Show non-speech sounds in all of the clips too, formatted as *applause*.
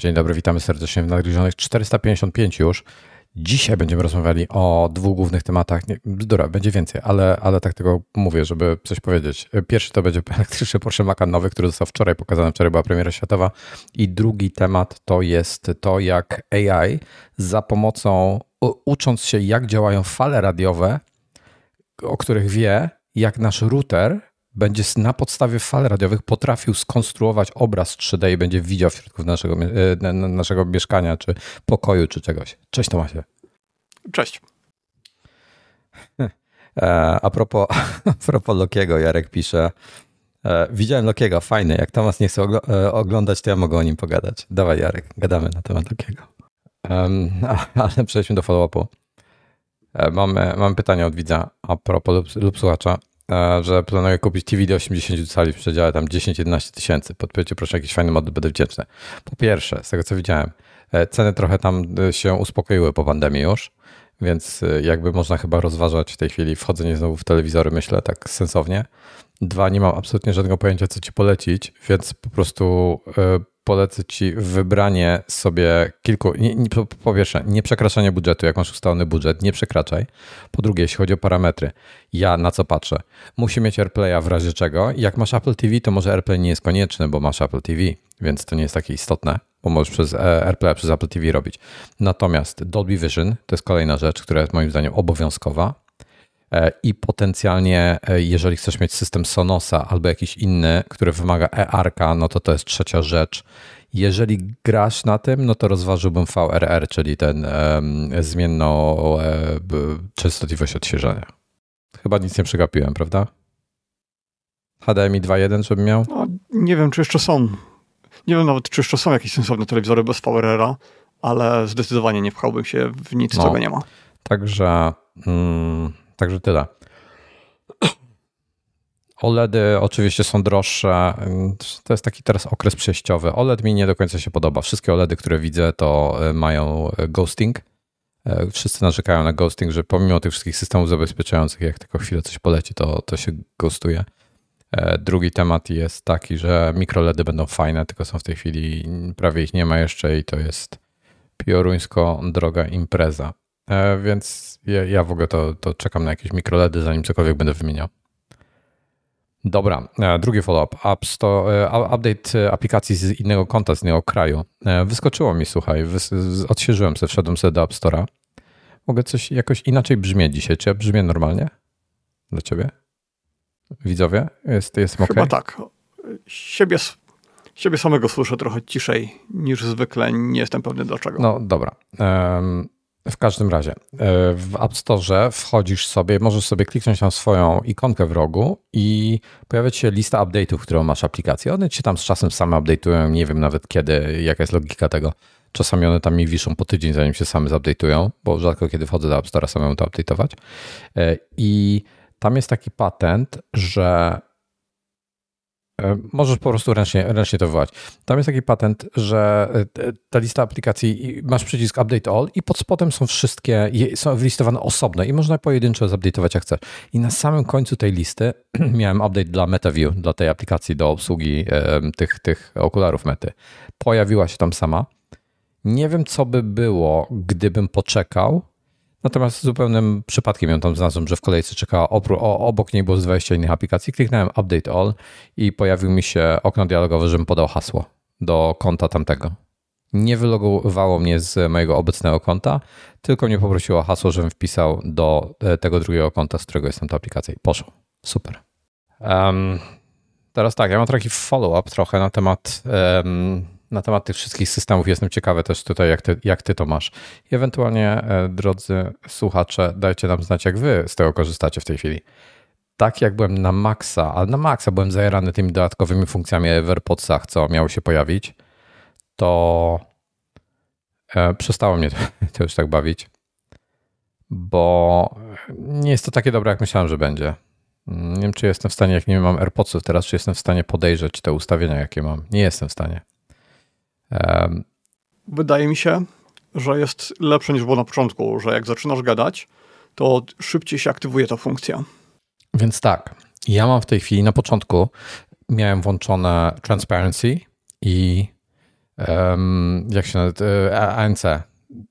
Dzień dobry, witamy serdecznie w Nagryzionych 455 już. Dzisiaj będziemy rozmawiali o dwóch głównych tematach. Nie, bzdura, będzie więcej, ale, ale tak tego mówię, żeby coś powiedzieć. Pierwszy to będzie *laughs* elektryczny Porsche Macan nowy, który został wczoraj pokazany, wczoraj była premiera światowa. I drugi temat to jest to, jak AI za pomocą, ucząc się jak działają fale radiowe, o których wie, jak nasz router będzie na podstawie fal radiowych potrafił skonstruować obraz 3D i będzie widział w środku naszego, e, naszego mieszkania, czy pokoju, czy czegoś. Cześć Tomasie. Cześć. *laughs* E, a propos, *laughs* a propos Lokiego, Jarek pisze, e, widziałem Lokiego, fajny, jak Tomas nie chce oglądać, to ja mogę o nim pogadać. Dawaj Jarek, gadamy na temat Lokiego. *laughs* Ale przejdźmy do follow-upu. Mamy, mamy pytanie od widza a propos lub, lub słuchacza. E, że planuję kupić TV do 80 cali w przedziale tam 10-11 tysięcy. Podpowiedzcie proszę jakiś fajny model, będę wdzięczny. Po pierwsze, z tego co widziałem, e, ceny trochę tam e, się uspokoiły po pandemii już, więc jakby można chyba rozważać w tej chwili wchodzenie znowu w telewizory, myślę, tak sensownie. Dwa, nie mam absolutnie żadnego pojęcia, co ci polecić, więc po prostu polecę Ci wybranie sobie kilku. Nie, nie, po pierwsze, nie przekraczanie budżetu, jak masz ustalony budżet, nie przekraczaj. Po drugie, jeśli chodzi o parametry, ja na co patrzę? Musi mieć AirPlaya w razie czego. Jak masz Apple TV, to może AirPlay nie jest konieczny, bo masz Apple TV, więc to nie jest takie istotne, bo możesz przez e, AirPlay przez Apple TV robić. Natomiast Dolby Vision to jest kolejna rzecz, która jest moim zdaniem obowiązkowa. I potencjalnie, e, jeżeli chcesz mieć system Sonosa albo jakiś inny, który wymaga ERK, no to to jest trzecia rzecz. Jeżeli grasz na tym, no to rozważyłbym VRR, czyli ten um, zmienną e, częstotliwość odświeżania. Chyba nic nie przegapiłem, prawda? HDMI 2.1, żebym miał? No, nie wiem, czy jeszcze są. Nie wiem nawet, czy jeszcze są jakieś sensowne telewizory bez VRR-a, ale zdecydowanie nie pchałbym się w nic, no, czego nie ma. Także mm, Także tyle. OLEDy oczywiście są droższe. To jest taki teraz okres przejściowy. OLED mi nie do końca się podoba. Wszystkie OLEDy, które widzę, to e, mają e, ghosting. E, wszyscy narzekają na ghosting, że pomimo tych wszystkich systemów zabezpieczających, jak tylko chwilę coś poleci, to, to się ghostuje. Drugi temat jest taki, że mikroledy będą fajne, tylko są w tej chwili, prawie ich nie ma jeszcze i to jest pioruńsko droga impreza. Więc ja, ja w ogóle to, to czekam na jakieś mikroledy, zanim cokolwiek będę wymieniał. Dobra, e, drugi follow-up. E, update aplikacji z innego konta, z innego kraju. E, wyskoczyło mi, słuchaj, odświeżyłem sobie, wszedłem sobie do App Store'a. Mogę coś jakoś inaczej brzmieć dzisiaj. Czy ja brzmię normalnie? Dla ciebie? Widzowie? Jest, jestem Chyba tak. Siebie, siebie samego słyszę trochę ciszej niż zwykle. Nie jestem pewny dlaczego. No dobra. Um, w każdym razie, e, w App Store wchodzisz sobie, możesz sobie kliknąć na swoją ikonkę w rogu i pojawia się lista update'ów, którą masz aplikację. One ci tam z czasem same update'ują, nie wiem nawet kiedy, jaka jest logika tego. Czasami one tam mi wiszą po tydzień, zanim się same zupdate'ują, bo rzadko kiedy wchodzę do App Store'a samemu to update'ować. E, I tam jest taki patent, że możesz po prostu ręcznie, ręcznie to wywołać. Tam jest taki patent, że e, ta lista aplikacji, masz przycisk Update All i pod spodem są wszystkie, są wylistowane osobno i można pojedynczo zupdate'ować jak chcesz. I na samym końcu tej listy *clears throat* miałem update dla MetaView, dla tej aplikacji do obsługi tych, tych okularów Mety. Pojawiła się tam sama. Nie wiem, co by było, gdybym poczekał, Natomiast zupełnym przypadkiem ją tam znalazłem, że w kolejce czekała obok niej było 20 innych aplikacji. Kliknąłem Update All i pojawił mi się okno dialogowe, żebym podał hasło do konta tamtego. Nie wylogowało mnie z mojego obecnego konta, tylko mnie poprosiło o hasło, żebym wpisał do e, tego drugiego konta, z którego jestem ta aplikacja i poszło. Super. Um, teraz tak, ja mam taki follow-up trochę na temat um, na temat tych wszystkich systemów. Jestem ciekawy też tutaj, jak ty, jak ty to masz. I ewentualnie, e, drodzy słuchacze, dajcie nam znać, jak wy z tego korzystacie w tej chwili. Tak jak byłem na maksa, ale na maksa byłem zajerany tymi dodatkowymi funkcjami w AirPodsach, co miało się pojawić, to e, przestało mnie to, *laughs* to już tak bawić, bo nie jest to takie dobre, jak myślałem, że będzie. Nie wiem, czy jestem w stanie, jak nie mam AirPodsów teraz, czy jestem w stanie podejrzeć te ustawienia, jakie mam. Nie jestem w stanie. Wydaje mi się, że jest lepsze niż było na początku, że jak zaczynasz gadać, to szybciej się aktywuje ta funkcja. Więc tak, ja mam w tej chwili na początku miałem włączone transparency i um, jak się nazywa, e, ANC,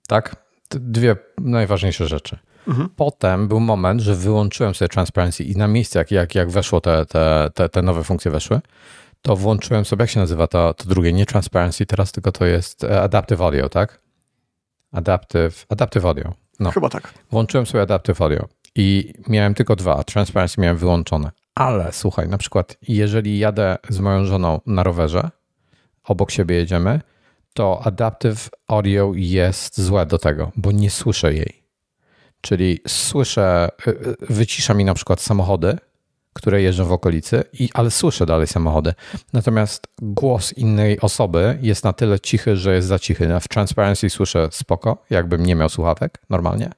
tak? Dwie najważniejsze rzeczy. Mhm. Potem był moment, że wyłączyłem sobie transparency i na miejsce, jak, jak, jak weszło te, te, te, te nowe funkcje weszły, to włączyłem sobie, jak się nazywa to, to drugie, nie transparency teraz, tylko to jest e, adaptive audio, tak? Adaptive, adaptive audio. No. Chyba tak. Włączyłem sobie adaptive audio i miałem tylko dwa, transparency miałem wyłączone. Ale słuchaj, na przykład jeżeli jadę z moją żoną na rowerze, obok siebie jedziemy, to adaptive audio jest złe do tego, bo nie słyszę jej. Czyli słyszę, y, y, wycisza mi na przykład samochody, które jeżdżą w okolicy, i, ale słyszę dalej samochody. Natomiast głos innej osoby jest na tyle cichy, że jest za cichy. W Transparency słyszę spoko, jakbym nie miał słuchawek normalnie,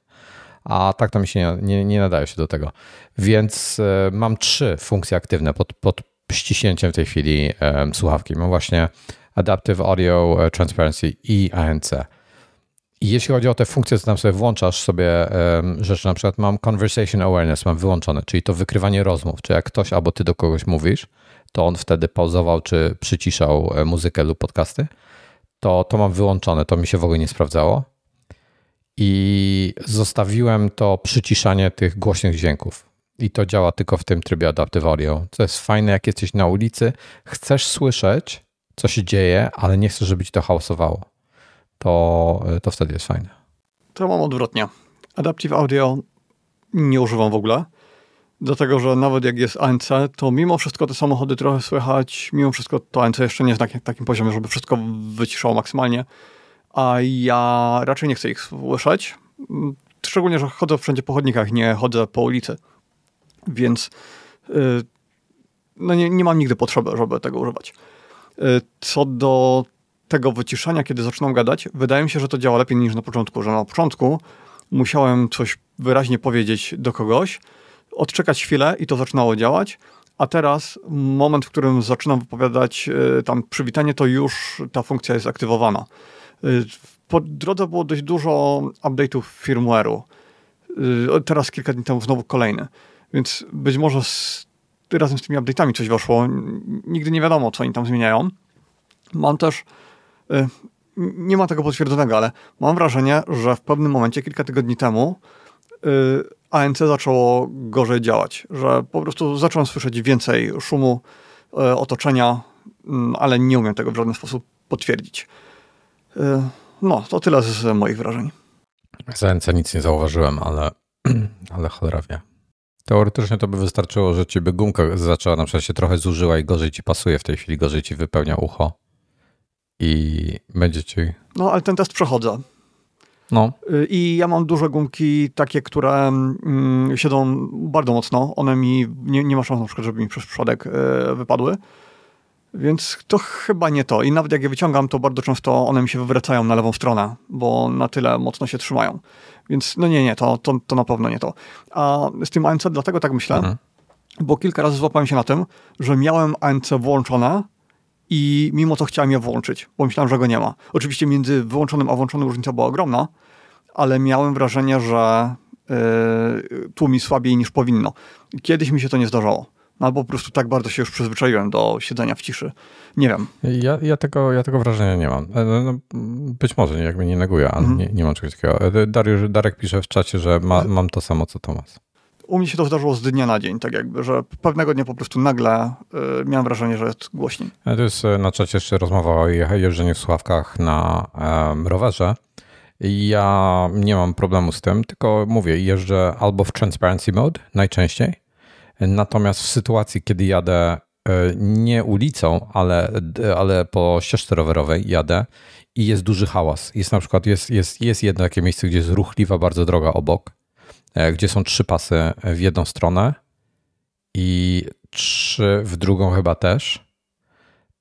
a tak to mi się nie, nie, nie nadaje się do tego. Więc y, mam trzy funkcje aktywne pod, pod ściśnięciem w tej chwili słuchawki. Mam właśnie Adaptive Audio e, Transparency i ANC. Jeśli chodzi o te funkcje, to tam sobie włączasz sobie um, rzeczy, na przykład mam Conversation Awareness, mam wyłączone, czyli to wykrywanie rozmów, czy jak ktoś albo ty do kogoś mówisz, to on wtedy pauzował, czy przyciszał e, muzykę lub podcasty, to to mam wyłączone, to mi się w ogóle nie sprawdzało. I zostawiłem to przyciszanie tych głośnych dźwięków. I to działa tylko w tym trybie Adaptive Audio. Co jest fajne, jak jesteś na ulicy, chcesz słyszeć, co się dzieje, ale nie chcesz, żeby ci to hałasowało, to, to wtedy jest fajne. To mam odwrotnie. Adaptive Audio nie używam w ogóle, dlatego że nawet jak jest ANC, to mimo wszystko te samochody trochę słychać, mimo wszystko to ANC jeszcze nie jest na takim poziomie, żeby wszystko wyciszało maksymalnie, a ja raczej nie chcę ich słyszeć, szczególnie, że chodzę wszędzie po chodnikach, nie chodzę po ulicy, więc yy, no nie, nie mam nigdy potrzeby, żeby tego używać. Y, co do tego wyciszania, kiedy zaczynam gadać, wydaje mi się, że to działa lepiej niż na początku, że na początku musiałem coś wyraźnie powiedzieć do kogoś, odczekać chwilę i to zaczynało działać, a teraz moment, w którym zaczynam wypowiadać y, tam przywitanie, to już ta funkcja jest aktywowana. Y, po drodze było dość dużo update'ów firmware'u. Teraz kilka dni temu znowu kolejny. Więc być może z razem z tymi update'ami coś weszło. Nigdy nie wiadomo, co oni tam zmieniają. Mam też, y, nie ma tego potwierdzonego, ale mam wrażenie, że w pewnym momencie, kilka tygodni temu, y, ANC zaczęło gorzej działać, że po prostu zacząłem słyszeć więcej szumu, y, otoczenia, mm, ale nie umiem tego w żaden sposób potwierdzić. No, to tyle z moich wrażeń. Z ANC nic nie zauważyłem, ale, *clears throat* ale cholera wie. Teoretycznie to by wystarczyło, że ci by gumka zaczęła na przykład się trochę zużyła i gorzej ci pasuje w tej chwili, gorzej ci wypełnia ucho i będzie ci... No, ale ten test przechodzę. No. Y, I ja mam duże gumki, takie, które mm, siedzą bardzo mocno. One mi, nie, nie ma szans na przykład, żeby mi przez przodek y, wypadły. Więc to chyba nie to. I nawet jak je wyciągam, to bardzo często one mi się wywracają na lewą stronę, bo na tyle mocno się trzymają. Więc no nie, nie, to, to, to na pewno nie to. A z tym ANC dlatego tak myślę, mhm. bo kilka razy złapałem się na tym, że miałem ANC włączone i mimo to chciałem je włączyć, bo myślałem, że go nie ma. Oczywiście między wyłączonym a włączonym różnica była ogromna, ale miałem wrażenie, że yy, tłumi słabiej niż powinno. Kiedyś mi się to nie zdarzało. No, albo po prostu tak bardzo się już przyzwyczaiłem do siedzenia w ciszy. Nie wiem. Ja, ja, tego, ja tego wrażenia nie mam. E, no, no, być może, nie, jakby nie neguję, ale mhm. nie, nie mam czegoś takiego. E, Dariusz, Darek pisze w czacie, że ma, mam to samo co Tomas. U mnie się to zdarzyło z dnia na dzień, tak jakby, że pewnego dnia po prostu nagle y, miałem wrażenie, że jest głośniej. E, to jest na czacie jeszcze rozmowa o jeżdżeniu w słuchawkach na rowerze. Ja nie mam problemu z tym, tylko mówię, jeżdżę albo w transparency mode najczęściej, Natomiast w sytuacji, kiedy jadę e, nie ulicą, ale, ale po ścieżce rowerowej jadę i jest duży hałas. Jest na przykład jest, jest, jest jedno takie miejsce, gdzie jest ruchliwa bardzo droga obok, e, gdzie są trzy pasy w jedną stronę i trzy w drugą chyba też.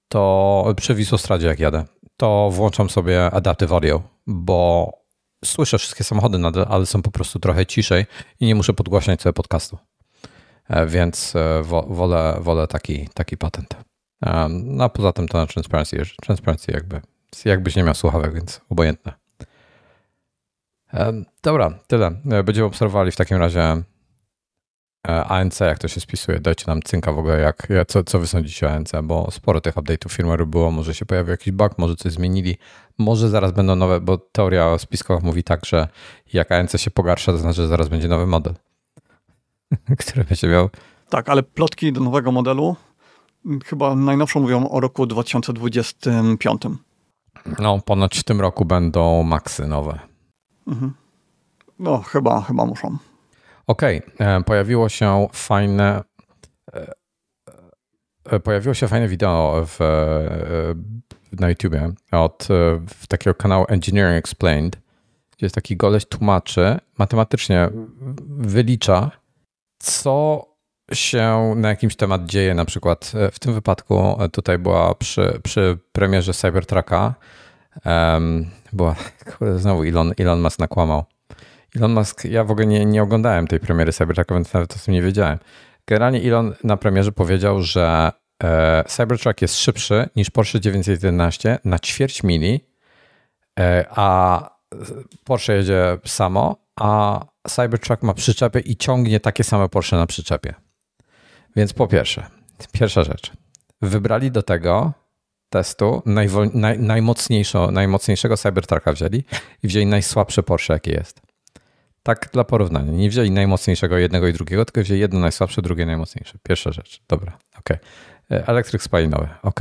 To przy Wisłostradzie jak jadę, to włączam sobie Adaptive Audio, bo słyszę wszystkie samochody nadal, ale są po prostu trochę ciszej i nie muszę podgłaśniać sobie podcastu. E, więc e, wolę, wolę taki, taki patent. E, no a poza tym to na Transparency, Transparency jakby, jakbyś nie miał słuchawek, więc obojętne. Dobra, tyle. Będziemy obserwowali w takim razie E, ANC, jak to się spisuje, dajcie nam cynka w ogóle, jak, co, co wy sądzicie o ANC, bo sporo tych update'ów firmware'u było, może się pojawił jakiś bug, może coś zmienili, może zaraz będą nowe, bo teoria o spiskach mówi tak, że jak ANC się pogarsza, to znaczy, że zaraz będzie nowy model, *laughs* który będzie miał... Tak, ale plotki do nowego modelu chyba najnowszą mówią o roku 2025. No, ponoć w tym roku będą maksy nowe. Mhm. No, chyba, chyba muszą. Okej, okay. E, pojawiło się fajne e, e, pojawiło się fajne wideo w, na YouTubie od takiego kanału Engineering Explained, gdzie jest taki goleś tłumaczy, matematycznie wylicza, co się na jakimś temat dzieje, na przykład w tym wypadku tutaj była przy, przy premierze Cybertrucka, um, była, znowu Elon, Elon Musk nakłamał, Elon Musk, ja w ogóle nie, nie oglądałem tej premiery Cybertrucka, więc nawet o tym nie wiedziałem. Generalnie Elon na premierze powiedział, że e, Cybertruck jest szybszy niż Porsche 911 na ćwierć mili, e, a Porsche jedzie samo, a Cybertruck ma przyczepy i ciągnie takie same Porsche na przyczepie. Więc po pierwsze, pierwsza rzecz. Wybrali do tego testu najwol, naj, najmocniejszego Cybertrucka wzięli i wzięli najsłabsze Porsche, jakie jest. Tak dla porównania. Nie wzięli najmocniejszego jednego i drugiego, tylko wzięli jedno najsłabsze, drugie najmocniejsze. Pierwsza rzecz. Dobra, ok. E, elektryk spalinowy, ok.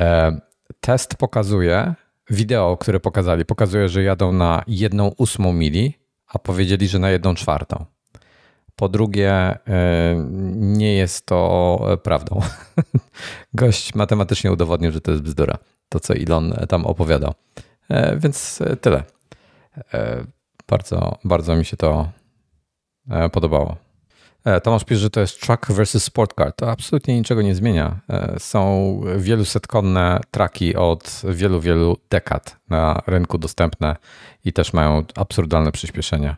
E, test pokazuje, wideo, które pokazali, pokazuje, że jadą na jedną ósmą mili, a powiedzieli, że na jedną czwartą. Po drugie, e, nie jest to prawdą. *laughs* Gość matematycznie udowodnił, że to jest bzdura. To, co Elon tam opowiadał. Więc tyle. Bardzo, bardzo mi się to e, podobało. E, Tomasz pisze, że to jest truck versus sport car. To absolutnie niczego nie zmienia. E, są wielusetkonne traki od wielu, wielu dekad na rynku dostępne i też mają absurdalne przyspieszenia.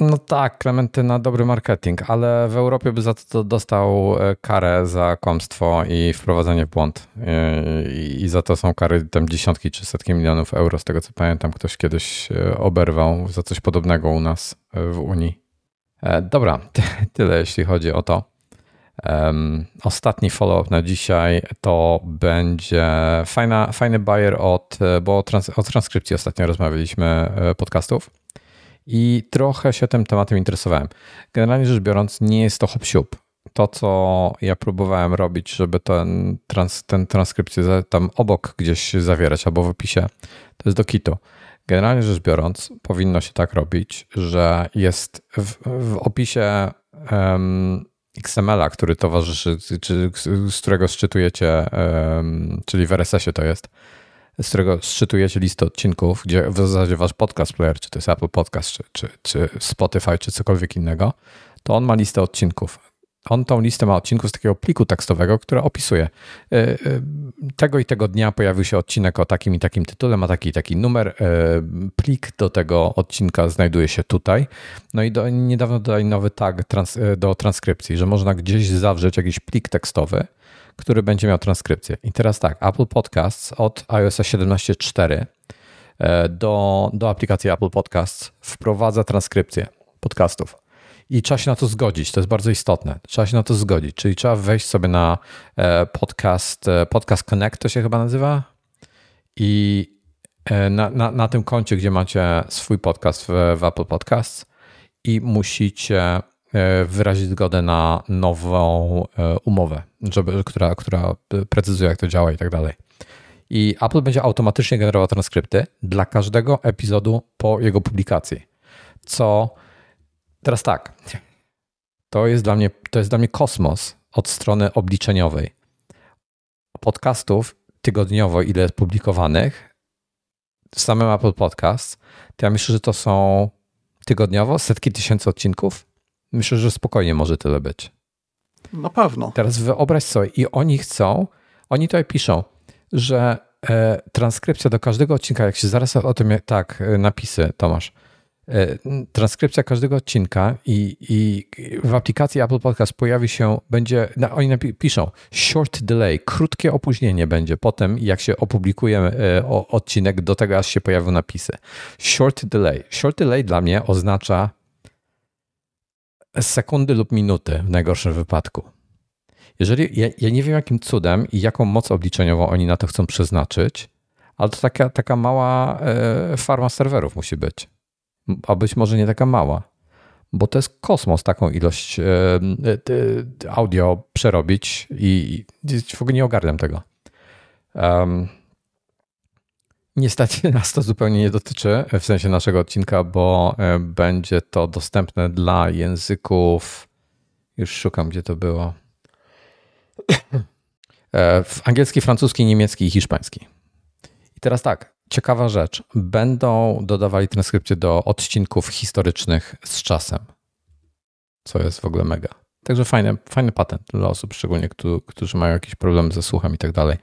No tak, Klementyna, dobry marketing, ale w Europie by za to dostał e, karę za kłamstwo i wprowadzenie w błąd. E, I, I, za to są kary tam dziesiątki czy setki milionów euro. Z tego co pamiętam, ktoś kiedyś e, oberwał za coś podobnego u nas w Unii. Dobra, tyle jeśli chodzi o to. Um, ostatni follow-up na dzisiaj to będzie fajna, fajny buyer od, bo trans, o transkrypcji ostatnio rozmawialiśmy podcastów i trochę się tym tematem interesowałem. Generalnie rzecz biorąc, nie jest to hop -siup. To, co ja próbowałem robić, żeby ten, trans, ten transkrypcję tam obok gdzieś zawierać albo w opisie, to jest do kitu. Generalnie rzecz biorąc, powinno się tak robić, że jest w, w opisie um, XML-a, który towarzyszy, czy, z którego szczytujecie, um, czyli w RSS-ie to jest, z którego szczytujecie listę odcinków, gdzie w zasadzie wasz podcast player, czy to jest Apple Podcast, czy, czy, czy Spotify, czy cokolwiek innego, to on ma listę odcinków. On tą listę ma odcinków z takiego pliku tekstowego, które opisuje. Y, y, tego i tego dnia pojawił się odcinek o takim i takim tytule, ma taki i taki numer. Y, plik do tego odcinka znajduje się tutaj. No i do, niedawno dodali nowy tag trans, do transkrypcji, że można gdzieś zawrzeć jakiś plik tekstowy który będzie miał transkrypcję. I teraz tak, Apple Podcasts od iOS 17.4 e, do, do aplikacji Apple Podcasts wprowadza transkrypcję podcastów. I trzeba się na to zgodzić, to jest bardzo istotne. Trzeba się na to zgodzić, czyli trzeba wejść sobie na e, podcast, e, podcast Connect to się chyba nazywa i na, na, na tym koncie, gdzie macie swój podcast w, w Apple Podcasts i musicie wyrazić zgodę na nową umowę, żeby, która, która precyzuje, jak to działa i tak dalej. I Apple będzie automatycznie generował transkrypty dla każdego epizodu po jego publikacji. Co teraz tak, to jest dla mnie, to jest dla mnie kosmos od strony obliczeniowej. Podcastów tygodniowo, ile jest publikowanych w samym Apple Podcast, to ja myślę, że to są tygodniowo setki tysięcy odcinków Myślę, że spokojnie może tyle być. Na pewno. Teraz wyobraź sobie, i oni chcą, oni tutaj piszą, że e, transkrypcja do każdego odcinka, jak się zaraz o tym, tak, e, napisy, Tomasz, e, transkrypcja każdego odcinka i, i w aplikacji Apple Podcast pojawi się, będzie, oni napi- piszą short delay, krótkie opóźnienie będzie potem, jak się opublikuje e, o, odcinek, do tego aż się pojawią napisy. Short delay. Short delay dla mnie oznacza sekundy lub minuty w najgorszym wypadku. Jeżeli, ja, ja nie wiem jakim cudem i jaką moc obliczeniową oni na to chcą przeznaczyć, ale to taka, taka mała e, farma serwerów musi być. A być może nie taka mała, bo to jest kosmos taką ilość e, audio przerobić i, i w ogóle nie ogarniam tego. Um, niestety *laughs* nas to zupełnie nie dotyczy, w sensie naszego odcinka, bo będzie to dostępne dla języków. Już szukam, gdzie to było. *coughs* W angielski, francuski, niemiecki i hiszpański. I teraz tak, ciekawa rzecz. Będą dodawali transkrypcje do odcinków historycznych z czasem, co jest w ogóle mega. Także fajny, fajny patent dla osób, szczególnie którzy mają jakieś problemy ze słuchem i tak dalej.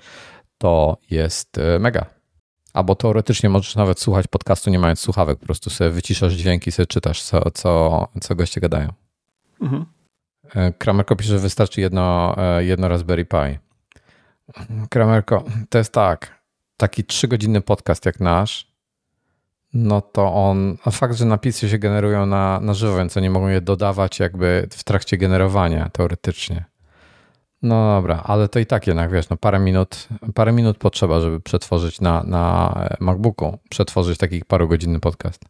To jest e, mega. Albo teoretycznie możesz nawet słuchać podcastu nie mając słuchawek, po prostu sobie wyciszasz dźwięki, sobie czytasz, co, co, co goście gadają. Mhm. E, Kramerko pisze, że wystarczy jedno, e, jedno Raspberry Pi. Kramerko, to jest tak taki trzygodzinny podcast jak nasz, no to on, a fakt, że napisy się generują na, na żywo, więc oni mogą je dodawać jakby w trakcie generowania teoretycznie. No dobra, ale to i tak jednak, wiesz, no parę minut, parę minut potrzeba, żeby przetworzyć na, na MacBooku, przetworzyć taki parugodzinny podcast.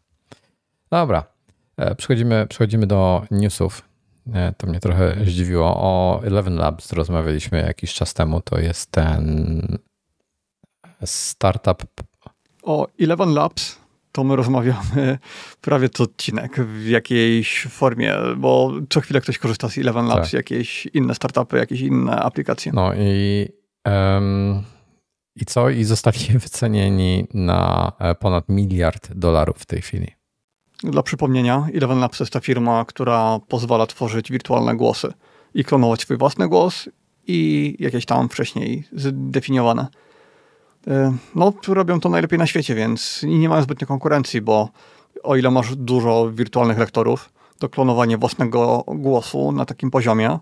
Dobra, e, przechodzimy, przechodzimy do newsów. E, to mnie trochę zdziwiło. O Eleven Labs rozmawialiśmy jakiś czas temu. To jest ten startup. O Eleven Labs to my rozmawiamy *laughs* prawie co odcinek w jakiejś formie, bo co chwilę ktoś korzysta z Eleven Labs, tak. jakieś inne startupy, jakieś inne aplikacje. No i, um, i co? I zostali *laughs* wycenieni na e, ponad miliard dolarów w tej chwili. Dla przypomnienia, Eleven Labs to jest ta firma, która pozwala tworzyć wirtualne głosy i klonować swój własny głos i jakieś tam wcześniej zdefiniowane no, robią to najlepiej na świecie, więc nie mają zbytnio konkurencji, bo o ile masz dużo wirtualnych lektorów, to klonowanie własnego głosu na takim poziomie,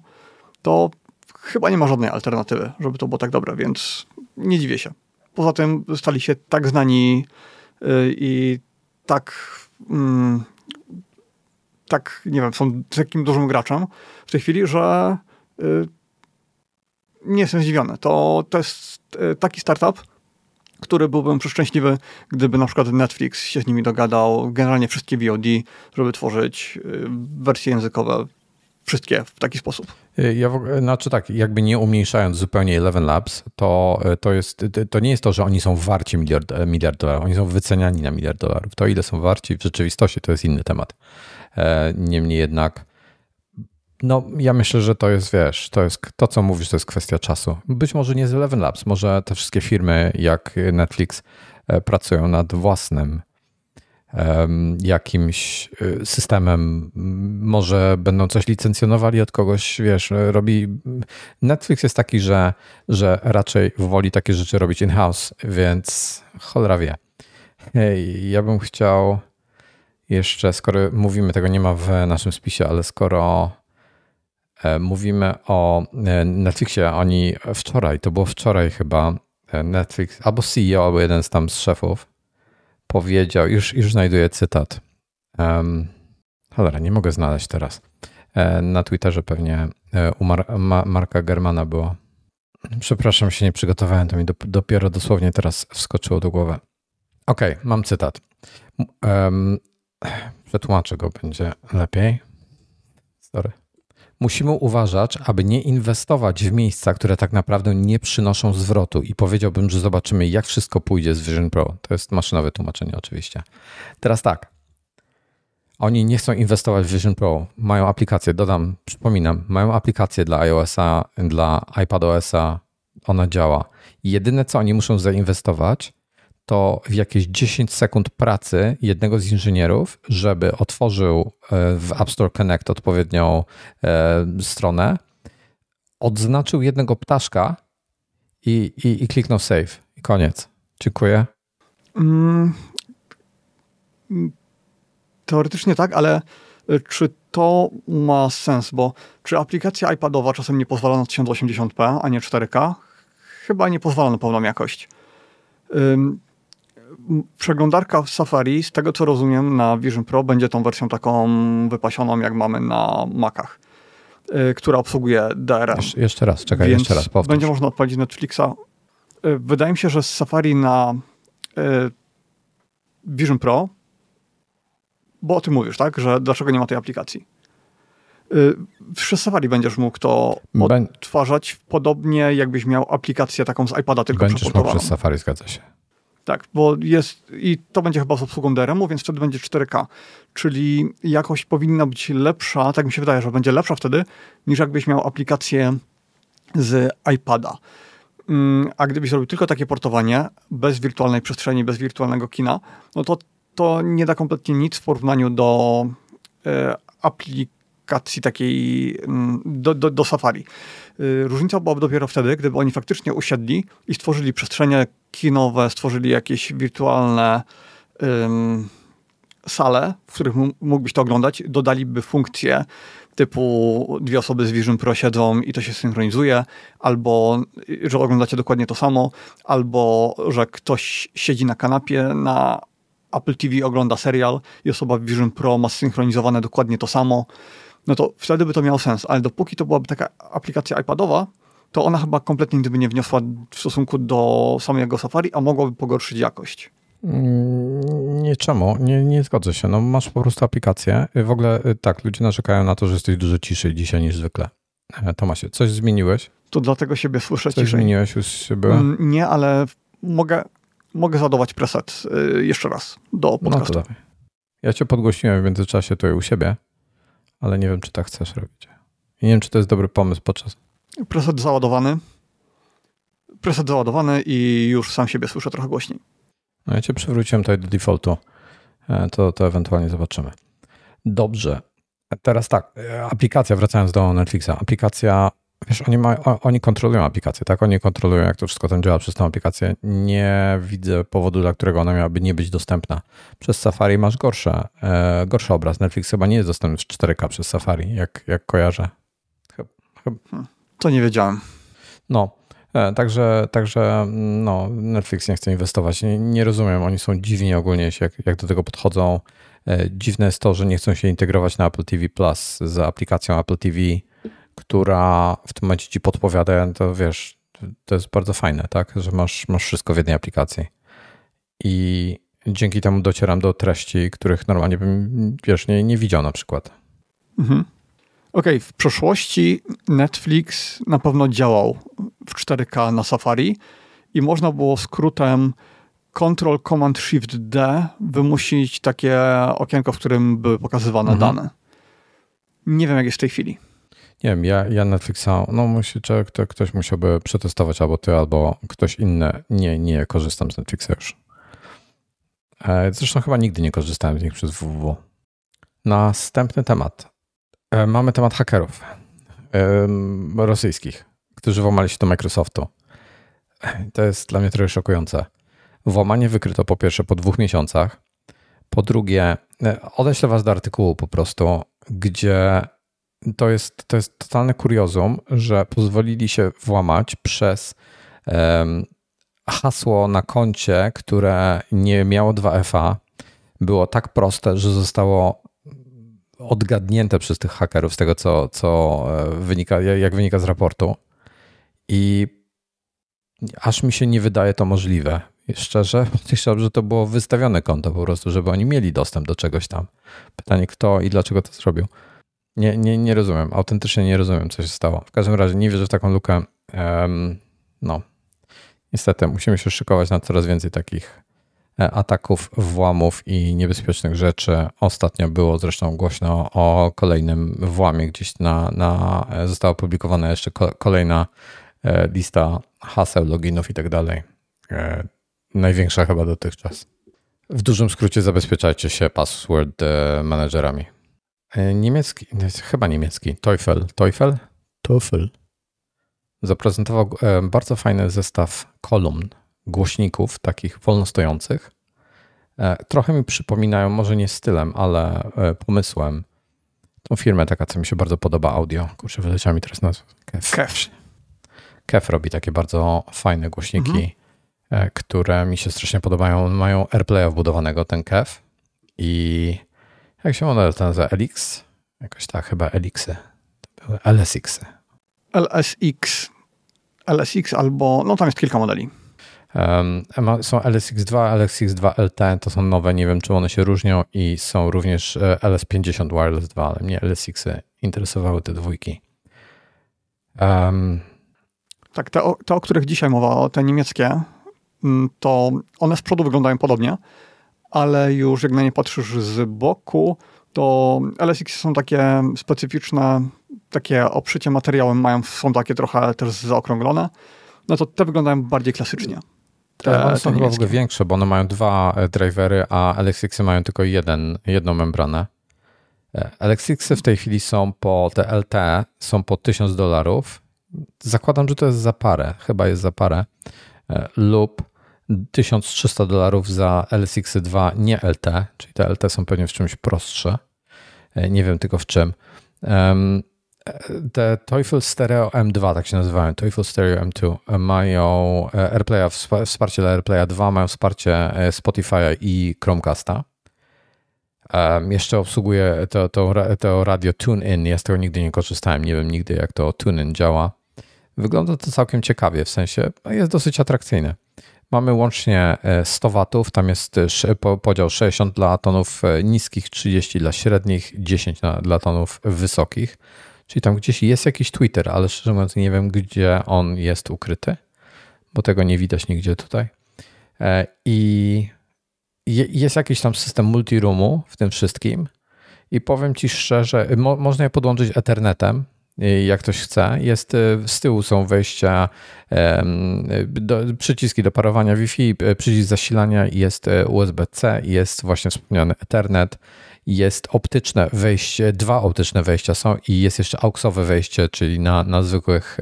to chyba nie ma żadnej alternatywy, żeby to było tak dobre, więc nie dziwię się. Poza tym stali się tak znani e, i tak, mm, tak, nie wiem, są takim dużym graczem w tej chwili, że e, nie jestem zdziwiony. To, to jest taki startup, który byłbym przeszczęśliwy, gdyby na przykład Netflix się z nimi dogadał, generalnie wszystkie VOD, żeby tworzyć y, wersje językowe, wszystkie w taki sposób. Y, ja w ogóle, znaczy tak, jakby nie umniejszając zupełnie Eleven Labs, to, y, to, jest, to nie jest to, że oni są warci miliard, miliard dolarów, oni są wyceniani na miliard dolarów. To ile są warci w rzeczywistości, to jest inny temat. E, niemniej jednak no, ja myślę, że to jest, wiesz, to jest to, co mówisz, to jest kwestia czasu. Być może nie z Eleven Labs, może te wszystkie firmy jak Netflix e, pracują nad własnym jakimś e, systemem. Może będą coś licencjonowali od kogoś, wiesz, robi. Netflix jest taki, że, że raczej woli takie rzeczy robić in-house, więc cholera wie. Hej, ja bym chciał jeszcze, skoro mówimy, tego nie ma w naszym spisie, ale skoro E, mówimy o e, Netflixie. Oni wczoraj, to było wczoraj chyba, e, Netflix, albo CEO, albo jeden z tam z szefów powiedział, już, już znajduję cytat. Um, cholera, nie mogę znaleźć teraz. Na Twitterze pewnie u Mar Ma Marka Germana było. Przepraszam, się nie przygotowałem, to mi do, dopiero dosłownie teraz wskoczyło do głowy. Okej, okay, mam cytat. Um, przetłumaczę go, będzie lepiej. Sorry. Musimy uważać, aby nie inwestować w miejsca, które tak naprawdę nie przynoszą zwrotu. I powiedziałbym, że zobaczymy, jak wszystko pójdzie z Vision Pro. To jest maszynowe tłumaczenie, oczywiście. Teraz tak. Oni nie chcą inwestować w Vision Pro. Mają aplikację, dodam, przypominam, mają aplikację dla iOS-a, dla iPadOS-a. Ona działa. Jedyne, co oni muszą zainwestować, to w jakieś 10 sekund pracy jednego z inżynierów, żeby otworzył e, w App Store Connect odpowiednią e, stronę, odznaczył jednego ptaszka i, i, i kliknął save. I koniec. Dziękuję. Mm, teoretycznie tak, ale e, czy to ma sens? Bo czy aplikacja iPadowa czasem nie pozwala na 1080p, a nie 4K? Chyba nie pozwala na pełną jakość przeglądarka w Safari, z tego co rozumiem, na Vision Pro będzie tą wersją taką wypasioną, jak mamy na Macach, yy, która obsługuje DRM. Jesz jeszcze raz, czekaj, Więc jeszcze raz. Powtórz. Będzie można odpalić Netflixa. Yy, wydaje mi się, że z Safari na yy, Vision Pro, bo o tym mówisz, tak? Że dlaczego nie ma tej aplikacji? Y, przez Safari będziesz mógł to odtwarzać, podobnie jakbyś miał aplikację taką z iPada, tylko Będziesz mógł przez Safari, zgadza się. Tak, bo jest i to będzie chyba z obsługą DRM-u, więc wtedy będzie 4K. Czyli jakość powinna być lepsza, tak mi się wydaje, że będzie lepsza wtedy, niż jakbyś miał aplikację z iPada. Mm, a gdybyś zrobił tylko takie portowanie, bez wirtualnej przestrzeni, bez wirtualnego kina, no to to nie da kompletnie nic w porównaniu do e, aplikacji aplikacji takiej mm, do, do, do Safari. Y, różnica byłaby dopiero wtedy, gdyby oni faktycznie usiedli i stworzyli przestrzenie kinowe, stworzyli jakieś wirtualne um, sale, w których mógłbyś to oglądać, dodaliby funkcje typu dwie osoby z Vision Pro siedzą i to się synchronizuje, albo że oglądacie dokładnie to samo, albo że ktoś siedzi na kanapie na Apple TV, ogląda serial i osoba w Vision Pro ma synchronizowane dokładnie to samo no to wtedy by to miało sens, ale dopóki to byłaby taka aplikacja iPadowa, to ona chyba kompletnie gdyby nie wniosła w stosunku do samego Safari, a mogłaby pogorszyć jakość. Mm, nie, czemu? Nie, nie zgodzę się. No, masz po prostu aplikację. W ogóle y, tak, ludzie narzekają na to, że jesteś dużo ciszej dzisiaj niż zwykle. E, Tomasie, coś zmieniłeś? To dlatego siebie słyszę coś ciszej. zmieniłeś już? Mm, nie, ale mogę, mogę zadować preset y, jeszcze raz do podcastu. No to dawaj. Ja cię podgłosiłem w międzyczasie tutaj u siebie ale nie wiem, czy tak chcesz robić. I nie wiem, czy to jest dobry pomysł podczas. Preset załadowany. Preset załadowany i już sam siebie słyszę trochę głośniej. No ja cię przywróciłem tutaj do defaultu. E, to, to ewentualnie zobaczymy. Dobrze. Teraz tak, e, aplikacja, wracając do Netflixa. Aplikacja Wiesz, oni, ma, oni kontrolują aplikację, tak? Oni kontrolują, jak to wszystko tam działa przez tą aplikację. Nie widzę powodu, dla którego ona miałaby nie być dostępna. Przez Safari masz gorsze, e, gorszy obraz. Netflix chyba nie jest dostępny w 4K przez Safari, jak, jak kojarzę. Chyba, chyba. To nie wiedziałem. No, e, także, także no, Netflix nie chce inwestować. Nie, nie rozumiem, oni są dziwni ogólnie, jak, jak do tego podchodzą. E, dziwne jest to, że nie chcą się integrować na Apple TV Plus z aplikacją Apple TV która w tym momencie ci podpowiada, to wiesz, to jest bardzo fajne, tak, że masz, masz wszystko w jednej aplikacji. I dzięki temu docieram do treści, których normalnie bym, wiesz, nie, nie widział na przykład. Mhm. Okej, okay, w przeszłości Netflix na pewno działał w 4K na Safari i można było skrótem Ctrl Command Shift D wymusić takie okienko, w którym były pokazywane mhm. dane. Nie wiem, jak jest w tej chwili. Nie wiem, ja, ja Netflixa, no musi, czy ktoś musiałby przetestować albo ty, albo ktoś inny. Nie, nie korzystam z Netflixa już. E, zresztą chyba nigdy nie korzystałem z nich przez www. Następny temat. E, mamy temat hakerów rosyjskich, którzy włamali się do Microsoftu. To jest dla mnie trochę szokujące. Włamanie wykryto po pierwsze po dwóch miesiącach. Po drugie, e, odeślę was do artykułu po prostu, gdzie to jest, to jest totalne kuriozum, że pozwolili się włamać przez um, hasło na koncie, które nie miało 2FA. Było tak proste, że zostało odgadnięte przez tych hakerów z tego, co, co e, wynika, jak wynika z raportu. I aż mi się nie wydaje to możliwe. Szczerze, *laughs* myślałem, że to było wystawione konto po prostu, żeby oni mieli dostęp do czegoś tam. Pytanie, kto i dlaczego to zrobił. Nie, nie, nie rozumiem. Autentycznie nie rozumiem, co się stało. W każdym razie nie wierzę w taką lukę. Um, no, niestety musimy się szykować na coraz więcej takich e, ataków, włamów i niebezpiecznych rzeczy. Ostatnio było zresztą głośno o kolejnym włamie, gdzieś na, na e, została opublikowana jeszcze kolejna e, lista haseł, loginów i tak dalej. Największa chyba dotychczas. W dużym skrócie zabezpieczajcie się password managerami. E, niemiecki, chyba niemiecki, Teufel, Teufel? Teufel. Zaprezentował e, bardzo fajny zestaw kolumn, głośników takich wolnostojących. E, trochę mi przypominają, może nie stylem, ale pomysłem, tą firmę taka, co mi się bardzo podoba, audio. Kurczę, wyleciała mi teraz nazwa. Kef. Kef. Kef robi takie bardzo fajne głośniki. Mhm. które mi się strasznie podobają. Mają AirPlaya wbudowanego, ten KEF i jak się model ten nazywa? LX? Jakoś tak, chyba LX-y. To były LSX. -y. LSX. LSX albo, no tam jest kilka modeli. Um, są LSX2, LSX2 LT, to są nowe, nie wiem czy one się różnią i są również e, LS50 Wireless 2, ale mnie LSX-y interesowały te dwójki. Um, tak, te o, te, o których dzisiaj mowa, te niemieckie, mm, to one z przodu wyglądają podobnie, ale już jak na nie patrzysz z boku, to LSX są takie specyficzne, takie obszycie materiałem mają, są takie trochę też zaokrąglone, no to te wyglądają bardziej klasycznie. Te, one są chyba w ogóle większe, bo one mają dwa e, drivery, a LSX-y mają tylko jeden, jedną membranę. E, LSX-y w tej chwili są po, te LT są po 1000 dolarów. Zakładam, że to jest za parę, chyba jest za parę, e, lub 1300 dolarów za LSX 2 nie LT, czyli te LT są pewnie w czymś prostsze. Nie wiem tylko w czym te Teufel Stereo M2, tak się nazywają, Teufel Stereo M2, mają e, AirPlaya, wsparcie dla AirPlaya 2, mają wsparcie e, Spotify i Chromecasta. Jeszcze obsługuje to, to, to radio TuneIn, ja z tego nigdy nie korzystałem, nie wiem nigdy jak to TuneIn działa. Wygląda to całkiem ciekawie, w sensie jest dosyć atrakcyjne. Mamy łącznie 100 e, watów, tam jest podział 60 dla tonów niskich, 30 dla średnich, 10 dla tonów wysokich. Czyli tam gdzieś jest jakiś Twitter, ale szczerze mówiąc nie wiem, gdzie on jest ukryty, bo tego nie widać nigdzie tutaj. E, I jest jakiś tam system multiroomu w tym wszystkim. I powiem Ci szczerze, mo można je podłączyć Ethernetem, jak ktoś chce. Jest, e, z tyłu są wejścia, do, przyciski do parowania Wi-Fi, przycisk zasilania, jest USB-C, jest właśnie wspomniany Ethernet, jest optyczne wejście, dwa optyczne wejścia są i jest jeszcze AUXowe wejście, czyli na, na zwykłych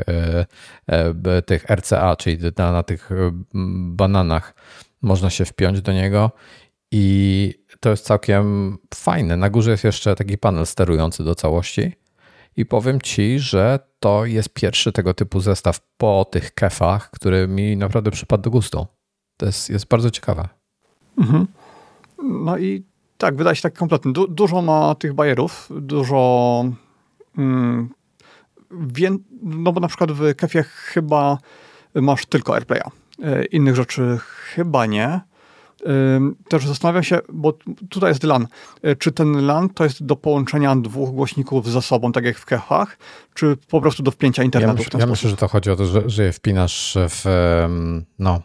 tych RCA, czyli na, na tych bananach można się wpiąć do niego i to jest całkiem fajne. Na górze jest jeszcze taki panel sterujący do całości i powiem Ci, że to jest pierwszy tego typu zestaw po tych kefach, który mi naprawdę przypadł do gustu. To jest, jest bardzo ciekawe. Mhm. No i tak, wydaje się tak kompletny. Du dużo ma tych bajerów, dużo. Mm, no bo na przykład w Kefie chyba masz tylko AirPlaya. E, innych rzeczy chyba nie. Też zastanawiam się, bo tutaj jest LAN. E, czy ten LAN to jest do połączenia dwóch głośników ze sobą, tak jak w kefach, czy po prostu do wpięcia internetu? Ja, myśl, ja myślę, że to chodzi o to, że, że je wpinasz w, no,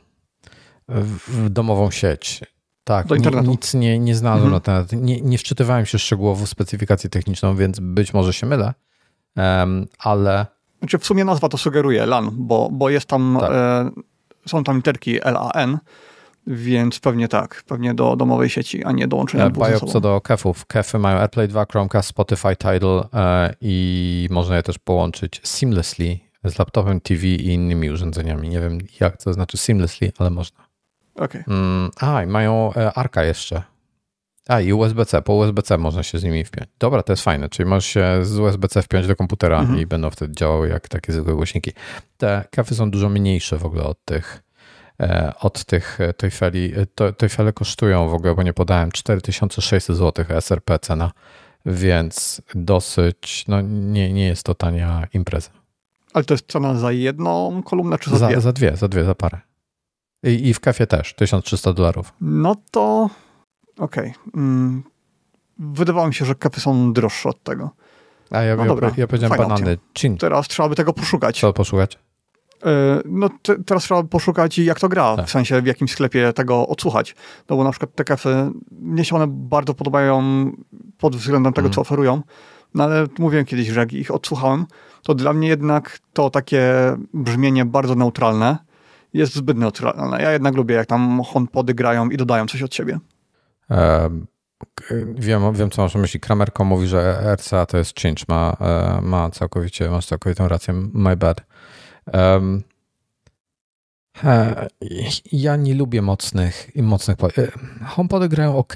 w domową sieć tak, nic nie, nie znalazłem mhm. na ten temat. Nie, nie wczytywałem się szczegółowo w specyfikację techniczną, więc być może się mylę, um, ale... Znaczy w sumie nazwa to sugeruje LAN, bo, bo jest tam, tak. e, są tam literki LAN, więc pewnie tak, pewnie do domowej sieci, a nie do łączenia e, dwóch co do kefów. Kefy mają AirPlay 2, Chromecast, Spotify, Tidal e, i można je też połączyć seamlessly z laptopem, TV i innymi urządzeniami. Nie wiem jak to znaczy seamlessly, ale można. Okay. Mm, a, i mają e, Arka jeszcze. A, i USB-C. Po USB-C można się z nimi wpiąć. Dobra, to jest fajne. Czyli możesz się z USB-C wpiąć do komputera mhm. i będą wtedy działały jak takie zwykłe głośniki. Te kafy są dużo mniejsze w ogóle od tych od tych e, Toyfeli. Toyfele kosztują w ogóle, bo nie podałem, 4600 zł SRP cena, więc dosyć, no nie, nie jest to tania impreza. Ale to jest cena za jedną kolumnę, czy za, za dwie? Za dwie, za dwie, za parę. I, I, w kafie też, 1300 dolarów. No to okej. Okay. Mm, wydawało mi się, że kafy są droższe od tego. A ja, no ja, dobra, ja powiedziałem banany. Chin. Teraz trzeba by tego poszukać. Co poszukać? Yy, no te, teraz trzeba poszukać jak to gra, tak. w sensie w jakim sklepie tego odsłuchać. No bo na przykład te kafy, mnie się one bardzo podobają pod względem tego, mm. co oferują. No ale mówiłem kiedyś, że jak ich odsłuchałem, to dla mnie jednak to takie brzmienie bardzo neutralne jest zbyt neutralna. Ja jednak lubię, jak tam HomePody grają i dodają coś od siebie. wiem, wiem, co masz na myśli. Kramerko mówi, że RCA to jest change. Ma, e, ma całkowicie, masz całkowitą rację. My bad. Um, ja nie lubię mocnych mocnych. E, HomePody grają ok.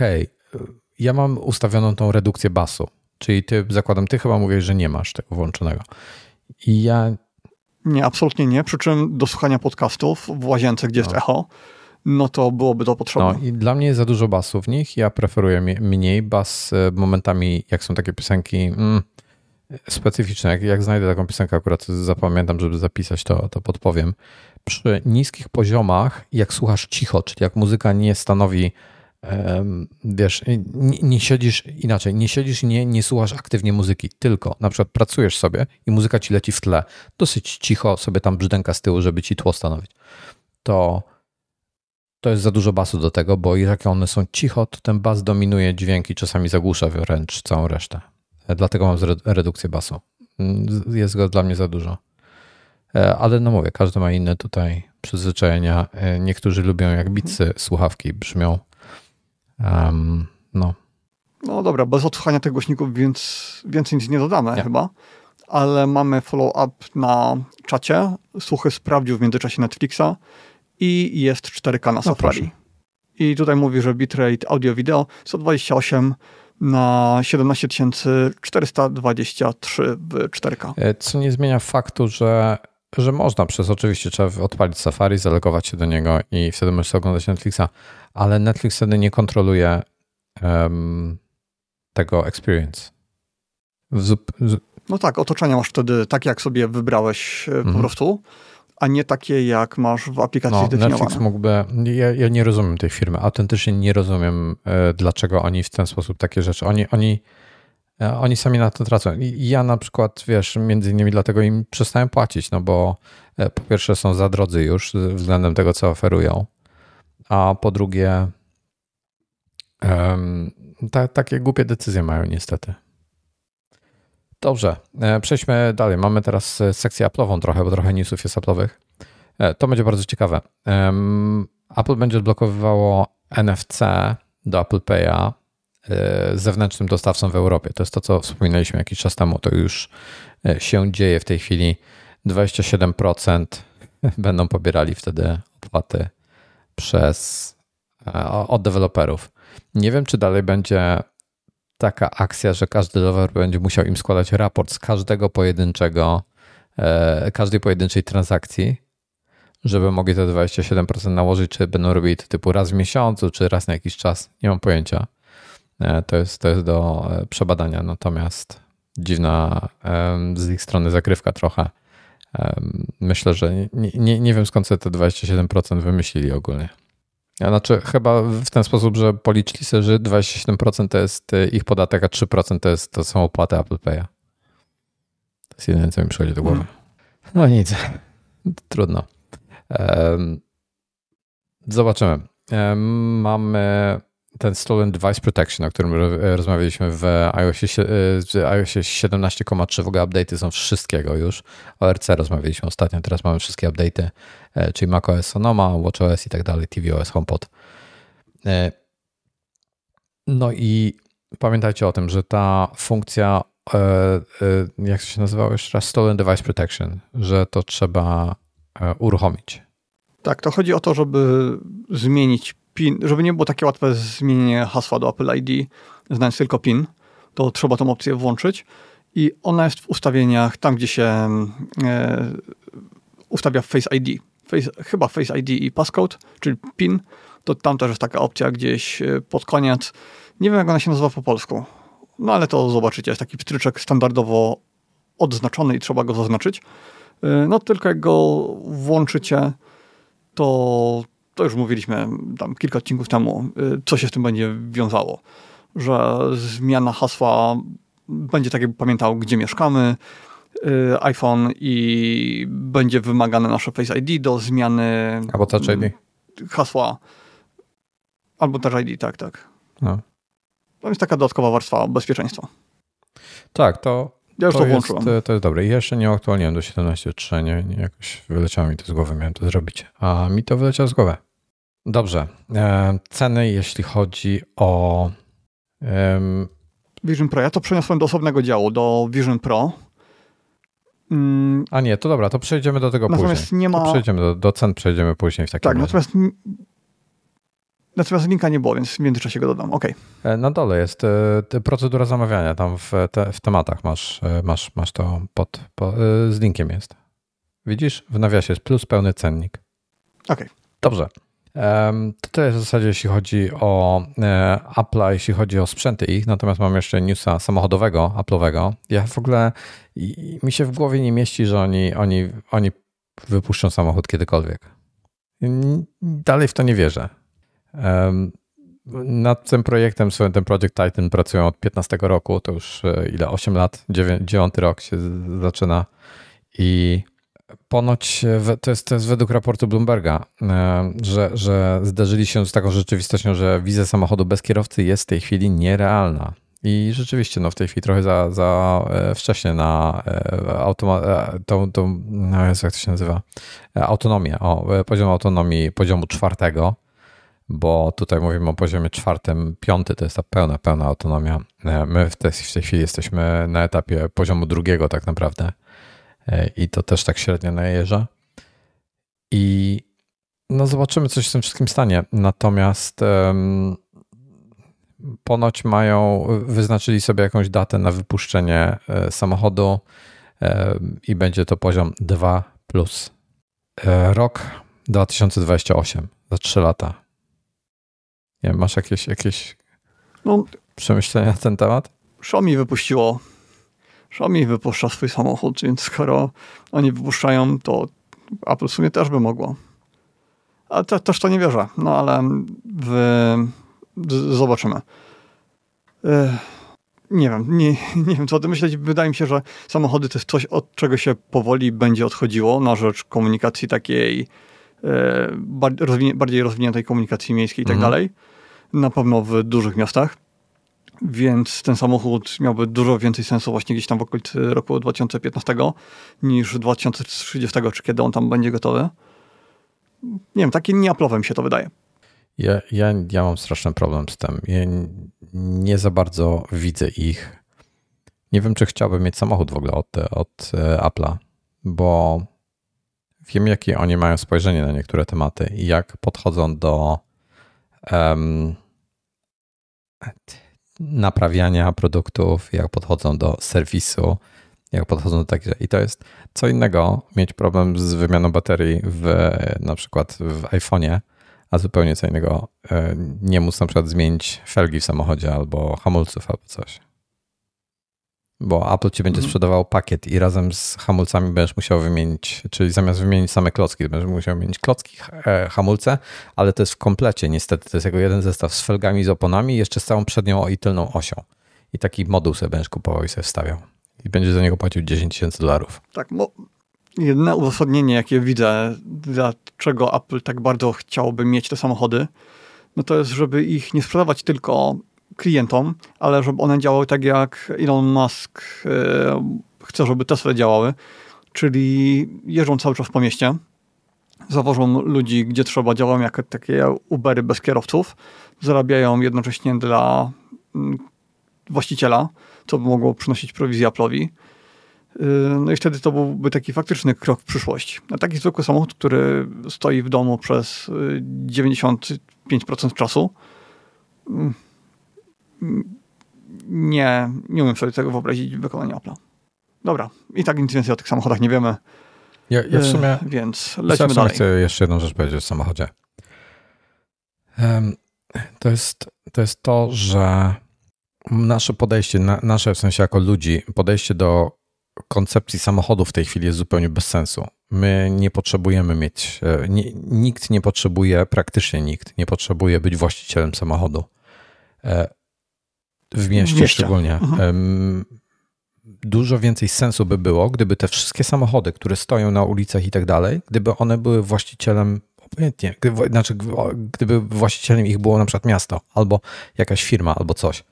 Ja mam ustawioną tą redukcję basu. Czyli ty, zakładam, ty chyba mówisz, że nie masz tego włączonego. I ja Nie, absolutnie nie. Przy czym do słuchania podcastów w łazience, gdzie no. jest echo, no to byłoby to potrzebne. No i dla mnie jest za dużo basu w nich. Ja preferuję mniej bas e, momentami, jak są takie piosenki mm, specyficzne. Jak, jak znajdę taką piosenkę, akurat zapamiętam, żeby zapisać, to, to podpowiem. Przy niskich poziomach, jak słuchasz cicho, czyli jak muzyka nie stanowi wiesz, nie, nie, siedzisz inaczej, nie siedzisz nie, nie słuchasz aktywnie muzyki, tylko na przykład pracujesz sobie i muzyka ci leci w tle, dosyć cicho sobie tam brzdęka z tyłu, żeby ci tło stanowić, to to jest za dużo basu do tego, bo jak one są cicho, to ten bas dominuje dźwięki, czasami zagłusza wręcz całą resztę. Dlatego mam redukcję basu. Mm, jest go dla mnie za dużo. E, ale no mówię, każdy ma inne tutaj przyzwyczajenia. E, niektórzy lubią jak bitsy słuchawki brzmią. Um, no. No dobra, bez odsłuchania tych głośników więc więcej nic nie dodamy nie. chyba. Ale mamy follow-up na czacie. Słuchy sprawdził w międzyczasie Netflixa i jest 4K na no Safari. Proszę. I tutaj mówi, że bitrate audio-wideo 128 na 17423 w 4K. E, co nie zmienia faktu, że, że można przez oczywiście trzeba odpalić Safari, zalogować się do niego i wtedy możesz oglądać Netflixa, ale Netflix wtedy nie kontroluje um, tego experience. Zup. No tak, otoczenie masz wtedy tak, jak sobie wybrałeś -hmm. po mhm. prostu a nie takie, jak masz w aplikacji no, zdefiniowane. Netflix mógłby, ja, ja, nie rozumiem tej firmy, autentycznie nie rozumiem, e, dlaczego oni w ten sposób takie rzeczy, oni, oni, e, oni sami na to tracą. I ja na przykład, wiesz, między innymi dlatego im przestałem płacić, no bo e, po pierwsze są za drodzy już względem tego, co oferują, a po drugie um, ta, takie głupie decyzje mają niestety. Dobrze, e, przejdźmy dalej. Mamy teraz e, sekcję Apple'ową trochę, bo trochę newsów jest Apple'owych. E, to będzie bardzo ciekawe. Apple będzie odblokowywało NFC do Apple Pay'a zewnętrznym dostawcą w Europie. To jest to, co wspominaliśmy jakiś czas temu. To już się dzieje w tej chwili. 27% *laughs* będą pobierali wtedy opłaty przez, od deweloperów. Nie wiem, czy dalej będzie taka akcja, że każdy deweloper będzie musiał im składać raport z każdego pojedynczego, e, każdej pojedynczej transakcji, żeby mogli te 27% nałożyć, czy będą robili to typu raz w miesiącu, czy raz na jakiś czas. Nie mam pojęcia. E, to jest, to jest do e, przebadania, natomiast dziwna z ich strony zakrywka trochę. Myślę, że nie, nie, nie wiem skąd sobie te 27% wymyślili ogólnie. Znaczy, chyba w ten sposób, że policzyli sobie, że 27% to jest y, ich podatek, a 3% to, jest, to są opłaty Apple Pay'a. To jest jedyne, co mi przychodzi do głowy. Hmm. No nic, trudno. Zobaczymy. Mamy ten Stolen Device Protection, o którym rozmawialiśmy w iOSie, w iOSie 17,3 w ogóle update'y są wszystkiego już. O RC rozmawialiśmy ostatnio, teraz mamy wszystkie update'y, e, czyli macOS Sonoma, WatchOS i tak dalej, tvOS, HomePod. E, no i pamiętajcie o tym, że ta funkcja, e, jak się nazywało jeszcze raz, Stolen Device Protection, że to trzeba uruchomić. Tak, to chodzi o to, żeby zmienić PIN, żeby nie było takie łatwe zmienienie hasła do Apple ID, znając tylko PIN, to trzeba tą opcję włączyć i ona jest w ustawieniach, tam gdzie się e, ustawia Face ID. Face, chyba Face ID i passcode, czyli PIN, to tam też jest taka opcja gdzieś e, pod koniec. Nie wiem, jak ona się nazywa po polsku, no ale to zobaczycie. Jest taki pstryczek standardowo odznaczony i trzeba go zaznaczyć. E, no tylko jak go włączycie, to to już mówiliśmy tam kilka odcinków temu, y, co się z tym będzie wiązało. Że zmiana hasła będzie tak, jakby pamiętał, gdzie mieszkamy, iPhone i będzie wymagane nasze Face ID do zmiany albo Touch ID. hasła. Albo Touch ID, tak, tak. No. To jest taka dodatkowa warstwa bezpieczeństwa. Tak, to, ja już to, to włączyłem. Jest, to jest dobre. I jeszcze nie aktualniłem do 17.3, nie, nie, jakoś wyleciało mi to z głowy, miałem to zrobić. A mi to wyleciało z głowy. Dobrze. E, ceny, jeśli chodzi o. Um... Vision Pro. Ja to przeniosłem do osobnego działu, do Vision Pro. Mm. A nie, to dobra, to przejdziemy do tego natomiast później. Nie ma... To przejdziemy do, do cen, przejdziemy później w takim Tak, razie. natomiast, natomiast linka nie było, więc w międzyczasie go dodam. Ok. E, na dole jest e, procedura zamawiania, tam w, te, w tematach masz, masz, masz to pod, pod, z linkiem jest. Widzisz? W nawiasie jest plus pełny cennik. Okej. Okay. Dobrze. To tyle w zasadzie, jeśli chodzi o e, Apple'a, jeśli chodzi o sprzęty ich. Natomiast mam jeszcze newsa samochodowego, Apple'owego. Ja w ogóle mi się w głowie nie mieści, że oni, oni, oni wypuszczą samochód kiedykolwiek. Dalej w to nie wierzę. Nad tym projektem, ten Project Titan pracują od 15 roku, to już e, ile? 8 lat, 9, 9 rok się zaczyna i Ponoć e, to jest, to jest według raportu Bloomberga, e, że, że zderzyli się z taką rzeczywistością, że wizja samochodu bez kierowcy jest w tej chwili nierealna. I rzeczywiście, no w tej chwili trochę za, za e, wcześnie na automa- tą, tą no jak to się nazywa, autonomię, o, poziom autonomii poziomu czwartego, bo tutaj mówimy o poziomie czwartym, piąty to jest ta pełna, pełna autonomia. My w tej, w tej chwili jesteśmy na etapie poziomu drugiego tak naprawdę. E, i to też tak średnio najeżdża. I no zobaczymy, co się z tym wszystkim stanie. Natomiast um, ponoć mają, wyznaczyli sobie jakąś datę na wypuszczenie e, samochodu i będzie to poziom 2 plus. Rok 2028, za 3 lata. Nie masz jakieś, jakieś no, przemyślenia na ten temat? Xiaomi wypuściło Xiaomi wypuszcza swój samochód, więc skoro oni wypuszczają, to Apple w sumie też by mogło. Ale te, też to nie wierzę. No ale w, zobaczymy. Nie wiem, nie, *laughs* nie wiem co o tym myśleć. Wydaje mi się, że samochody to jest coś, od czego się powoli będzie odchodziło na rzecz komunikacji takiej bardziej rozwiniętej komunikacji miejskiej i tak mhm. dalej. Na pewno w dużych miastach więc ten samochód miałby dużo więcej sensu właśnie gdzieś tam w okolicy roku 2015 niż 2030, czy kiedy on tam będzie gotowy. Nie wiem, takim nieaplowem się to wydaje. Ja, ja, ja mam straszny problem z tym. Ja nie za bardzo widzę ich. Nie wiem, czy chciałbym mieć samochód w ogóle od, od e, Apple'a, bo wiem, jakie oni mają spojrzenie na niektóre tematy i jak podchodzą do um, naprawiania produktów, jak podchodzą do serwisu, jak podchodzą do takich I to jest co innego mieć problem z wymianą baterii w na przykład w iPhone'ie, a zupełnie co innego e, nie móc na przykład zmienić felgi w samochodzie albo hamulców albo coś bo Apple ci będzie mhm. sprzedawał pakiet i razem z hamulcami będziesz musiał wymienić, czyli zamiast wymienić same klocki, będziesz musiał wymienić klocki, e, hamulce, ale to jest w komplecie niestety, to jest jako jeden zestaw z felgami, z oponami, jeszcze z całą przednią i tylną osią. I taki moduł sobie będziesz kupował i sobie wstawiał. I będziesz za niego płacił 10 tysięcy dolarów. Tak, bo jedyne uzasadnienie, jakie widzę, dlaczego Apple tak bardzo chciałby mieć te samochody, no to jest, żeby ich nie sprzedawać tylko klientom, ale żeby one działały tak jak Elon Musk e, chce, żeby Tesla działały, czyli jeżdżą cały czas po mieście, zawożą ludzi, gdzie trzeba, działają jak takie Ubery bez kierowców, zarabiają jednocześnie dla mm, właściciela, co by mogło przynosić prowizję Apple'owi. E, no i wtedy to byłby taki faktyczny krok w przyszłość. A taki zwykły samochód, który stoi w domu przez 95% e, czasu, mm, nie, nie umiem sobie tego wyobrazić wykonania Apple'a. Dobra, i tak nic więcej o tych samochodach nie wiemy. Ja, ja w sumie. E, więc lecimy dalej. Chcę jeszcze jedną rzecz powiedzieć o samochodzie. To jest, to jest to, że nasze podejście, nasze w sensie jako ludzi, podejście do koncepcji samochodu w tej chwili jest zupełnie bez sensu. My nie potrzebujemy mieć, e, nie, nikt nie potrzebuje, praktycznie nikt nie potrzebuje być właścicielem samochodu. W mieście, szczególnie. Mhm. Dużo więcej sensu by było, gdyby te wszystkie samochody, które stoją na ulicach i tak dalej, gdyby one były właścicielem obojętnie, gdyby, znaczy gdyby właścicielem ich było na przykład miasto, albo jakaś firma, albo coś.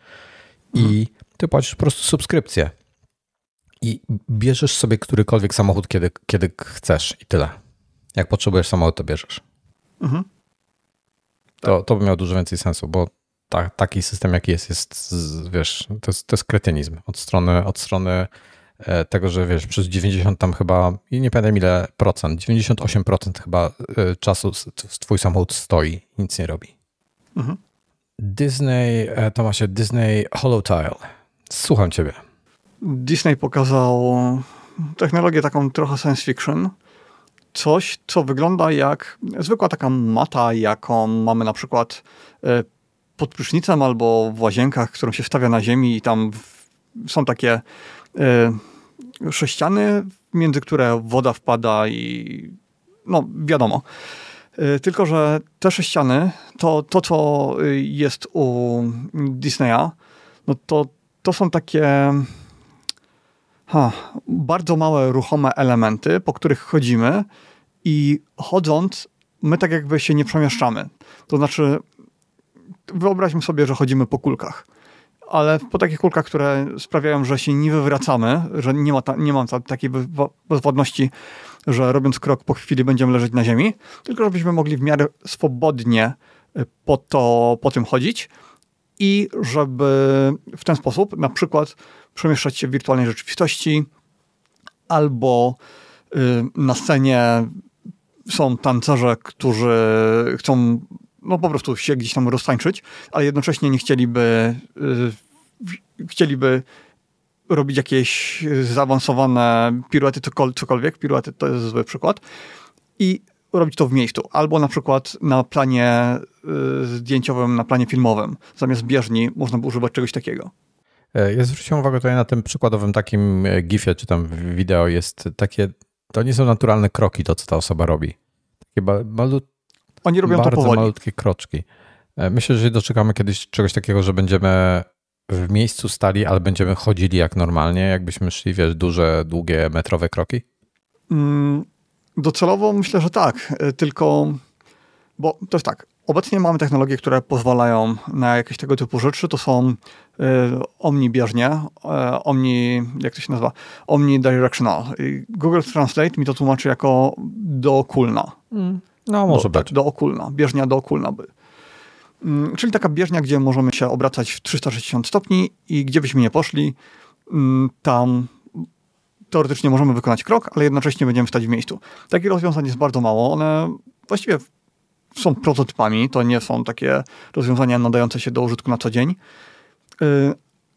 I mhm. ty płacisz po prostu subskrypcję i bierzesz sobie którykolwiek samochód, kiedy, kiedy chcesz i tyle. Jak potrzebujesz samochód, to bierzesz. Mhm. To, to by miało dużo więcej sensu, bo ta, taki system, jaki jest, jest, wiesz, to jest, to jest kretynizm od strony, od strony e, tego, że wiesz, przez 90 tam chyba, i nie pamiętam ile procent, 98% chyba e, czasu twój samochód stoi nic nie robi. Mhm. Disney, e, Tomasie, Disney Holotile. Słucham ciebie. Disney pokazał technologię taką trochę science fiction, coś, co wygląda jak zwykła taka mata, jaką mamy na przykład pod prysznicem albo w łazienkach, którą się stawia na ziemi i tam są takie e, sześciany, między które woda wpada i no wiadomo. E, tylko, że te sześciany, to, to co jest u Disneya, no to, to są takie ha, bardzo małe, ruchome elementy, po których chodzimy i chodząc, my tak jakby się nie przemieszczamy. To znaczy, wyobraźmy sobie, że chodzimy po kulkach, ale po takich kulkach, które sprawiają, że się nie wywracamy, że nie, ma ta, nie mam ta, takiej bezwładności, że robiąc krok po chwili będziemy leżeć na ziemi, tylko żebyśmy mogli w miarę swobodnie y, po, to, po tym chodzić i żeby w ten sposób na przykład przemieszczać się w wirtualnej rzeczywistości albo y, na scenie są tancerze, którzy chcą no po prostu się gdzieś tam roztańczyć, ale jednocześnie nie chcieliby yy, chcieliby robić jakieś zaawansowane piruety, cokolwiek. Piruety to jest zły przykład. I robić to w miejscu. Albo na przykład na planie yy, zdjęciowym, na planie filmowym. Zamiast bieżni można by używać czegoś takiego. E, ja zwróciłem uwagę tutaj na tym przykładowym takim e, gifie, czy tam wideo jest takie, to nie są naturalne kroki, to co ta osoba robi. Takie Oni robią bardzo to powoli. malutkie kroczki. E, myślę, że doczekamy kiedyś czegoś takiego, że będziemy w miejscu stali, ale będziemy chodzili jak normalnie, jakbyśmy szli, wiesz, duże, długie, metrowe kroki? Mm, docelowo myślę, że tak, tylko, bo to jest tak, Obecnie mamy technologie, które pozwalają na jakieś tego typu rzeczy. To są y, omnibieżnie, y, omni, jak to się nazywa? Omnidirectional. Google Translate mi to tłumaczy jako dookulna. Mm. No, może do, być. Tak, dookulna, bieżnia dookulna by. Mm, czyli taka bieżnia, gdzie możemy się obracać w 360 stopni i gdzie byśmy nie poszli, mm, tam teoretycznie możemy wykonać krok, ale jednocześnie będziemy stać w miejscu. Takich rozwiązań jest bardzo mało. One właściwie są prototypami, to nie są takie rozwiązania nadające się do użytku na co dzień.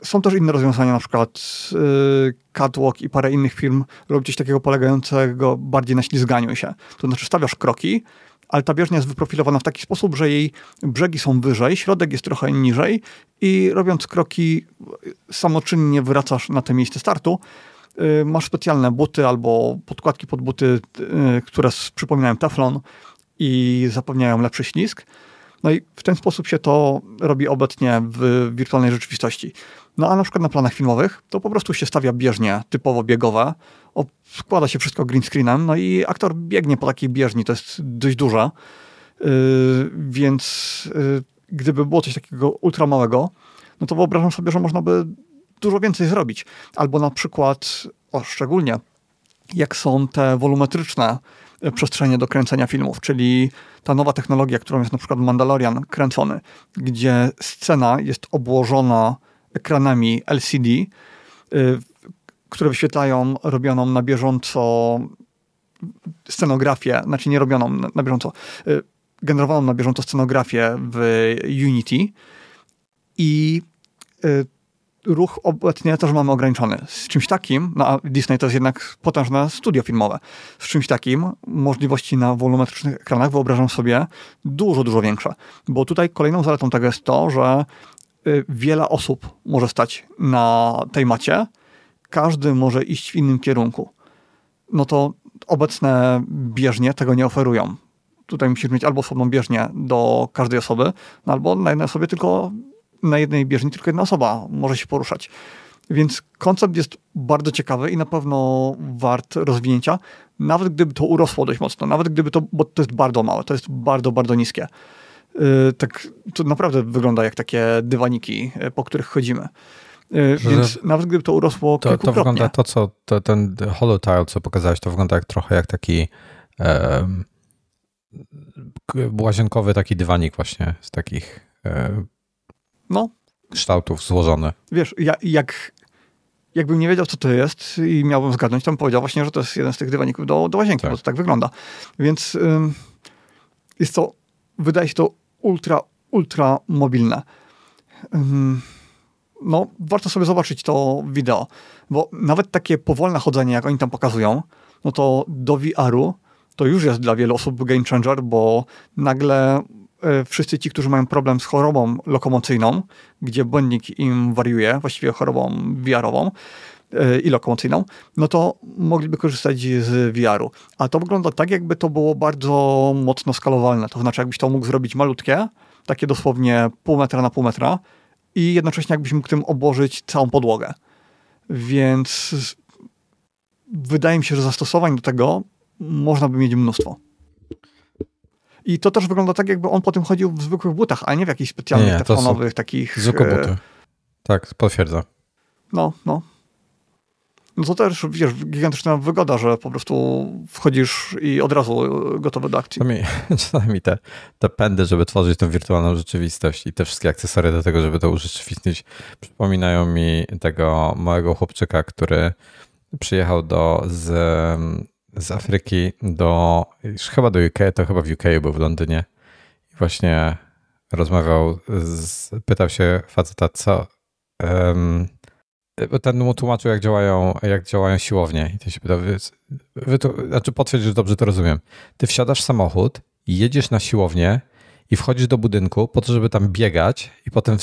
Są też inne rozwiązania, na przykład y, Catwalk i parę innych firm robi coś takiego polegającego bardziej na ślizganiu się. To znaczy stawiasz kroki, ale ta bieżnia jest wyprofilowana w taki sposób, że jej brzegi są wyżej, środek jest trochę niżej i robiąc kroki samoczynnie wracasz na to miejsce startu. Y, masz specjalne buty albo podkładki pod buty, które przypominają teflon, i zapewniają lepszy ślizg. No i w ten sposób się to robi obecnie w wirtualnej rzeczywistości. No a na przykład na planach filmowych to po prostu się stawia bieżnie typowo biegowe, składa się wszystko green screenem, no i aktor biegnie po takiej bieżni, to jest dość duża, yy, więc yy, gdyby było coś takiego ultramałego, no to wyobrażam sobie, że można by dużo więcej zrobić. Albo na przykład, o szczególnie, jak są te wolumetryczne przestrzenie do kręcenia filmów, czyli ta nowa technologia, którą jest na przykład Mandalorian kręcony, gdzie scena jest obłożona ekranami LCD, y, które wyświetlają robioną na bieżąco scenografię, znaczy nie robioną na bieżąco, y, generowaną na bieżąco scenografię w Unity i y, ruch obecnie też mamy ograniczony. Z czymś takim, no a Disney to jest jednak potężne studio filmowe, z czymś takim możliwości na wolumetrycznych ekranach wyobrażam sobie dużo, dużo większe. Bo tutaj kolejną zaletą tego jest to, że wiele osób może stać na tej macie, każdy może iść w innym kierunku. No to obecne bieżnie tego nie oferują. Tutaj musisz mieć albo osobną bieżnię do każdej osoby, no albo na jednej osobie tylko na jednej bieżni tylko jedna osoba może się poruszać. Więc koncept jest bardzo ciekawy i na pewno wart rozwinięcia, nawet gdyby to urosło dość mocno, nawet gdyby to, bo to jest bardzo małe, to jest bardzo, bardzo niskie. Yy, tak, to naprawdę wygląda jak takie dywaniki, yy, po których chodzimy. Yy, więc nawet gdyby to urosło to, to wygląda to, co to, ten holotile, co pokazałeś, to wygląda jak trochę jak taki um, łazienkowy taki dywanik właśnie z takich no. kształtów złożone. Wiesz, ja, jak, jakbym nie wiedział, co to jest i miałbym zgadnąć, to bym powiedział właśnie, że to jest jeden z tych dywaników do, do łazienki, tak. bo to tak wygląda. Więc ym, jest to, wydaje się to ultra, ultra mobilne. No, warto sobie zobaczyć to wideo, bo nawet takie powolne chodzenie, jak oni tam pokazują, no to do VR-u to już jest dla wielu osób game changer, bo nagle E, wszyscy ci, którzy mają problem z chorobą lokomocyjną, gdzie błędnik im wariuje, właściwie chorobą VR-ową i lokomocyjną, no to mogliby korzystać z VR-u. A to wygląda tak, jakby to było bardzo mocno skalowalne. To znaczy, jakbyś to mógł zrobić malutkie, takie dosłownie pół metra na pół metra i jednocześnie jakbyś mógł tym obłożyć całą podłogę. Więc wydaje mi się, że zastosowań do tego można by mieć mnóstwo. I to też wygląda tak, jakby on po tym chodził w zwykłych butach, a nie w jakichś specjalnych teflonowych takich. Zwykłe e, buty. Tak, potwierdzam. No, no. No to też, wiesz, gigantyczna wygoda, że po prostu wchodzisz i od razu gotowy do akcji. Czasami, *laughs* czasami te, te pędy, żeby tworzyć tą wirtualną rzeczywistość i te wszystkie akcesoria do tego, żeby to urzeczywistnić, przypominają mi tego małego chłopczyka, który przyjechał do, z, z Afryki do, chyba do UK, to chyba w UK był w Londynie i właśnie rozmawiał, z, pytał się faceta, co um, ten mu tłumaczył, jak działają, jak działają siłownie i ten się pytał, wy, wy to, znaczy potwierdź, że dobrze to rozumiem. Ty wsiadasz w samochód, jedziesz na siłownię i wchodzisz do budynku po to, żeby tam biegać i potem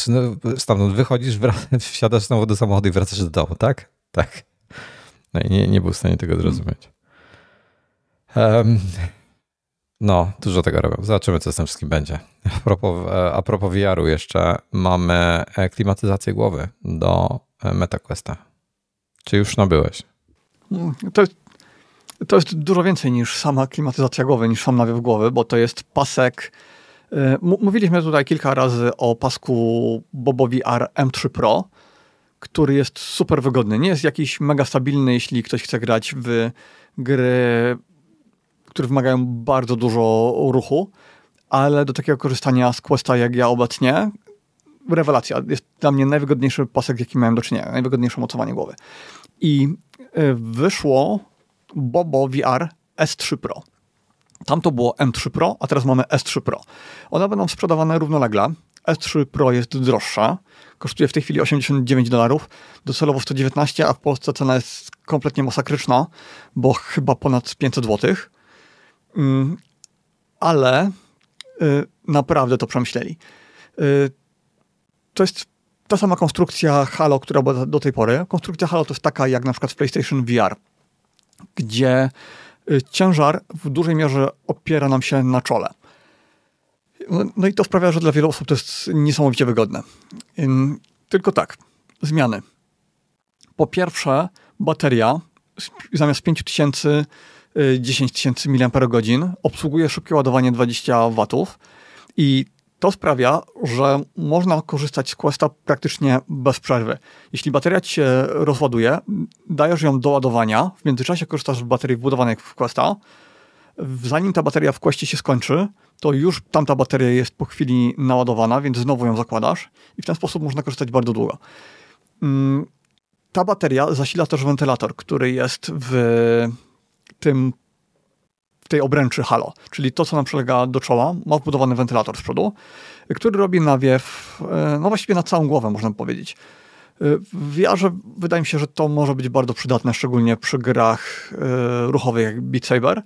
stamtąd wychodzisz, *laughs* wsiadasz znowu do samochodu i wracasz do domu, tak? Tak. No i nie, nie był w stanie tego zrozumieć. Um, no, dużo tego robią. Zobaczymy, co z tym wszystkim będzie. A propos, e, a propos VR-u jeszcze, mamy e, klimatyzację głowy do MetaQuesta. Czy już nabyłeś? Mm, to jest, to jest dużo więcej niż sama klimatyzacja głowy, niż sam nawiew głowy, bo to jest pasek. Mówiliśmy tutaj kilka razy o pasku Bobo VR M3 Pro, który jest super wygodny. Nie jest jakiś mega stabilny, jeśli ktoś chce grać w gry które wymagają bardzo dużo ruchu, ale do takiego korzystania z Questa jak ja obecnie, rewelacja. Jest dla mnie najwygodniejszy pasek, jaki miałem do czynienia, najwygodniejsze mocowanie głowy. I e, wyszło Bobo VR S3 Pro. Tam to było M3 Pro, a teraz mamy S3 Pro. One będą sprzedawane równolegle. S3 Pro jest droższa, kosztuje w tej chwili 89 dolarów, docelowo 119, a w Polsce cena jest kompletnie masakryczna, bo chyba ponad 500 złotych. Mm, ale y, naprawdę to przemyśleli. To jest ta sama konstrukcja Halo, która była do tej pory. Konstrukcja Halo to jest taka jak na przykład w PlayStation VR, gdzie y, ciężar w dużej mierze opiera nam się na czole. No i to sprawia, że dla wielu osób to jest niesamowicie wygodne. Tylko tak, zmiany. Po pierwsze, bateria zamiast 5000 10 tysięcy mAh, obsługuje szybkie ładowanie 20 W i to sprawia, że można korzystać z Questa praktycznie bez przerwy. Jeśli bateria ci się rozładuje, dajesz ją do ładowania, w międzyczasie korzystasz z baterii wbudowanej w Questa, zanim ta bateria w Questie się skończy, to już tamta bateria jest po chwili naładowana, więc znowu ją zakładasz i w ten sposób można korzystać bardzo długo. Mm, ta bateria zasila też wentylator, który jest w tym tej obręczy halo, czyli to, co nam przylega do czoła, ma wbudowany wentylator z przodu, który robi nawiew, e, no właściwie na całą głowę, można powiedzieć. E, w VR wydaje mi się, że to może być bardzo przydatne, szczególnie przy grach e, ruchowych jak Beat Saber,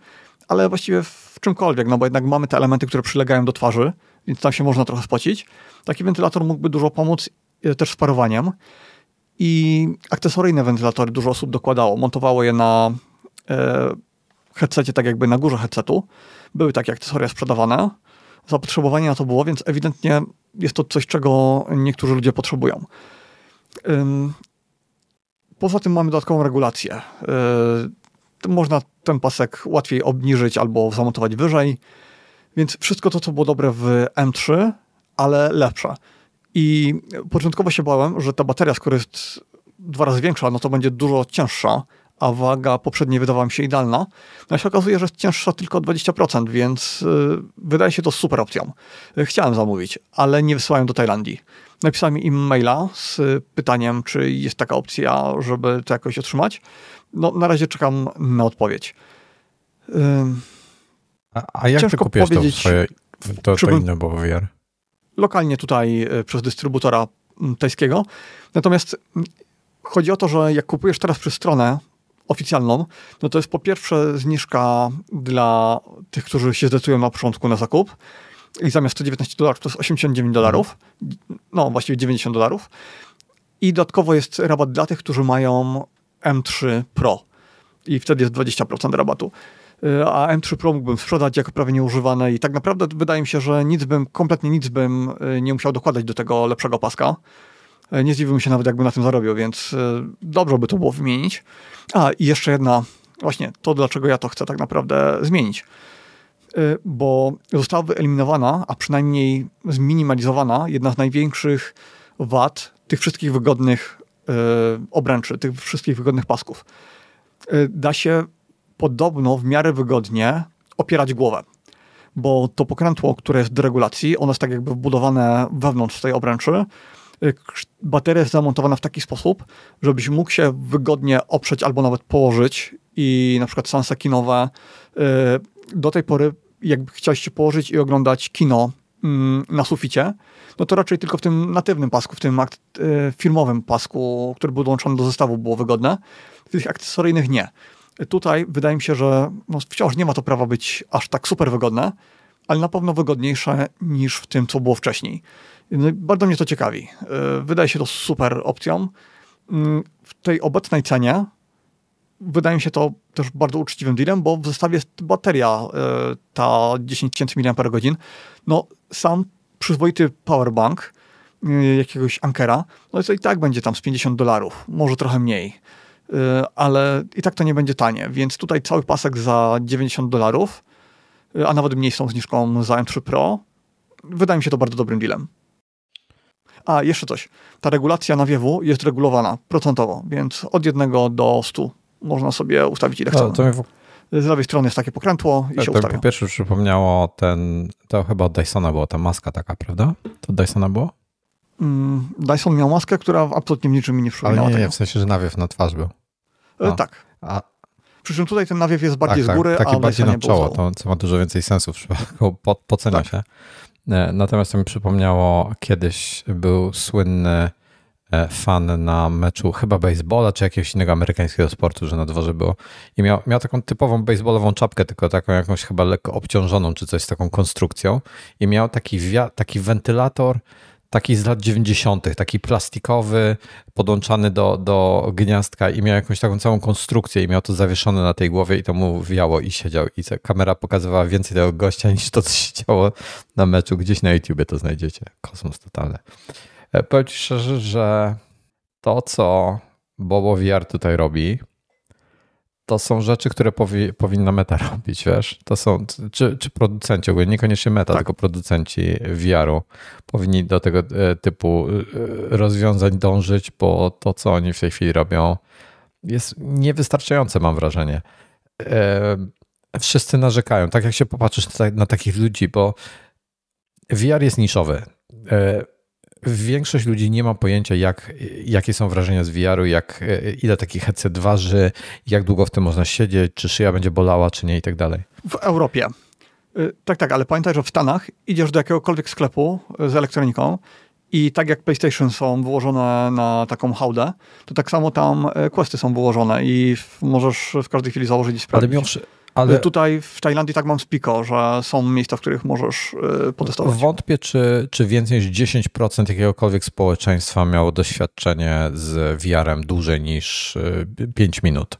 ale właściwie w czymkolwiek, no bo jednak mamy te elementy, które przylegają do twarzy, więc tam się można trochę spocić. Taki wentylator mógłby dużo pomóc też z parowaniem. I akcesoryjne wentylatory dużo osób dokładało, montowało je na headsetie, tak jakby na górze headsetu. Były takie akcesoria sprzedawane. Zapotrzebowanie na to było, więc ewidentnie jest to coś, czego niektórzy ludzie potrzebują. Poza tym mamy dodatkową regulację. E, można ten pasek łatwiej obniżyć albo zamontować wyżej. Więc wszystko to, co było dobre w M3, ale lepsze. I początkowo się bałem, że ta bateria, skoro jest dwa razy większa, no to będzie dużo cięższa a waga poprzedniej wydawała mi się idealna. No się okazuje, że jest cięższa tylko o 20%, więc yy, wydaje się to super opcją. Yy, chciałem zamówić, ale nie wysyłają do Tajlandii. Napisałem im maila z pytaniem, czy jest taka opcja, żeby to jakoś otrzymać. No, na razie czekam na odpowiedź. A, a jak ty kupiłeś to swoje, to, to inne było VR? Lokalnie tutaj y, przez dystrybutora tajskiego. Natomiast chodzi o to, że jak kupujesz teraz przez stronę oficjalną, no to jest po pierwsze zniżka dla tych, którzy się zdecydują na początku na zakup. I zamiast 119 dolarów to jest 89 dolarów, no właściwie 90 dolarów. I dodatkowo jest rabat dla tych, którzy mają M3 Pro. I wtedy jest 20% rabatu. Y, a M3 Pro mógłbym sprzedać jako prawie nieużywane i tak naprawdę wydaje mi się, że nic bym, kompletnie nic bym y, nie musiał dokładać do tego lepszego paska. Y, nie zdziwiłbym się nawet, jakby na tym zarobił, więc dobrze by to było wymienić. A i jeszcze jedna, właśnie to, dlaczego ja to chcę tak naprawdę zmienić. Bo została wyeliminowana, a przynajmniej zminimalizowana jedna z największych wad tych wszystkich wygodnych obręczy, tych wszystkich wygodnych pasków. Da się podobno w miarę wygodnie opierać głowę. Bo to pokrętło, które jest do regulacji, ono jest tak jakby wbudowane wewnątrz tej obręczy. Y, bateria jest zamontowana w taki sposób, żebyś mógł się wygodnie oprzeć albo nawet położyć i na przykład seanse kinowe y, do tej pory jakby chciałeś się położyć i oglądać kino mm, na suficie, no to raczej tylko w tym natywnym pasku, w tym y, filmowym pasku, który był dołączony do zestawu było wygodne. W tych akcesoryjnych nie. Tutaj wydaje mi się, że no, wciąż nie ma to prawa być aż tak super wygodne, ale na pewno wygodniejsze niż w tym, co było wcześniej. No, bardzo mnie to ciekawi. E, wydaje się to super opcją. Mm, w tej obecnej cenie wydaje mi się to też bardzo uczciwym dealem, bo w zestawie jest bateria e, ta 10 tysięcy mAh. No sam przyzwoity powerbank e, jakiegoś Ankera, no to i tak będzie tam z 50 dolarów, może trochę mniej. Ale i tak to nie będzie tanie, więc tutaj cały pasek za 90 dolarów, a nawet mniejszą zniżką za M3 Pro, wydaje mi się to bardzo dobrym dealem. A, jeszcze coś. Ta regulacja nawiewu jest regulowana procentowo, więc od 1 do 100 można sobie ustawić ile chcemy. To, to Z lewej strony jest takie pokrętło i tak, się to ustawia. Po pierwsze przypomniało ten, to chyba od Dysona była ta maska taka, prawda? To Dysona było? Mm, Dyson miał maskę, która absolutnie niczym mi nie przypominała Ale nie, nie, w sensie, że nawiew na twarz był. E, no. Tak. A... Przy czym tutaj ten nawiew jest bardziej tak, z góry, tak, taki a bardziej na czoło, to, co ma dużo więcej sensu w przypadku, po, pocenia tak. się. E, natomiast to mi przypomniało, kiedyś był słynny e, fan na meczu chyba baseballa, czy jakiegoś innego amerykańskiego sportu, że na dworze było. I miał, miał taką typową baseballową czapkę, tylko taką jakąś chyba lekko obciążoną, czy coś z taką konstrukcją. I miał taki, taki wentylator taki z lat 90., taki plastikowy, podłączany do, do gniazdka i miał jakąś taką całą konstrukcję i miał to zawieszone na tej głowie i to mu wiało i siedział. I kamera pokazywała więcej tego gościa *laughs* niż to, co się działo na meczu. Gdzieś na YouTubie to znajdziecie. Kosmos totalny. E, powiem Ci szczerze, że to, co Bobo VR tutaj robi, to są rzeczy, które powi, powinna meta robić, wiesz? To są, czy, czy producenci, ogólnie niekoniecznie meta, tak. tylko producenci VR-u powinni do tego e, typu e, rozwiązań dążyć, bo to, co oni w tej chwili robią, jest niewystarczające, mam wrażenie. E, wszyscy narzekają, tak jak się popatrzysz na, na takich ludzi, bo VR jest niszowy większość ludzi nie ma pojęcia, jak, jakie są wrażenia z VR-u, jak, ile taki headset waży, jak długo w tym można siedzieć, czy szyja będzie bolała, czy nie i tak dalej. W Europie. Y, tak, tak, ale pamiętaj, że w Stanach idziesz do jakiegokolwiek sklepu z elektroniką i tak jak PlayStation są wyłożone na taką hałdę, to tak samo tam y, Questy są wyłożone i możesz w każdej chwili założyć i sprawdzić. Ale mimo, ale... Tutaj w Tajlandii tak mam spiko, że są miejsca, w których możesz yy, potestować. Wątpię, czy, czy więcej niż 10% jakiegokolwiek społeczeństwa miało doświadczenie z VR-em dłużej niż 5 y, minut.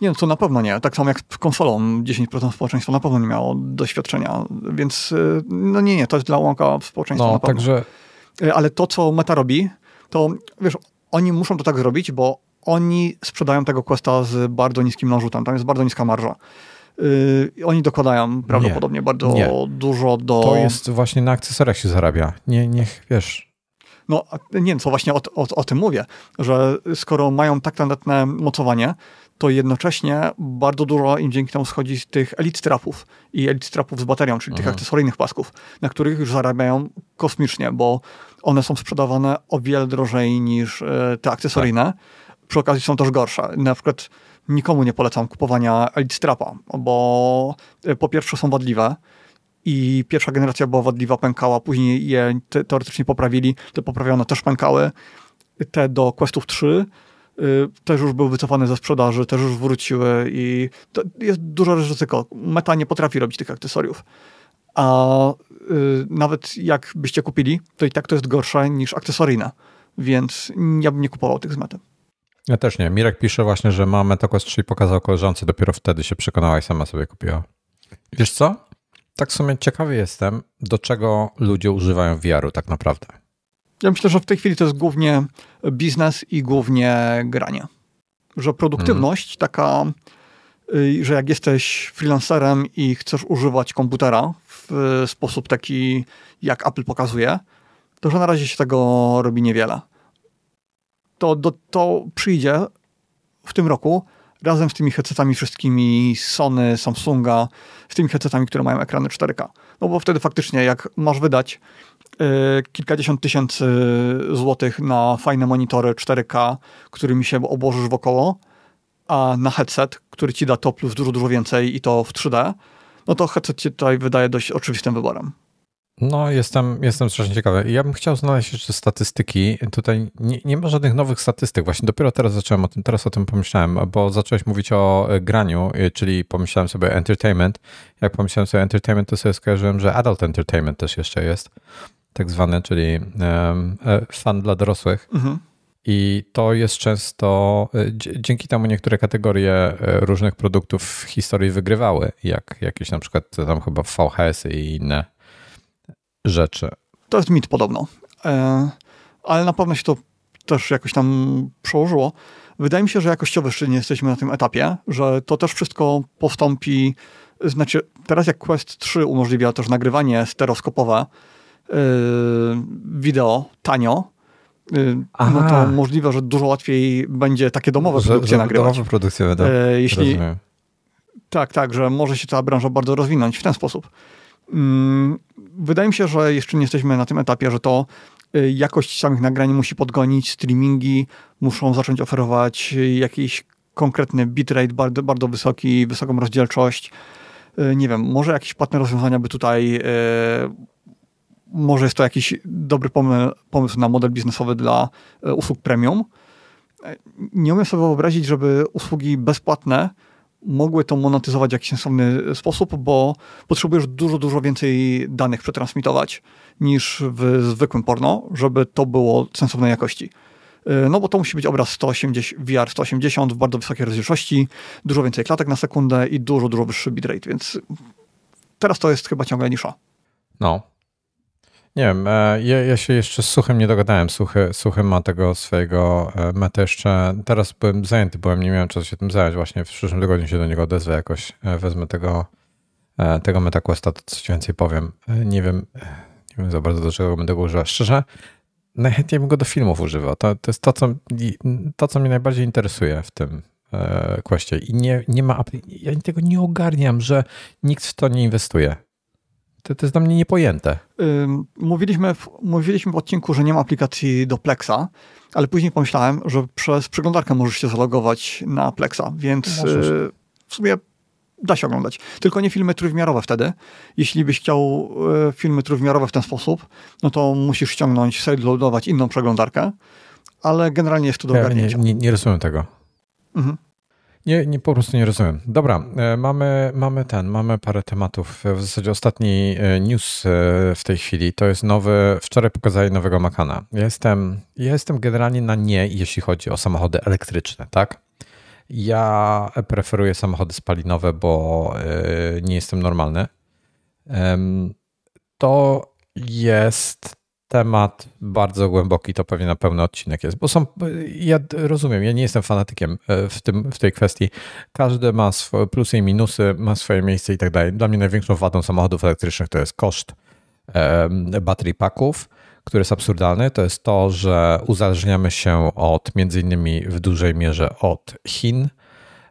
Nie, no to na pewno nie. Tak samo jak z konsolą 10% społeczeństwa na pewno nie miało doświadczenia, więc no nie, nie, to jest dla łąka społeczeństwa no, na pewno. Także... Ale to, co Meta robi, to wiesz, oni muszą to tak zrobić, bo oni sprzedają tego Questa z bardzo niskim narzutem. Tam jest bardzo niska marża. Yy, oni dokładają prawdopodobnie nie, bardzo nie. dużo do. To jest właśnie na akcesoriach się zarabia. Nie, niech wiesz. No nie, co właśnie o, o, o tym mówię, że skoro mają tak tandetne mocowanie, to jednocześnie bardzo dużo im dzięki temu schodzi z tych elite strapów i elite strapów z baterią, czyli mhm. tych akcesoryjnych pasków, na których już zarabiają kosmicznie, bo one są sprzedawane o wiele drożej niż e, te akcesoryjne. Tak przy okazji są też gorsze. Na przykład nikomu nie polecam kupowania Elite Strapa, bo e, po pierwsze są wadliwe i pierwsza generacja była wadliwa, pękała, później je te, teoretycznie poprawili, te poprawione też pękały. Te do Questów 3 też już były wycofane ze sprzedaży, też już wróciły i jest duże ryzyko. Meta nie potrafi robić tych akcesoriów. A nawet jak byście kupili, to i tak to jest gorsze niż akcesoryjne, więc ja bym nie kupował tych z mety. Ja też nie. Mirek pisze właśnie, że ma MetaQuest 3 i pokazał koleżance, dopiero wtedy się przekonała i sama sobie kupiła. Wiesz co? Tak w sumie ciekawy jestem, do czego ludzie używają VR-u tak naprawdę. Ja myślę, że w tej chwili to jest głównie biznes i głównie granie. Że produktywność mm. taka, y, że jak jesteś freelancerem i chcesz używać komputera w sposób taki, jak Apple pokazuje, to że na razie się tego robi niewiele. To, do, to przyjdzie w tym roku razem z tymi headsetami wszystkimi Sony, Samsunga, z tymi headsetami, które mają ekrany 4K. No bo wtedy faktycznie jak masz wydać y, kilkadziesiąt tysięcy złotych na fajne monitory 4K, którymi się obłożysz wokoło, a na headset, który ci da to plus dużo, dużo więcej i to w 3D, no to headset ci tutaj wydaje dość oczywistym wyborem. No, jestem, jestem strasznie ciekawy. Ja bym chciał znaleźć jeszcze statystyki. Tutaj nie, nie, ma żadnych nowych statystyk. Właśnie dopiero teraz zacząłem o tym, teraz o tym pomyślałem, bo zacząłeś mówić o e, graniu, e, czyli pomyślałem sobie entertainment. Jak pomyślałem sobie entertainment, to sobie skojarzyłem, że adult entertainment też jeszcze jest, tak zwany, czyli um, fan dla dorosłych. Mhm. I to jest często, dzięki temu niektóre kategorie różnych produktów w historii wygrywały, jak jakieś na przykład tam chyba VHS i inne rzeczy. To jest mit podobno, e, ale na pewno się to też jakoś tam przełożyło. Wydaje mi się, że jakościowo jeszcze nie jesteśmy na tym etapie, że to też wszystko postąpi, znaczy teraz jak Quest 3 umożliwia też nagrywanie stereoskopowe yy, wideo tanio, yy, no to możliwe, że dużo łatwiej będzie takie domowe że, produkcje że nagrywać. Domowe produkcje. Yy, jeśli, tak, tak, że może się ta branża bardzo rozwinąć w ten sposób. Mm, wydaje mi się, że jeszcze nie jesteśmy na tym etapie, że to y, jakość samych nagrań musi podgonić, streamingi muszą zacząć oferować jakiś konkretny bitrate bardzo, bardzo wysoki, wysoką rozdzielczość. Y, nie wiem, może jakieś płatne rozwiązania by tutaj, y, może jest to jakiś dobry pomysł na model biznesowy dla usług premium. Nie umiem sobie wyobrazić, żeby usługi bezpłatne mogły to monetyzować w jakiś sensowny sposób, bo potrzebujesz dużo, dużo więcej danych przetransmitować niż w zwykłym porno, żeby to było sensownej jakości. Y, no bo to musi być obraz 180, VR 180 w bardzo wysokiej rozdzielczości, dużo więcej klatek na sekundę i dużo, dużo wyższy bitrate, więc teraz to jest chyba ciągle nisza. No, nie wiem, e, ja, ja, się jeszcze z Suchym nie dogadałem. Suchy, Suchy ma tego swojego e, meta jeszcze. Teraz byłem zajęty, byłem, nie miałem czasu się tym zająć. Właśnie w przyszłym tygodniu się do niego odezwę jakoś. E, wezmę tego, tego MetaQuesta, to coś więcej powiem. Nie wiem, nie wiem za bardzo do czego będę go używał. Szczerze, najchętniej bym go do filmów używał. To, to jest to co, to, co mnie najbardziej interesuje w tym Questie. I nie, nie ma, ja tego nie ogarniam, że nikt w to nie inwestuje. To, to jest dla mnie niepojęte. Mówiliśmy w, mówiliśmy w odcinku, że nie ma aplikacji do Plexa, ale później pomyślałem, że przez przeglądarkę możesz się zalogować na Plexa, więc możesz. Y, w sumie da się oglądać. Tylko nie filmy trójwymiarowe wtedy. Jeśli byś chciał y, filmy trójwymiarowe w ten sposób, no to musisz ściągnąć, sideloadować inną przeglądarkę, ale generalnie jest to do ogarnięcia. Nie, nie, nie rozumiem tego. Mhm. Nie, nie, po prostu nie rozumiem. Dobra, e, mamy, mamy ten, mamy parę tematów. W zasadzie ostatni e, news e, w tej chwili to jest nowy, wczoraj pokazali nowego Makana. Ja jestem, ja jestem generalnie na nie, jeśli chodzi o samochody elektryczne, tak? Ja preferuję samochody spalinowe, bo nie jestem normalny. To jest temat bardzo głęboki, to pewnie na pełny odcinek jest, bo są, ja rozumiem, ja nie jestem fanatykiem e, w, tym, w tej kwestii. Każdy ma swoje plusy i minusy, ma swoje miejsce i tak dalej. Dla mnie największą wadą samochodów elektrycznych to jest koszt baterii packów, który jest absurdalny. To jest to, że uzależniamy się od, między innymi w dużej mierze od Chin,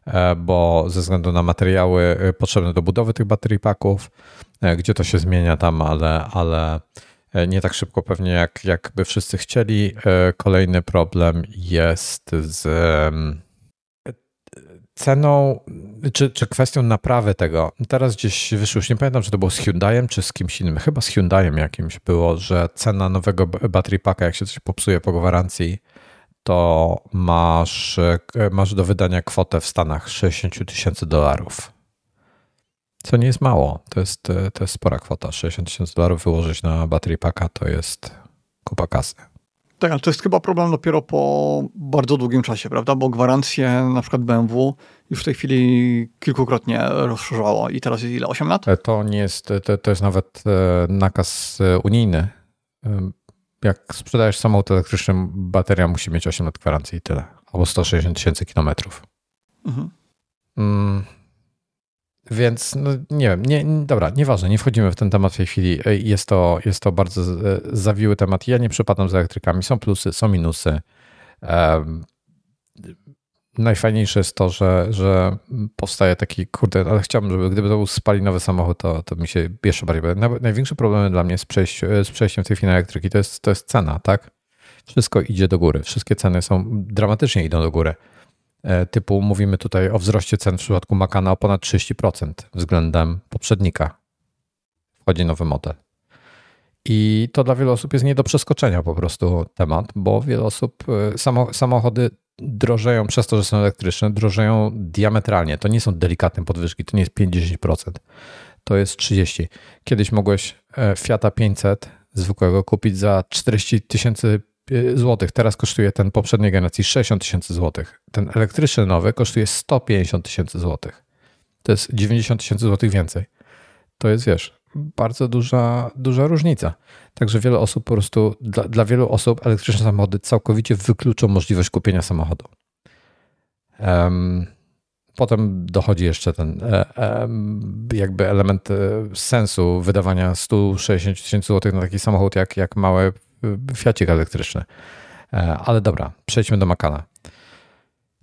e, bo ze względu na materiały e, potrzebne do budowy tych baterii packów, gdzie to się zmienia tam, ale, ale nie tak szybko pewnie, jak, jakby wszyscy chcieli. E, kolejny problem jest z ceną, czy, czy kwestią naprawy tego. Teraz gdzieś wyszło, już nie pamiętam, czy to było z Hyundaiem, czy z kimś innym. Chyba z Hyundaiem jakimś było, że cena nowego battery packa, jak się coś popsuje po gwarancji, to masz, masz do wydania kwotę w Stanach 60 tysięcy dolarów. Co nie jest mało. To jest, to jest spora kwota. 60 tysięcy dolarów wyłożyć na battery packa to jest kupa kasy. Tak, ale to jest chyba problem dopiero po bardzo długim czasie, prawda? Bo gwarancje na przykład BMW już w tej chwili kilkukrotnie rozszerzało i teraz jest ile? 8 lat? E, to nie jest, to, to jest nawet e, nakaz e, unijny. Jak sprzedajesz samochód elektryczny, bateria musi mieć 8 lat gwarancji i tyle. Albo 160 tysięcy kilometrów. Mhm. Mm. Więc no, nie wiem, nie, dobra, nieważne, nie wchodzimy w ten temat w tej chwili. Jest to, jest to bardzo zawiły temat. Ja nie przypadam z elektrykami. Są plusy, są minusy. Um, najfajniejsze jest to, że, że powstaje taki, kurde, ale chciałbym, żeby gdyby to był spalinowy samochód, to, to mi się jeszcze bardziej... Największy problem dla mnie z, przejść, z przejściem w tej chwili na elektryki to jest, to jest cena, tak? Wszystko idzie do góry. Wszystkie ceny są, dramatycznie idą do góry. E, typu mówimy tutaj o wzroście cen w przypadku Macana o ponad 30% względem poprzednika. Wchodzi nowy model. I to dla wielu osób jest nie do przeskoczenia po prostu temat, bo wiele osób, e, samochody drożeją przez to, że są elektryczne, drożeją diametralnie. To nie są delikatne podwyżki, to nie jest 50%, to jest 30%. Kiedyś mogłeś e, Fiata 500 zwykłego kupić za 40 tysięcy e, złotych. Teraz kosztuje ten poprzedniej generacji 60 tysięcy złotych. Ten elektryczny nowy kosztuje 150 tysięcy złotych. To jest 90 tysięcy złotych więcej. To jest, wiesz, bardzo duża, duża różnica. Także wiele osób po prostu, dla, dla wielu osób elektryczne samochody całkowicie wykluczą możliwość kupienia samochodu. Um, potem dochodzi jeszcze ten um, jakby element e, sensu wydawania 160 tysięcy złotych na taki samochód jak, jak mały Fiacik elektryczny. Ale dobra, przejdźmy do Makana.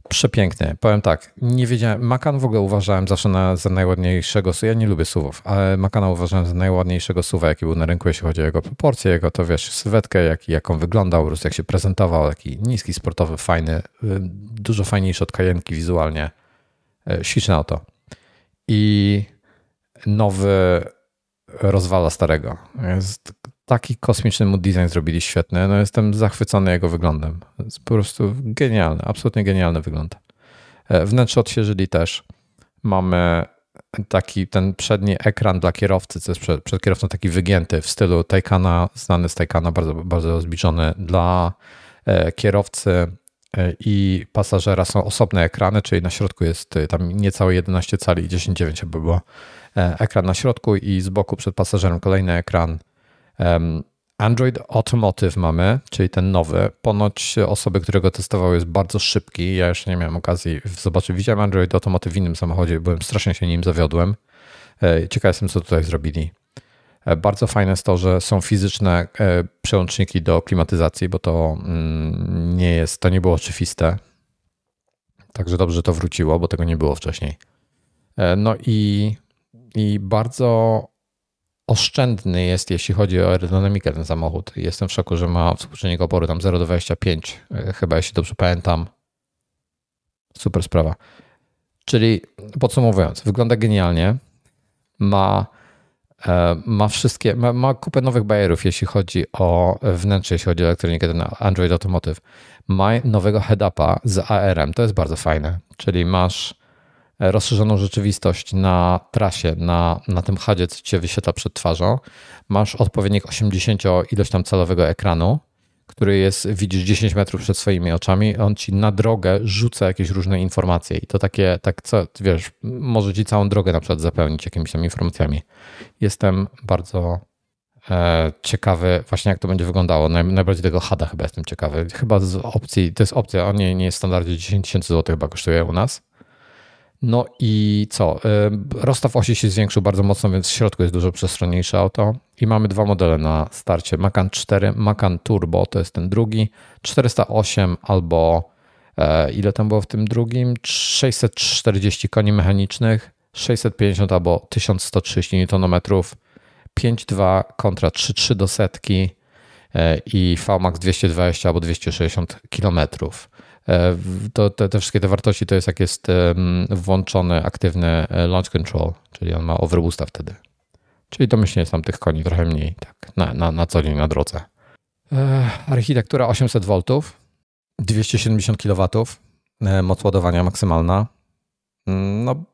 Przepiękny. Powiem tak, nie wiedziałem, Macan w ogóle uważałem zawsze na, za najładniejszego Ja nie lubię suwów, ale Macana uważałem za najładniejszego suwa, jaki był na rynku, jeśli chodzi o jego proporcje, jego to wiesz, sylwetkę, jak, jak on wyglądał, po jak się prezentował, taki niski, sportowy, fajny, y, dużo fajniejszy od kajenki wizualnie. Y, śliczne auto. I nowy rozwala starego. Jest taki kosmiczny mu design zrobili świetny. No jestem zachwycony jego wyglądem. Jest po prostu genialny, absolutnie genialny wygląd. E, wnętrze odświeżyli też. Mamy taki ten przedni ekran dla kierowcy, co jest przed, przed kierowcą taki wygięty w stylu Taycana, znany z Taycana, bardzo, bardzo zbliżony. Dla e, kierowcy e, i pasażera są osobne ekrany, czyli na środku jest tam niecałe 11 cali, 10,9 by było ekran na środku i z boku przed pasażerem kolejny ekran Android Automotive mamy, czyli ten nowy. Ponoć osoby, które go testowały, jest bardzo szybki. Ja jeszcze nie miałem okazji zobaczyć. Widziałem Android Automotive w innym samochodzie, byłem strasznie się nim zawiodłem. E, ciekaw jestem, co tutaj zrobili. E, bardzo fajne jest to, że są fizyczne e, przełączniki do klimatyzacji, bo to mm, nie jest, to nie było oczywiste. Także dobrze to wróciło, bo tego nie było wcześniej. No i, i bardzo oszczędny jest, jeśli chodzi o aerodynamikę ten samochód. Jestem w szoku, że ma współczynnik oporu tam 0,25, e, chyba jeśli dobrze pamiętam. Super sprawa. Czyli podsumowując, wygląda genialnie. Ma, e, ma wszystkie, ma, ma kupę nowych bajerów, jeśli chodzi o wnętrze, jeśli chodzi o elektronikę, ten Android Automotive. Ma nowego head-upa z ARM, to jest bardzo fajne. Czyli masz rozszerzoną rzeczywistość na trasie, na, na tym hadzie, co cię wyświetla przed twarzą, masz odpowiednik 80 ilość tam calowego ekranu, który jest, widzisz 10 metrów przed swoimi oczami, on ci na drogę rzuca jakieś różne informacje i to takie, tak co, wiesz, może ci całą drogę na przykład zapełnić jakimiś tam informacjami. Jestem bardzo e, ciekawy właśnie jak to będzie wyglądało. Naj, najbardziej tego hada chyba jestem ciekawy. Chyba z opcji, to jest opcja, on nie, nie jest w standardzie 10 tysięcy złotych chyba kosztuje u nas no i co? Rozstaw osi się zwiększył bardzo mocno, więc w środku jest dużo przestrzenniejsze auto. I mamy dwa modele na starcie. Macan 4, Macan Turbo to jest ten drugi, 408 albo e, ile tam było w tym drugim? 640 koni mechanicznych, 650 albo 1130 Nm, 5.2 kontra 3.3 do setki e, i VMAX 220 albo 260 kilometrów. E, to, te, te wszystkie te wartości to jest jak jest włączony aktywny e, launch control, czyli on ma overboosta wtedy. Czyli domyślnie jest tam tych koni trochę mniej, tak, na, na, na co dzień na drodze. E, architektura 800 V, 270 kW, moc ładowania maksymalna. Mm, no,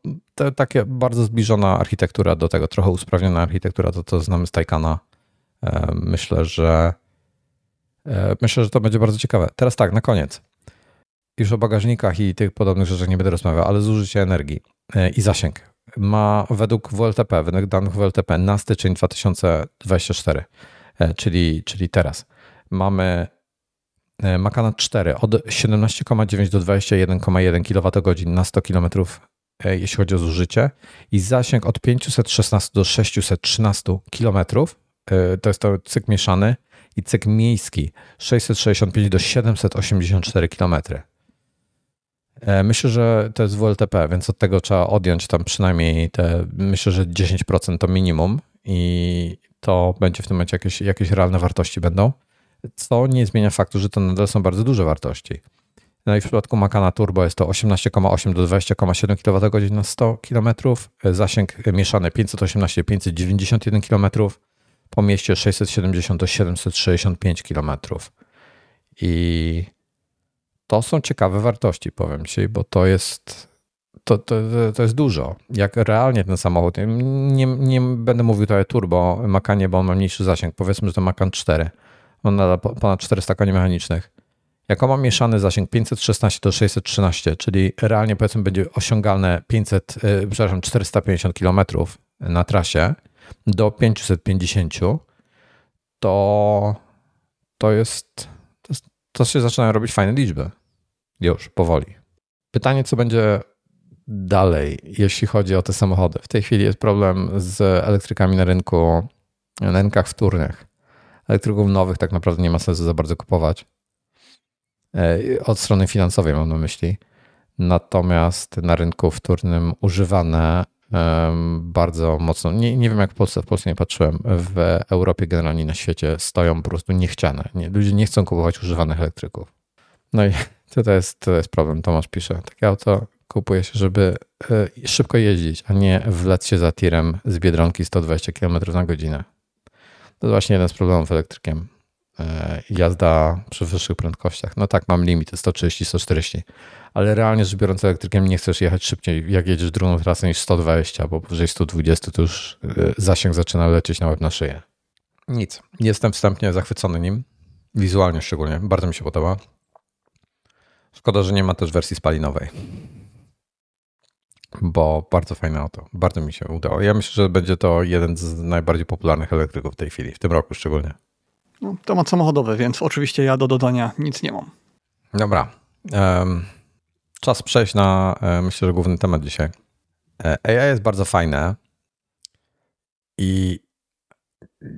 takie bardzo zbliżona architektura do tego, trochę usprawniona architektura, to co znamy z Taycana. Myślę, że myślę, że to będzie bardzo ciekawe. Teraz tak, na koniec. Już o bagażnikach i tych podobnych rzeczach nie będę rozmawiał, ale zużycie energii e, i zasięg ma według WLTP, według danych WLTP na styczeń 2024, czyli, czyli teraz, mamy Makana 4 od 17,9 do 21,1 kWh na 100 km E, jeśli chodzi o zużycie, i zasięg od 516 do 613 km. E, to jest to cykl mieszany i cykl miejski 665 do 784 km. E, myślę, że to jest WLTP, więc od tego trzeba odjąć tam przynajmniej te, myślę, że 10% to minimum i to będzie w tym momencie jakieś, jakieś realne wartości będą, co nie zmienia faktu, że to nadal są bardzo duże wartości. No i w przypadku Macana Turbo jest to 18,8 do 20,7 kWh na 100 km, zasięg mieszany 518-591 km, po mieście 670 do 765 km. I to są ciekawe wartości, powiem Ci, bo to jest, to, to, to jest dużo. Jak realnie ten samochód, nie, nie będę mówił tutaj turbo Macanie, bo on ma mniejszy zasięg, powiedzmy, że to Macan 4, on ma ponad 400 koni mechanicznych. Jako ma mieszany zasięg 516 do 613, czyli realnie powiedzmy będzie osiągalne 500, yy, przepraszam, 450 km na trasie do 550, to to jest, to, się zaczynają robić fajne liczby. Już, powoli. Pytanie, co będzie dalej, jeśli chodzi o te samochody. W tej chwili jest problem z elektrykami na rynku, na rynkach wtórnych. Elektryków nowych tak naprawdę nie ma sensu za bardzo kupować E, od strony finansowej mam na myśli. Natomiast na rynku wtórnym używane bardzo mocno, nie, nie wiem jak w Polsce, w Polsce nie patrzyłem, w Europie generalnie na świecie stoją po prostu niechciane. Nie, ludzie nie chcą kupować używanych elektryków. No i *laughs* to jest, to jest problem, Tomasz pisze. Takie auto kupuje się, żeby e, szybko jeździć, a nie wlec się za tirem z Biedronki 120 km na godzinę. To jest właśnie jeden z problemów elektrykiem. E, jazda przy wyższych prędkościach. No tak, mam limit 130-140, ale realnie rzecz biorąc elektrykiem nie chcesz jechać szybciej, jak jedziesz drugą trasę niż 120, bo powyżej 120 to już e, zasięg zaczyna lecieć na łeb na szyję. Nic. Jestem wstępnie zachwycony nim, wizualnie szczególnie. Bardzo mi się podoba. Szkoda, że nie ma też wersji spalinowej. Bo bardzo fajne auto. Bardzo mi się udało. Ja myślę, że będzie to jeden z najbardziej popularnych elektryków w tej chwili, w tym roku szczególnie. No, temat samochodowy, więc oczywiście ja do dodania nic nie mam. Dobra. Czas przejść na, e, myślę, że główny temat dzisiaj. E, AI jest bardzo fajne i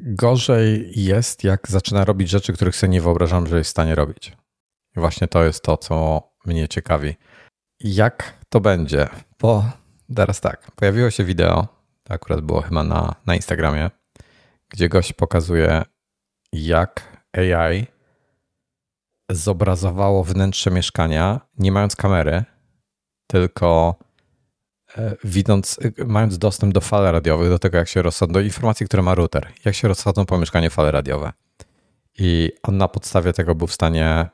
gorzej jest, jak zaczyna robić rzeczy, których sobie nie wyobrażam, że jest w stanie robić. I właśnie to jest to, co mnie ciekawi. Jak to będzie? Bo teraz tak, pojawiło się wideo, to akurat było chyba na, na Instagramie, gdzie gość pokazuje jak AI zobrazowało wnętrze mieszkania, nie mając kamery, tylko e, widząc, e, mając dostęp do fal radiowych, do tego, jak się rozsadzą, do informacji, które ma router, jak się rozsadzą po mieszkaniu fale radiowe. I on na podstawie tego był w stanie e,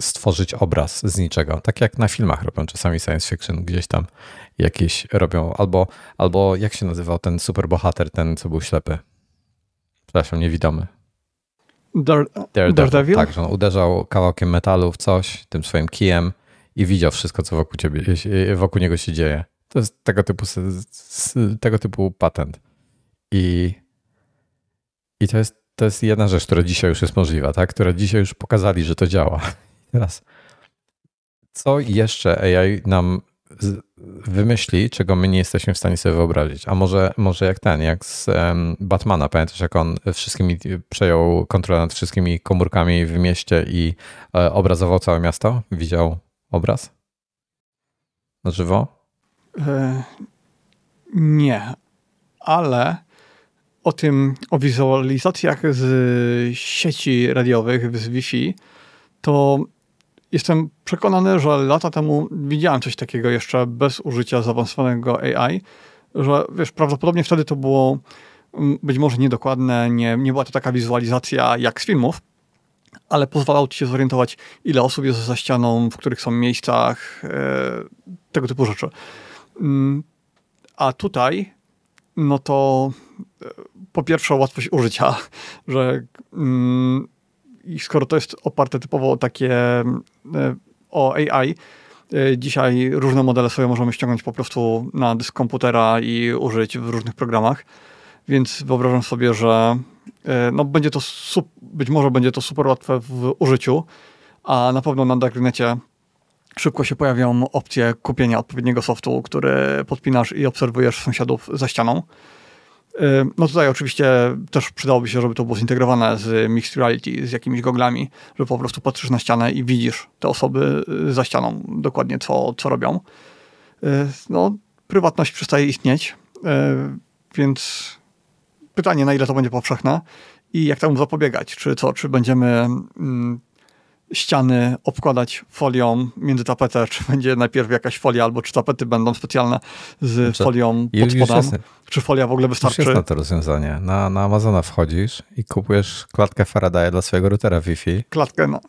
stworzyć obraz z niczego. Tak jak na filmach robią czasami science fiction, gdzieś tam jakieś robią, albo, albo jak się nazywał ten superbohater, ten co był ślepy. Przepraszam, niewidomy. Dar Daredevil? Tak, że on uderzał kawałkiem metalu w coś, tym swoim kijem i widział wszystko, co wokół, ciebie, wokół niego się dzieje. To jest tego typu, tego typu patent. I, i to, jest, to jest jedna rzecz, która dzisiaj już jest możliwa, tak? która dzisiaj już pokazali, że to działa. *laughs* Teraz, co jeszcze AI nam wymyśli, czego my nie jesteśmy w stanie sobie wyobrazić. A może, może jak ten, jak z um, Batmana, pamiętasz, jak on wszystkimi przejął kontrolę nad wszystkimi komórkami w mieście i e, obrazował całe miasto? Widział obraz? Na żywo? E, nie, ale o tym, o wizualizacjach z sieci radiowych, z Wi-Fi, to Jestem przekonany, że lata temu widziałem coś takiego jeszcze bez użycia zaawansowanego AI, że wiesz, prawdopodobnie wtedy to było mm, być może niedokładne, nie, nie była to taka wizualizacja jak z filmów, ale pozwalało ci się zorientować, ile osób jest za ścianą, w których są miejscach, e, tego typu rzeczy. Mm, a tutaj, no to e, po pierwsze łatwość użycia, że mm, i skoro to jest oparte typowo o takie o AI, dzisiaj różne modele sobie możemy ściągnąć po prostu na dysk komputera i użyć w różnych programach. Więc wyobrażam sobie, że e, no, będzie to być może będzie to super łatwe w użyciu, a na pewno na Darknecie szybko się pojawią opcje kupienia odpowiedniego softu, który podpinasz i obserwujesz sąsiadów za ścianą. No tutaj oczywiście też przydałoby się, żeby to było zintegrowane z mixed reality, z jakimiś goglami, że po prostu patrzysz na ścianę i widzisz te osoby za ścianą dokładnie, co, co robią. E, no, prywatność przestaje istnieć, więc pytanie, na ile to będzie powszechne i jak temu zapobiegać. Czy co, czy będziemy mm, ściany obkładać folią między tapetę, czy będzie najpierw jakaś folia, albo czy tapety będą specjalne z znaczy, folią pod spodem, czy folia w ogóle wystarczy. Już jest na to rozwiązanie. Na, na Amazona wchodzisz i kupujesz klatkę Faradaya dla swojego routera Wi-Fi. Klatkę, no.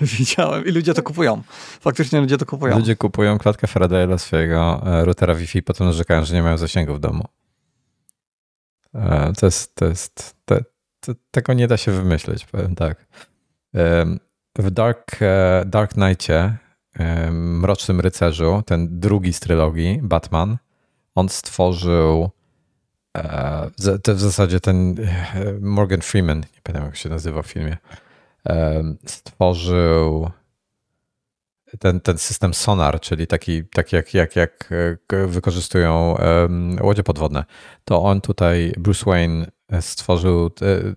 *laughs* Widziałem i ludzie to kupują. Faktycznie ludzie to kupują. Ludzie kupują klatkę Faradaya dla swojego e, routera Wi-Fi, potem narzekają, że nie mają zasięgu w domu. E, to jest, to jest, tego nie da się wymyśleć, powiem tak. W Dark, e, Dark Knightie, Mrocznym Rycerzu, ten drugi z trylogii, Batman, on stworzył e, w zasadzie ten Morgan Freeman, nie pamiętam jak się nazywa w filmie, stworzył ten, ten system sonar, czyli taki, taki jak, jak, jak e, wykorzystują łodzie podwodne, to on tutaj, Bruce Wayne, e, stworzył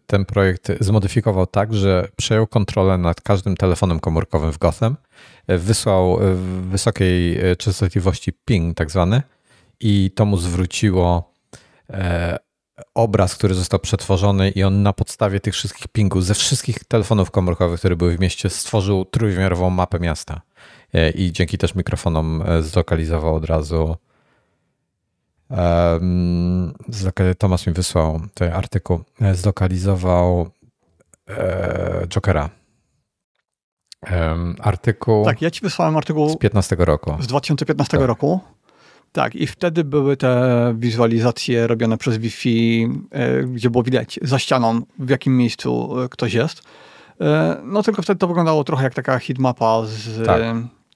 ten projekt, zmodyfikował tak, że przejął kontrolę nad każdym telefonem komórkowym w Gotham, e, wysłał wysokiej częstotliwości ping tak zwany i to mu zwróciło e, obraz, który został przetworzony i on na podstawie tych wszystkich pingów ze wszystkich telefonów komórkowych, które były w mieście, stworzył trójwymiarową mapę miasta. E, I dzięki też mikrofonom e, zlokalizował od razu. Tomasz mi wysłał ten artykuł. E, zlokalizował Jokera. Artykuł. Tak, ja ci wysłałem artykuł. Z 15 roku. Z 2015 tak. roku. Tak, i wtedy były te wizualizacje robione przez Wi-Fi, e, gdzie było widać za ścianą, w jakim miejscu e, ktoś jest. E, no tylko wtedy to wyglądało trochę jak taka hitmapa z... Tak.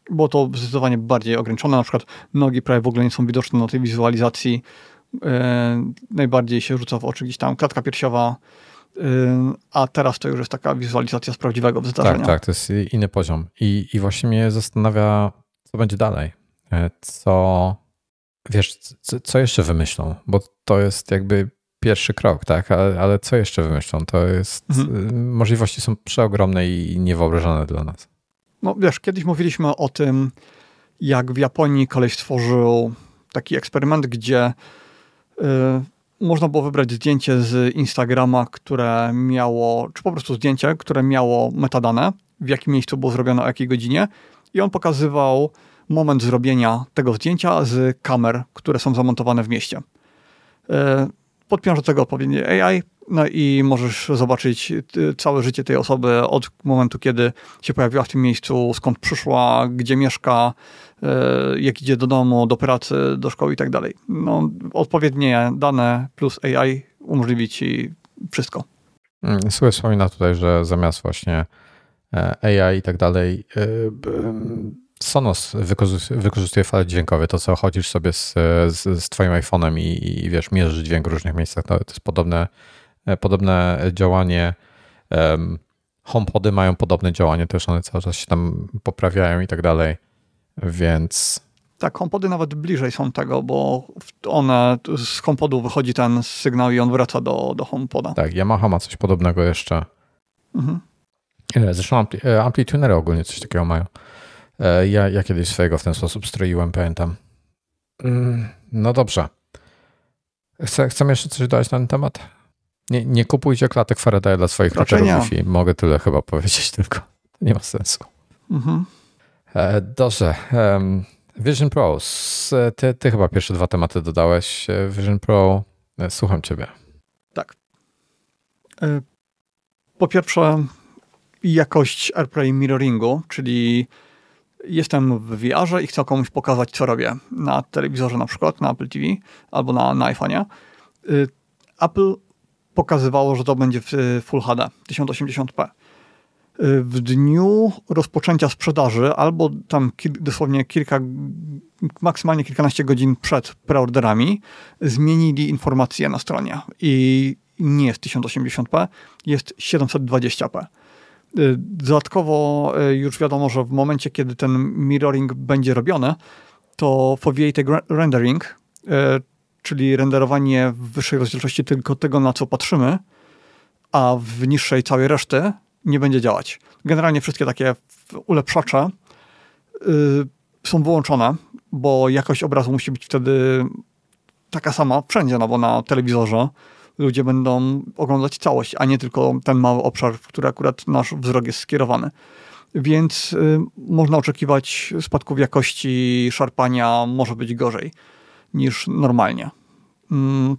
Było to zdecydowanie bardziej ograniczone, na przykład nogi prawie w ogóle nie są widoczne na tej wizualizacji. Najbardziej się rzuca w oczy gdzieś tam klatka piersiowa, a teraz to już jest taka wizualizacja z prawdziwego wydarzenia. Tak, tak, to jest inny poziom. I, i właśnie mnie zastanawia, co będzie dalej. Co wiesz, co, jeszcze wymyślą? Bo to jest jakby pierwszy krok, tak? Ale, ale co jeszcze wymyślą? To jest. Mhm. Możliwości są przeogromne i niewyobrażone dla nas. No wiesz, kiedyś mówiliśmy o tym, jak w Japonii koleś stworzył taki eksperyment, gdzie y, można było wybrać zdjęcie z Instagrama, które miało, czy po prostu zdjęcie, które miało metadane, w jakim miejscu było zrobione, o jakiej godzinie, i on pokazywał moment zrobienia tego zdjęcia z kamer, które są zamontowane w mieście. E, podpiąż do tego odpowiednie AI, no i możesz zobaczyć e, całe życie tej osoby od momentu, kiedy się pojawiła w tym miejscu, skąd przyszła, gdzie mieszka, e, jak idzie do domu, do pracy, do szkoły i tak dalej. No, odpowiednie dane plus AI umożliwi ci wszystko. Mm, Słuchaj, wspomina tutaj, że zamiast właśnie AI i tak dalej, Sonos wykorzystuje, fale dźwiękowe, to co chodzisz sobie z, z, z twoim iPhone'em i, i, wiesz, mierzysz dźwięk w różnych miejscach, to, to jest podobne, podobne działanie. HomePody mają podobne działanie, też one cały czas się tam poprawiają i tak dalej, więc... Tak, HomePody nawet bliżej są tego, bo one, z HomePodu wychodzi ten sygnał i on wraca do, do HomePoda. Tak, Yamaha ma coś podobnego jeszcze. Mhm. E, zresztą ampli, e, amplitunery ogólnie coś takiego mają. E, ja, ja kiedyś swojego w ten sposób stroiłem, pamiętam. Mm, no dobrze. Chcę, chcemy jeszcze coś dodać na ten temat? Nie, nie kupujcie klatek Faraday dla swoich routerów Wi-Fi. Mogę tyle chyba powiedzieć *laughs* tylko. Nie ma sensu. Mhm. E, dobrze. Vision Pro. Ty, ty chyba pierwsze dwa tematy dodałeś. E, Vision Pro. Słucham ciebie. Tak. po pierwsze jakość AirPlay mirroringu, czyli jestem w VR-ze i chcę komuś pokazać, co robię na telewizorze na przykład, na Apple TV albo na, na iPhone'ie. Apple pokazywało, że to będzie w Full HD 1080p. Y, w dniu rozpoczęcia sprzedaży, albo tam dosłownie kilka, maksymalnie kilkanaście godzin przed preorderami, zmienili informacje na stronie i nie jest 1080p, jest 720p. Y, dodatkowo y, już wiadomo, że w momencie, kiedy ten mirroring będzie robiony, to foveated rendering, czyli renderowanie w wyższej rozdzielczości tylko tego, na co patrzymy, a w niższej całej reszty, nie będzie działać. Generalnie wszystkie takie ulepszacze yy, są wyłączone, bo jakość obrazu musi być wtedy taka sama wszędzie, no bo na telewizorze ludzie będą oglądać całość, a nie tylko ten mały obszar, w który akurat nasz wzrok jest skierowany. Więc y, można oczekiwać spadków jakości, szarpania, może być gorzej niż normalnie. Mm,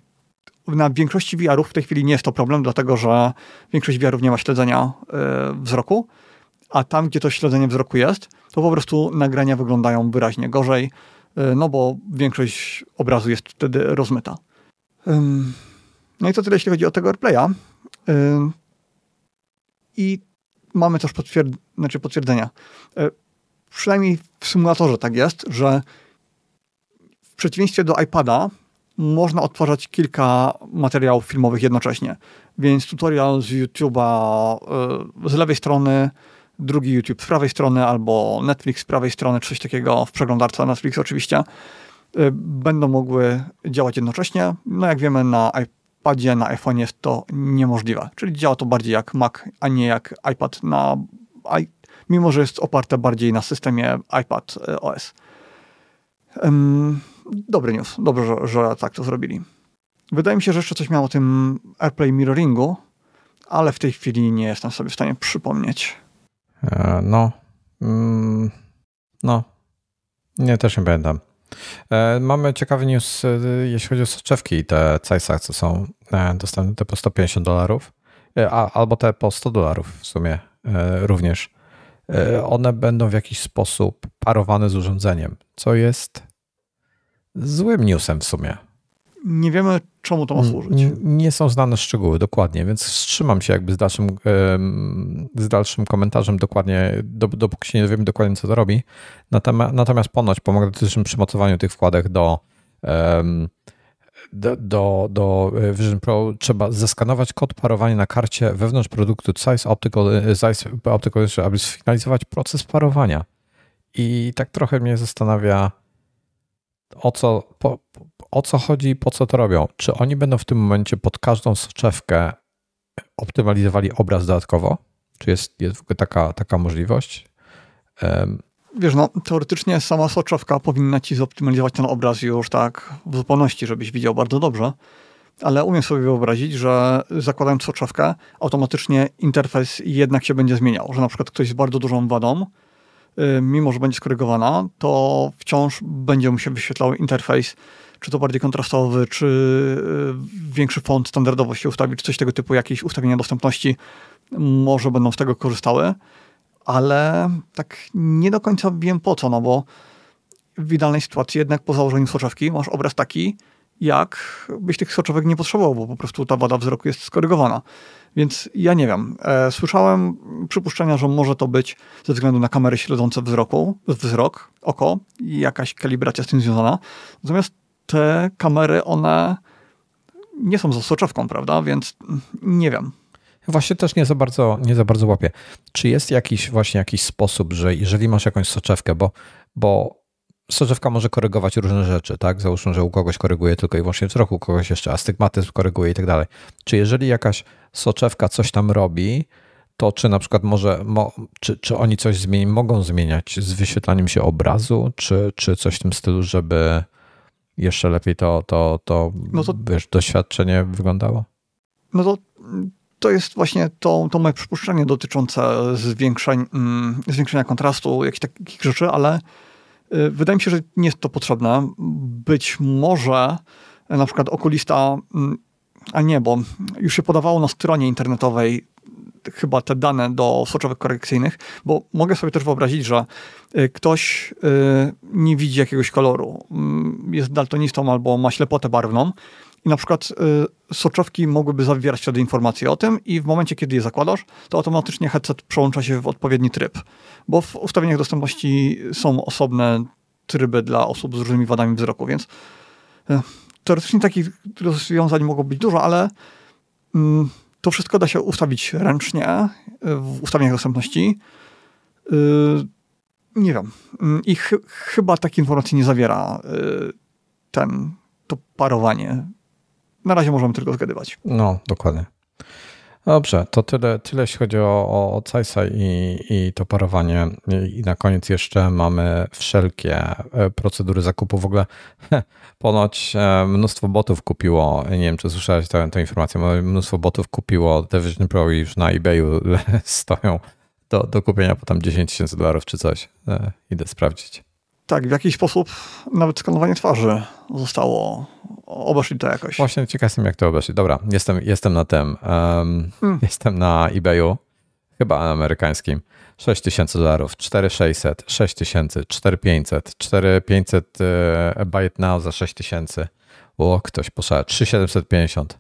na większości VR-ów w tej chwili nie jest to problem, dlatego że większość VR-ów nie ma śledzenia e, wzroku, a tam, gdzie to śledzenie wzroku jest, to po prostu nagrania wyglądają wyraźnie gorzej, e, no bo większość obrazu jest wtedy rozmyta. No i to tyle, jeśli chodzi o tego AirPlaya. I mamy też potwierd znaczy potwierdzenia. E, przynajmniej w symulatorze tak jest, że w przeciwieństwie do iPada, można odtwarzać kilka materiałów filmowych jednocześnie. Więc tutorial z YouTube'a y, z lewej strony, drugi YouTube z prawej strony, albo Netflix z prawej strony, coś takiego w przeglądarce Netflix oczywiście, y, będą mogły działać jednocześnie. No jak wiemy na iPadzie, na iPhone jest to niemożliwe. Czyli działa to bardziej jak Mac, a nie jak iPad na mimo że jest oparte bardziej na systemie iPad y, OS. Dobry news. Dobrze, że, że tak to zrobili. Wydaje mi się, że jeszcze coś miało o tym AirPlay mirroringu, ale w tej chwili nie jestem sobie w stanie przypomnieć. E, no. Mm, no. Nie, też nie pamiętam. E, mamy ciekawy news, e, jeśli chodzi o soczewki te Cajsa, co są dostępne, te po 150 dolarów, a, albo te po 100 dolarów w sumie również. One będą w jakiś sposób parowane z urządzeniem, co jest złym newsem w sumie. Nie wiemy, czemu to ma służyć. Nie są znane szczegóły dokładnie, więc wstrzymam się jakby z dalszym, z dalszym komentarzem dokładnie, dopóki się nie dowiemy dokładnie, co to robi. Natomiast ponoć po magnetycznym przymocowaniu tych wkładek do, do, do, do Vision Pro trzeba zeskanować kod parowania na karcie wewnątrz produktu Zeiss Optical, Zeiss Optical aby sfinalizować proces parowania. I tak trochę mnie zastanawia, o co, po, o co chodzi i po co to robią? Czy oni będą w tym momencie pod każdą soczewkę optymalizowali obraz dodatkowo? Czy jest, jest w ogóle taka, taka możliwość? Um. Wiesz, no teoretycznie sama soczewka powinna ci zoptymalizować ten obraz już tak w zupełności, żebyś widział bardzo dobrze, ale umiem sobie wyobrazić, że zakładając soczewkę, automatycznie interfejs jednak się będzie zmieniał, że na przykład ktoś z bardzo dużą wadą mimo że będzie skorygowana, to wciąż będzie mu się wyświetlał interfejs, czy to bardziej kontrastowy, czy y, większy font standardowo się ustawi, czy coś tego typu, jakieś ustawienia dostępności może będą z tego korzystały, ale tak nie do końca wiem po co, no bo w idealnej sytuacji jednak po założeniu soczewki masz obraz taki, jak byś tych soczewek nie potrzebował, bo po prostu ta wada wzroku jest skorygowana. Więc ja nie wiem. E, słyszałem przypuszczenia, że może to być ze względu na kamery śledzące wzroku, wzrok, oko i jakaś kalibracja z tym związana. Natomiast te kamery, one nie są za soczewką, prawda? Więc nie wiem. Właśnie też nie za bardzo, nie za bardzo łapię. Czy jest jakiś właśnie jakiś sposób, że jeżeli masz jakąś soczewkę, bo, bo soczewka może korygować różne rzeczy, tak? Załóżmy, że u kogoś koryguje tylko i wyłącznie wzrok, u kogoś jeszcze astygmatyzm koryguje i tak dalej. Czy jeżeli jakaś soczewka coś tam robi, to czy na przykład może, mo, czy, czy oni coś zmieni, mogą zmieniać z wyświetlaniem się obrazu, czy, czy coś w tym stylu, żeby jeszcze lepiej to, to, to, no to wiesz, doświadczenie wyglądało? No to to jest właśnie to, to moje przypuszczenie dotyczące zwiększenia, mm, zwiększenia kontrastu, jakichś takich rzeczy, ale wydaje mi się, że nie jest to potrzebne. Być może na przykład okulista mm, a nie, bo już się podawało na stronie internetowej chyba te dane do soczewek korekcyjnych, bo mogę sobie też wyobrazić, że y, ktoś y, nie widzi jakiegoś koloru, mm, jest daltonistą albo ma ślepotę barwną i na przykład soczewki mogłyby zawierać wtedy informacje o tym i w momencie, kiedy je zakładasz, to automatycznie headset przełącza się w odpowiedni tryb, bo w ustawieniach dostępności są osobne tryby dla osób z różnymi wadami wzroku, więc teoretycznie takich rozwiązań mogło być dużo, ale mm, to wszystko da się ustawić ręcznie e, w ustawieniach dostępności. E, nie wiem. Mm, I ch chyba takiej informacji nie zawiera e, ten, to parowanie. Na razie możemy tylko zgadywać. No, dokładnie. Dobrze, to tyle, tyle jeśli chodzi o, o, o i, i to parowanie. I na koniec jeszcze mamy wszelkie e, procedury zakupu. W ogóle ponoć e, mnóstwo botów kupiło, nie wiem czy słyszałeś tę, tę informację, mnóstwo botów kupiło te Vision Pro i już na eBayu *laughs* stoją do, do kupienia po tam 10 tysięcy dolarów czy coś. E, idę sprawdzić. Tak, w jakiś sposób nawet skanowanie twarzy zostało, obeszli to jakoś. Właśnie ciekaw jestem, jak to obeszli. Dobra, jestem, jestem na tym, um, hmm. *laughs* jestem na eBayu, chyba na amerykańskim. 6 tysięcy dolarów, 4600, 6000, 4500, 4500 uh, buy it now za 6000. O, ktoś poszedł. 3750,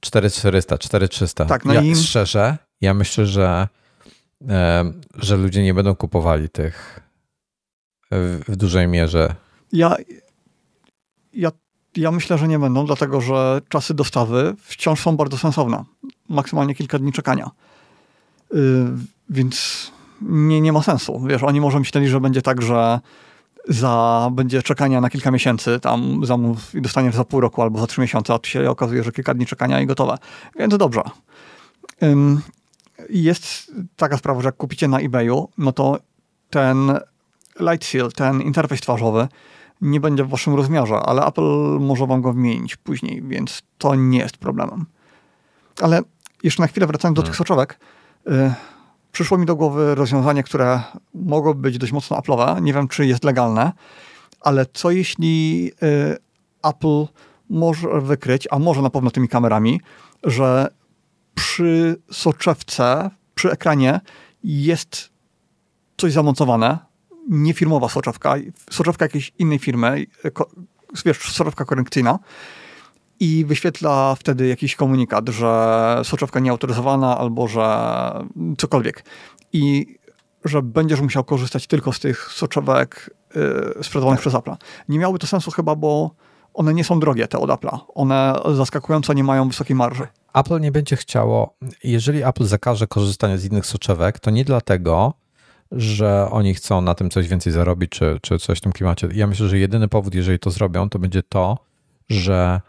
4400, 4300. Tak, no ja, i... Szczerze, ja myślę, że, um, że ludzie nie będą kupowali tych w dużej mierze. Ja, ja, ja myślę, że nie będą, dlatego że czasy dostawy wciąż są bardzo sensowne. Maksymalnie kilka dni czekania. Yy, więc nie, nie ma sensu. Wiesz, oni może myśleli, że będzie tak, że za, będzie czekania na kilka miesięcy, tam zamów i dostaniesz za pół roku albo za trzy miesiące, a tu się okazuje, że kilka dni czekania i gotowe. Więc dobrze. Jest taka sprawa, że jak kupicie na eBayu, no to ten Light Seal, ten interfejs twarzowy, nie będzie w waszym rozmiarze, ale Apple może wam go wymienić później, więc to nie jest problemem. Ale jeszcze na chwilę wracając do hmm. tych soczewek, y, przyszło mi do głowy rozwiązanie, które mogłoby być dość mocno Apple'owe. Nie wiem, czy jest legalne, ale co jeśli y, Apple może wykryć, a może na pewno tymi kamerami, że przy soczewce, przy ekranie jest coś zamontowane, niefirmowa soczewka, soczewka jakiejś innej firmy, wiesz, soczewka korekcyjna i wyświetla wtedy jakiś komunikat, że soczewka nieautoryzowana albo że cokolwiek. I że będziesz musiał korzystać tylko z tych soczewek yy, sprzedawanych przez Apple. Nie miałoby to sensu chyba, bo one nie są drogie, te od Apple'a. One zaskakująco nie mają wysokiej marży. Apple nie będzie chciało, jeżeli Apple zakaże korzystania z innych soczewek, to nie dlatego, że oni chcą na tym coś więcej zarobić, czy, czy coś w tym klimacie. Ja myślę, że jedyny powód, jeżeli to zrobią, to będzie to, że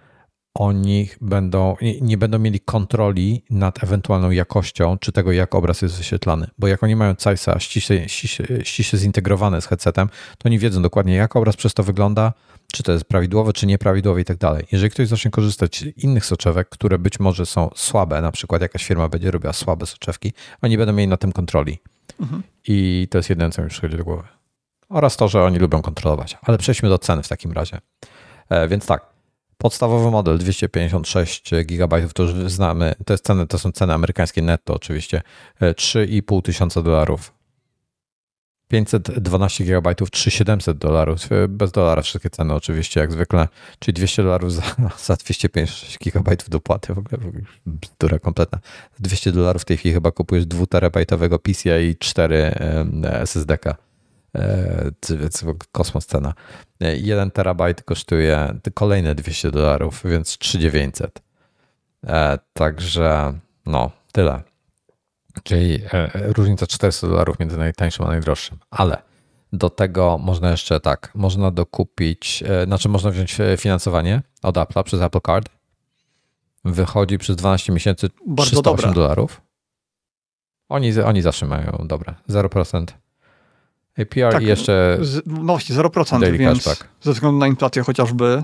oni będą, nie będą mieli kontroli nad ewentualną jakością, czy tego, jak obraz jest wyświetlany. Bo jak oni mają CISA ściśle, ściśle, ściśle zintegrowane z headsetem, to oni wiedzą dokładnie, jak obraz przez to wygląda, czy to jest prawidłowe, czy nieprawidłowe i tak dalej. Jeżeli ktoś zacznie korzystać z innych soczewek, które być może są słabe, na przykład jakaś firma będzie robiła słabe soczewki, oni będą mieli na tym kontroli. Mhm. I to jest jedyne, co mi przychodzi do głowy. Oraz to, że oni lubią kontrolować. Ale przejdźmy do ceny w takim razie. E, więc tak, podstawowy model 256 GB to już znamy, to, jest ceny, to są ceny amerykańskie netto oczywiście, 3,5 e, tysiąca dolarów. 512 GB 3700 dolarów, e, bez dolara wszystkie ceny oczywiście jak zwykle, czyli 200 dolarów za, *laughs* za 256 GB dopłaty, w ogóle bzdura kompletna. 200 dolarów w tej chwili chyba kupujesz 2 terabajtowego PCI 4 SSD-ka, więc kosmos cena. 1 terabajt kosztuje kolejne 200 dolarów, więc 3900. E, także no, tyle. Czyli e, różnica 400 dolarów między najtańszym a najdroższym. Ale do tego można jeszcze tak, można dokupić, e, znaczy można wziąć e, finansowanie od Apple'a przez Apple Card. Wychodzi przez 12 miesięcy Bardzo 308 dobre. dolarów. Oni, oni zawsze mają dobre. 0%. APR tak, i jeszcze. Z, no właśnie, 0%, więc cashback. ze względu na inflację chociażby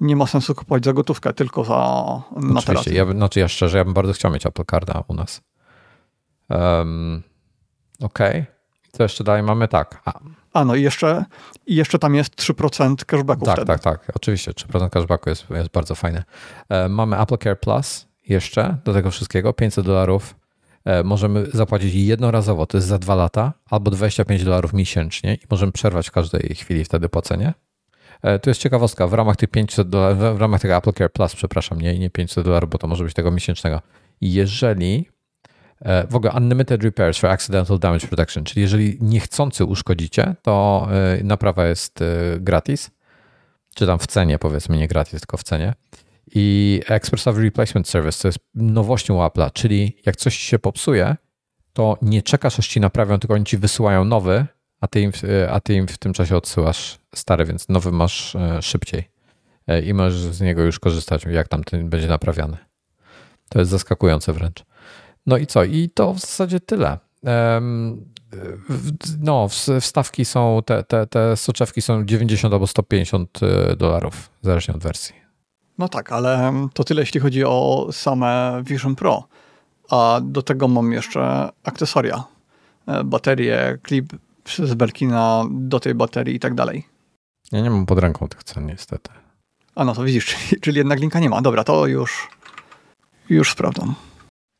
nie ma sensu kupować za gotówkę, tylko za na Oczywiście, ja, znaczy ja szczerze, ja bym bardzo chciał mieć Apple Carda u nas. Um, Okej. Okay. Co jeszcze dalej mamy? Tak. A, A no i jeszcze, jeszcze tam jest 3% cashbacku Tak, wtedy. tak, tak. Oczywiście 3% cashbacku jest, jest bardzo fajne. E, mamy Apple Care Plus jeszcze do tego wszystkiego, 500 dolarów. e, możemy zapłacić jednorazowo, to jest za dwa lata, albo 25 dolarów miesięcznie i możemy przerwać w każdej chwili wtedy płacenie. E, tu jest ciekawostka, w ramach tych 500 dolarów, w ramach tego Apple Care Plus, przepraszam, nie, nie 500 dolarów, bo to może być tego miesięcznego. Jeżeli w ogóle Unlimited Repairs for Accidental Damage Protection, czyli jeżeli niechcący uszkodzicie, to naprawa jest gratis, czy tam w cenie, powiedzmy, nie gratis, tylko w cenie i Expressowy Replacement Service, to jest nowością Apple'a, czyli jak coś się popsuje, to nie czekasz, aż ci naprawią, tylko oni ci wysyłają nowy, a ty im, a ty im w tym czasie odsyłasz stary, więc nowy masz e, szybciej e, i możesz z niego już korzystać, jak tam ten będzie naprawiany. To jest zaskakujące wręcz. No i co? I to w zasadzie tyle. No, wstawki są, te, te, te soczewki są 90 albo 150 e, dolarów, zależnie od wersji. No tak, ale to tyle jeśli chodzi o same Vision Pro. A do tego mam jeszcze akcesoria. E, baterie, klip z Belkina do tej baterii i tak dalej. Ja nie mam pod ręką tych cen niestety. A no to widzisz, czyli, *laughs* czyli jednak linka nie ma. Dobra, to już już sprawdzam.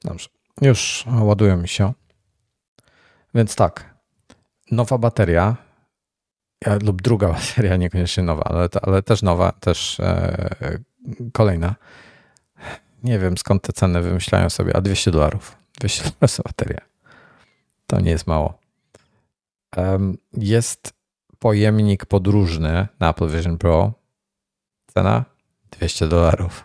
Dobrze. Już ładują mi się. Więc tak. Nowa bateria lub druga *laughs* bateria, niekoniecznie nowa, ale, ale też nowa, też e, Kolejna. Nie wiem skąd te ceny wymyślają sobie, a 200 dolarów. 200 *laughs* dolarów za baterię. To nie jest mało. Jest pojemnik podróżny na Apple Vision Pro. Cena 200 dolarów.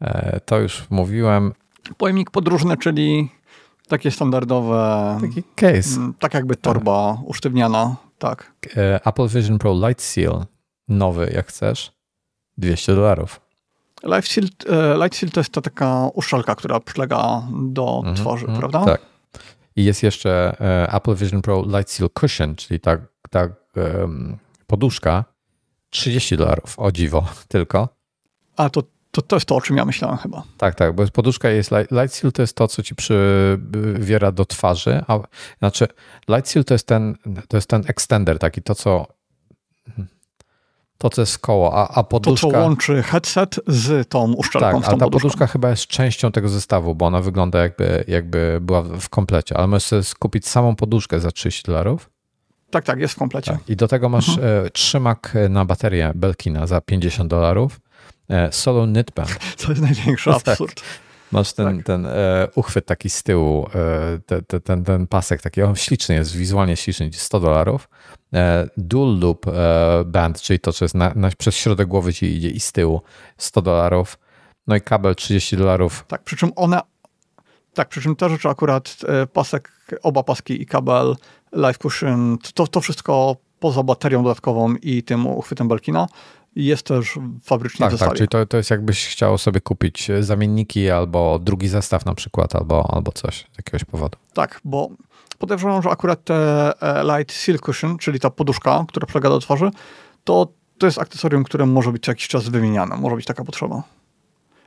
E, to już mówiłem. Pojemnik podróżny, czyli takie standardowe. Taki case. Mm, tak jakby torba tak. usztywniana. Tak. E, Apple Vision Pro Light Seal. Nowy, jak chcesz. 200 dolarów. Light Seal, e, Light Seal to jest ta taka uszczelka, która przylega do -hmm, twarzy, mm, prawda? Tak. I jest jeszcze e, Apple Vision Pro Light Seal Cushion, czyli ta, ta um, poduszka, 30 dolarów, o dziwo, *laughs* tylko. A to, to, to jest to, o czym ja myślałem chyba. Tak, tak, bo poduszka jest, Light Seal to jest to, co ci przywiera do twarzy, a znaczy Light Seal to jest ten, to jest ten extender, taki to, co to, co jest koło, a, a poduszka... To, co łączy headset z tą uszczelką, tak, a ta poduszka chyba jest częścią tego zestawu, bo ona wygląda jakby, jakby była w komplecie, ale możesz sobie skupić samą poduszkę za 30 dolarów. Tak, tak, jest w komplecie. Tak. I do tego masz mhm. e, trzymak na baterię Belkina za 50 dolarów, solo knitband. *laughs* To jest największy tak. absurd. Tak. Masz ten, tak. ten e, uchwyt taki z tyłu, e, te, te, ten, ten pasek taki, on śliczny jest, wizualnie śliczny, 100 dolarów. E, dual loop e, band, czyli to, co jest na, na, przez środek głowy ci idzie i z tyłu, 100 dolarów. No i kabel 30 dolarów. Tak, przy czym one, tak, przy czym te rzeczy akurat, e, pasek, oba paski i kabel, live cushion, to, to wszystko poza baterią dodatkową i tym uchwytem Belkina jest też fabrycznie tak, Tak, czyli to, to jest jakbyś chciał sobie kupić zamienniki albo drugi zestaw na przykład, albo, albo coś z jakiegoś powodu. Tak, bo podejrzewam, że akurat te e, Light Seal Cushion, czyli ta poduszka, która przylega do twarzy, to, to jest akcesorium, które może być co jakiś czas wymieniane. Może być taka potrzeba.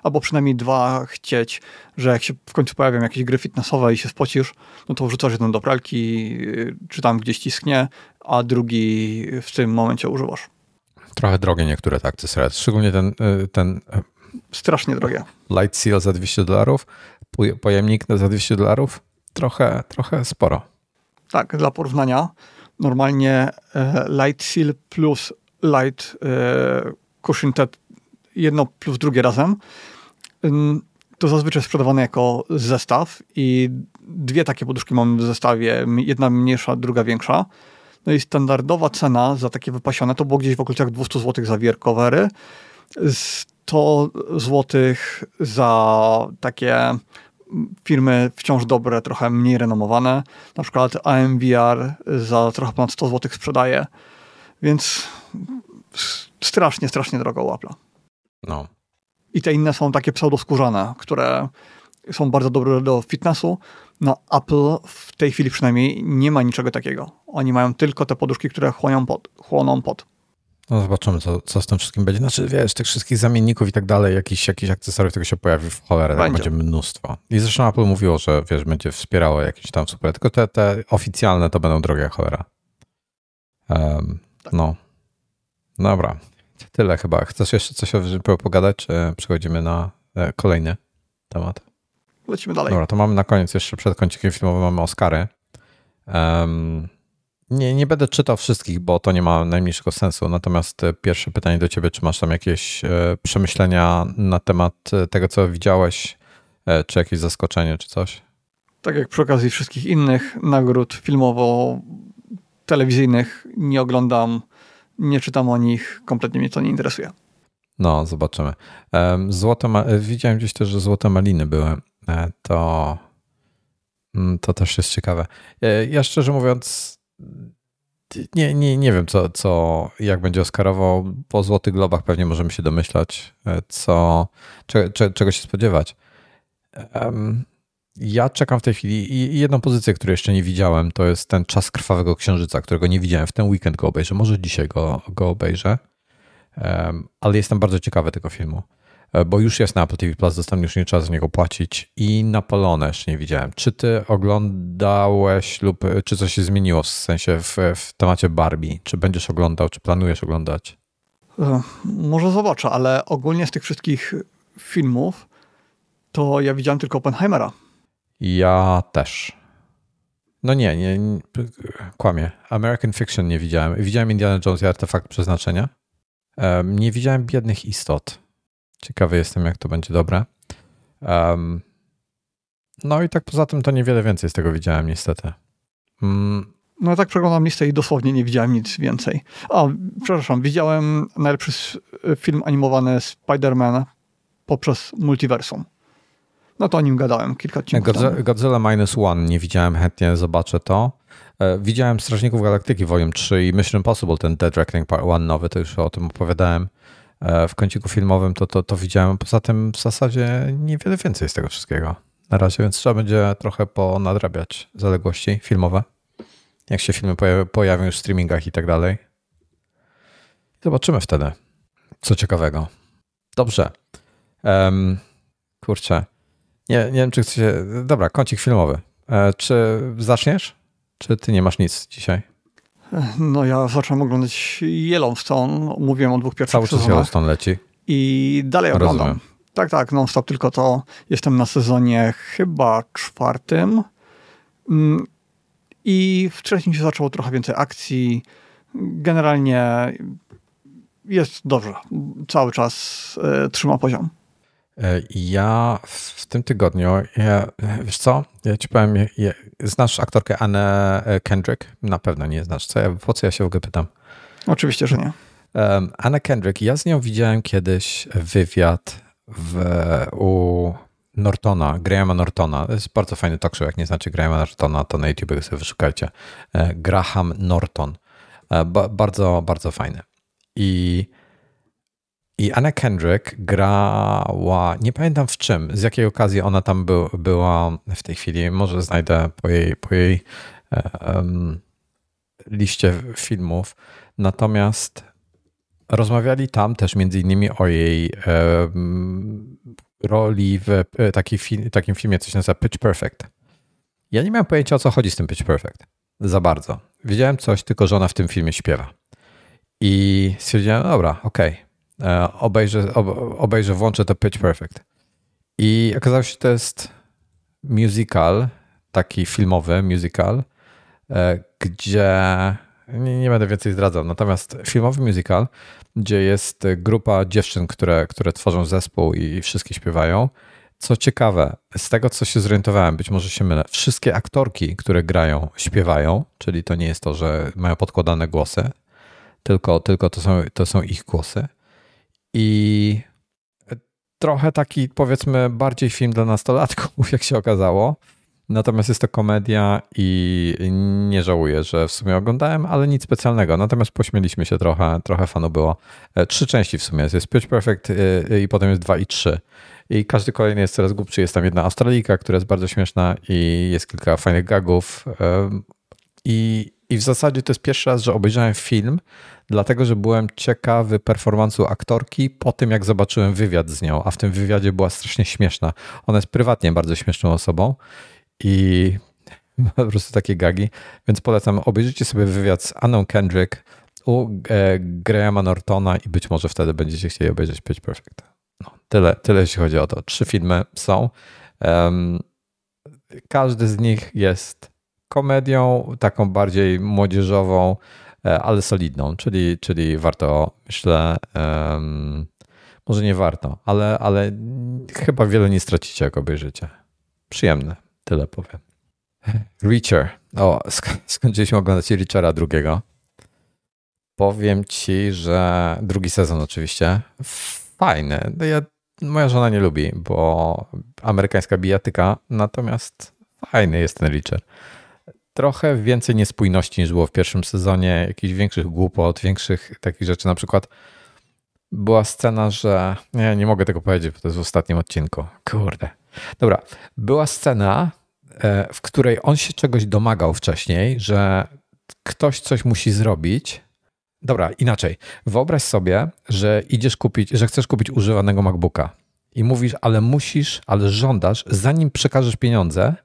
Albo przynajmniej dwa chcieć, że jak się w końcu pojawią jakieś gry fitnessowe i się spocisz, no to wrzucasz jeden do pralki, y, czy tam gdzieś cisknie, a drugi w tym momencie używasz. Trochę drogie niektóre te akcesoria, szczególnie ten, y, ten e, Strasznie drogie. Light Seal za 200 dolarów, pojemnik za 200 dolarów, trochę, trochę sporo. Tak, dla porównania, normalnie e, Light Seal plus Light e, Cushion jedno plus drugie razem, to zazwyczaj sprzedawane jako zestaw i dwie takie poduszki mamy w zestawie, jedna mniejsza, druga większa. No i standardowa cena za takie wypasione to było gdzieś w okolicach 200 zł za wierkowery, 100 zł za takie firmy wciąż dobre, trochę mniej renomowane. Na przykład AMVR za trochę ponad 100 zł sprzedaje, więc strasznie, strasznie drogo u Apple'a. No. I te inne są takie pseudoskórzane, które są bardzo dobre do fitnessu. No Apple w tej chwili przynajmniej nie ma niczego takiego. Oni mają tylko te poduszki, które chłonią pot. Chłoną pot. No zobaczymy, co, co z tym wszystkim będzie. Znaczy, wiesz, tych wszystkich zamienników i tak dalej, jakichś, jakichś akcesoriów tego się pojawi w cholerę, będzie. Będzie mnóstwo. I zresztą Apple mówiło, że wiesz, będzie wspierało jakieś tam super, tylko te, te oficjalne to będą drogie cholera. Um, tak. No. Dobra. Tyle chyba. Chcesz jeszcze coś o pogadać, czy przechodzimy na e, kolejny temat? Lecimy dalej. Dobra, to mamy na koniec jeszcze przed kącikiem filmowym mamy Oscary. Um, nie, nie będę czytał wszystkich, bo to nie ma najmniejszego sensu. Natomiast e, pierwsze pytanie do ciebie, czy masz tam jakieś e, przemyślenia na temat e, tego, co widziałeś, czy jakieś zaskoczenie, czy coś? Tak jak przy okazji wszystkich innych nagród filmowo-telewizyjnych nie oglądam, nie czytam o nich, kompletnie mnie to nie interesuje. No, zobaczymy. Złote ma- widziałem gdzieś też, że złote maliny były. To, mm, to też jest ciekawe. Ja szczerze mówiąc, nie, nie, nie wiem, co, co, jak będzie Oscarował. Po Złotych Globach pewnie możemy się domyślać, e, co, cze, cze, czego się spodziewać. Ja czekam w tej chwili i jedną pozycję, której jeszcze nie widziałem, to jest ten Czas Krwawego Księżyca, którego nie widziałem. W ten weekend go obejrzę, może dzisiaj go, go obejrzę, ale jestem bardzo ciekawy tego filmu. E, bo już jest na Apple TV Plus, dostępny, już nie trzeba za niego płacić. I Napoleona jeszcze nie widziałem. Czy ty oglądałeś lub e, czy coś się zmieniło w sensie w, w temacie Barbie? Czy będziesz oglądał, czy planujesz oglądać? E, może zobaczę, ale ogólnie z tych wszystkich filmów to ja widziałem tylko Oppenheimera. Ja też. No nie, nie, nie kłamie. American Fiction nie widziałem. Widziałem Indiana Jones i Artefakt Przeznaczenia. Nie widziałem Biednych Istot. Ciekawy jestem, jak to będzie dobre. Um, no i tak poza tym to niewiele więcej z tego widziałem niestety. Mm. No ja tak przeglądam listę i dosłownie nie widziałem nic więcej. A, przepraszam, widziałem najlepszy film animowany Spider-Man poprzez multiversum. No to o nim gadałem kilka odcinków Godzilla, Godzilla Minus One nie widziałem, chętnie zobaczę to. E, widziałem Strażników Galaktyki Volume 3 i Mission Impossible, ten Dead Reckoning Part 1 nowy, to już o tym opowiadałem. E, w kąciku filmowym, to, to, to widziałem. Poza tym w zasadzie niewiele więcej z tego wszystkiego na razie, więc trzeba będzie trochę ponadrabiać zaległości filmowe. Jak się filmy pojawią już w streamingach i tak dalej. Zobaczymy wtedy, co ciekawego. Dobrze. Um, kurczę. Nie, nie wiem, czy chcecie. Dobra, kącik filmowy. E, czy zaczniesz? Czy ty nie masz nic dzisiaj? No ja zacząłem oglądać Yellowstone, mówiłem o dwóch pierwszych Cały czas Yellowstone leci. I dalej oglądam. Rozumiem. Tak, tak, non-stop, tylko to jestem na sezonie chyba czwartym. Mm, I w trzecim się zaczęło trochę więcej akcji. Generalnie jest dobrze. Cały czas y, trzyma poziom. E, ja w tym tygodniu, ja, wiesz co, ja ci powiem, ja, znasz aktorkę Anne Kendrick? Na pewno nie znasz. Co ja, po co ja się w ogóle pytam? Oczywiście, że nie. Um, Anna Kendrick, ja z nią widziałem kiedyś wywiad w, u Nortona, Grahama Nortona. To jest bardzo fajny talk show. Jak nie znacie Grahama Nortona, to na YouTube sobie wyszukajcie. E, Graham Norton. E, ba, bardzo, bardzo fajny. I i Anna Kendrick grała, nie pamiętam w czym, z jakiej okazji ona tam był, była w tej chwili. Może znajdę po jej, po jej um, liście filmów. Natomiast rozmawiali tam też między innymi o jej um, roli w e, taki fi takim filmie, coś nazywa Pitch Perfect. Ja nie miałem pojęcia o co chodzi z tym Pitch Perfect. Za bardzo. Wiedziałem coś, tylko że ona w tym filmie śpiewa. I stwierdziłem, no dobra, okej, okay obejrzę, obejrzę, włączę to Pitch Perfect. I okazało się, że to jest musical, taki filmowy musical, e, gdzie nie, nie, będę więcej zdradzał, natomiast filmowy musical, gdzie jest grupa dziewczyn, które, które tworzą zespół i wszystkie śpiewają. Co ciekawe, z tego co się zorientowałem, być może się mylę, wszystkie aktorki, które grają, śpiewają, czyli to nie jest to, że mają podkładane głosy, tylko, tylko to, są, to są ich głosy. I trochę taki, powiedzmy, bardziej film dla nastolatków, *laughs* jak się okazało. Natomiast jest to komedia i nie żałuję, że w sumie oglądałem, ale nic specjalnego. Natomiast pośmieliśmy się trochę, trochę fanu było. E, trzy części w sumie jest. Jest Pitch Perfect e, i potem jest dwa i trzy. I każdy kolejny jest coraz głupszy. Jest tam jedna Australika, która jest bardzo śmieszna i jest kilka fajnych gagów. I, i w zasadzie to jest pierwszy raz, że obejrzałem film, dlatego że byłem ciekawy performansu aktorki po tym, jak zobaczyłem wywiad z nią, a w tym wywiadzie była strasznie śmieszna. Ona jest prywatnie bardzo śmieszną osobą i po prostu takie gagi, więc polecam, obejrzyjcie sobie wywiad z Anną Kendrick u e, Grahama Nortona i być może wtedy będziecie chcieli obejrzeć Pitch Perfect. No, tyle, tyle jeśli chodzi o to. Trzy filmy są. Um, każdy z nich jest komedią, taką bardziej młodzieżową, e, ale solidną, czyli, czyli warto, myślę, um, może nie warto, ale, ale chyba wiele nie stracicie, jak obejrzycie. Przyjemne, tyle powiem. Reacher. O, sk skończyliśmy oglądać Reachera drugiego. Powiem ci, że drugi sezon oczywiście fajny. Ja, moja żona nie lubi, bo amerykańska bijatyka, natomiast fajny jest ten Reacher. Trochę więcej niespójności niż było w pierwszym sezonie, jakichś większych głupot, większych takich rzeczy. Na przykład była scena, że. Nie, nie mogę tego powiedzieć, bo to jest w ostatnim odcinku. Kurde. Dobra. Była scena, e, w której on się czegoś domagał wcześniej, że ktoś coś musi zrobić. Dobra, inaczej. Wyobraź sobie, że idziesz kupić, że chcesz kupić używanego MacBooka i mówisz, ale musisz, ale żądasz, zanim przekażesz pieniądze,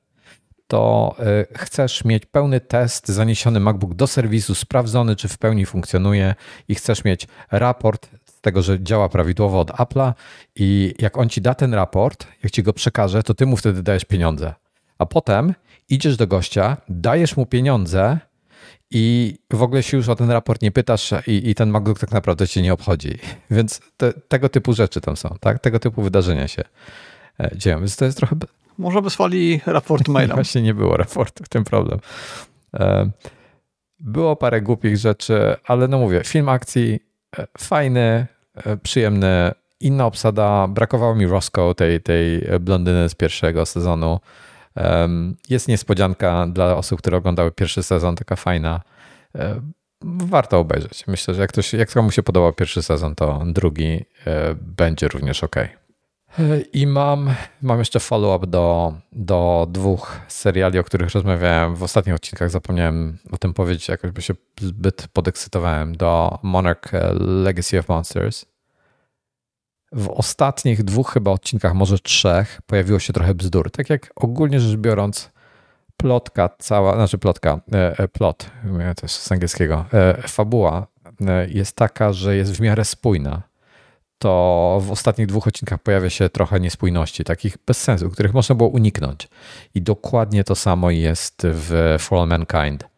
to e, chcesz mieć pełny test, zaniesiony MacBook do serwisu, sprawdzony, czy w pełni funkcjonuje i chcesz mieć raport z tego, że działa prawidłowo od Apple'a i jak on ci da ten raport, jak ci go przekaże, to ty mu wtedy dajesz pieniądze. A potem idziesz do gościa, dajesz mu pieniądze i w ogóle się już o ten raport nie pytasz i, i ten MacBook tak naprawdę cię nie obchodzi. *laughs* Więc te, tego typu rzeczy tam są, tak? Tego typu wydarzenia się e, dzieją. Więc to jest trochę może wysłali raport *laughs* mailem. Właśnie nie było raportu, w tym problem. E, było parę głupich rzeczy, ale no mówię, film akcji e, fajny, e, przyjemny, inna obsada. Brakowało mi Roscoe, tej, tej blondyny z pierwszego sezonu. Jest niespodzianka dla osób, które oglądały pierwszy sezon, taka fajna. Warto obejrzeć. Myślę, że jak, ktoś, jak komuś się podobał pierwszy sezon, to drugi będzie również ok. I mam, mam jeszcze follow-up do, do dwóch seriali, o których rozmawiałem w ostatnich odcinkach. Zapomniałem o tym powiedzieć, jakoś by się zbyt podekscytowałem. Do Monarch Legacy of Monsters. W ostatnich dwóch chyba odcinkach, może trzech, pojawiło się trochę bzdur. Tak jak ogólnie rzecz biorąc, plotka cała, znaczy plotka, e, e, plot, to jest z angielskiego, e, fabuła jest taka, że jest w miarę spójna to w ostatnich dwóch odcinkach pojawia się trochę niespójności, takich bez sensu, których można było uniknąć. I dokładnie to samo jest w For All Mankind.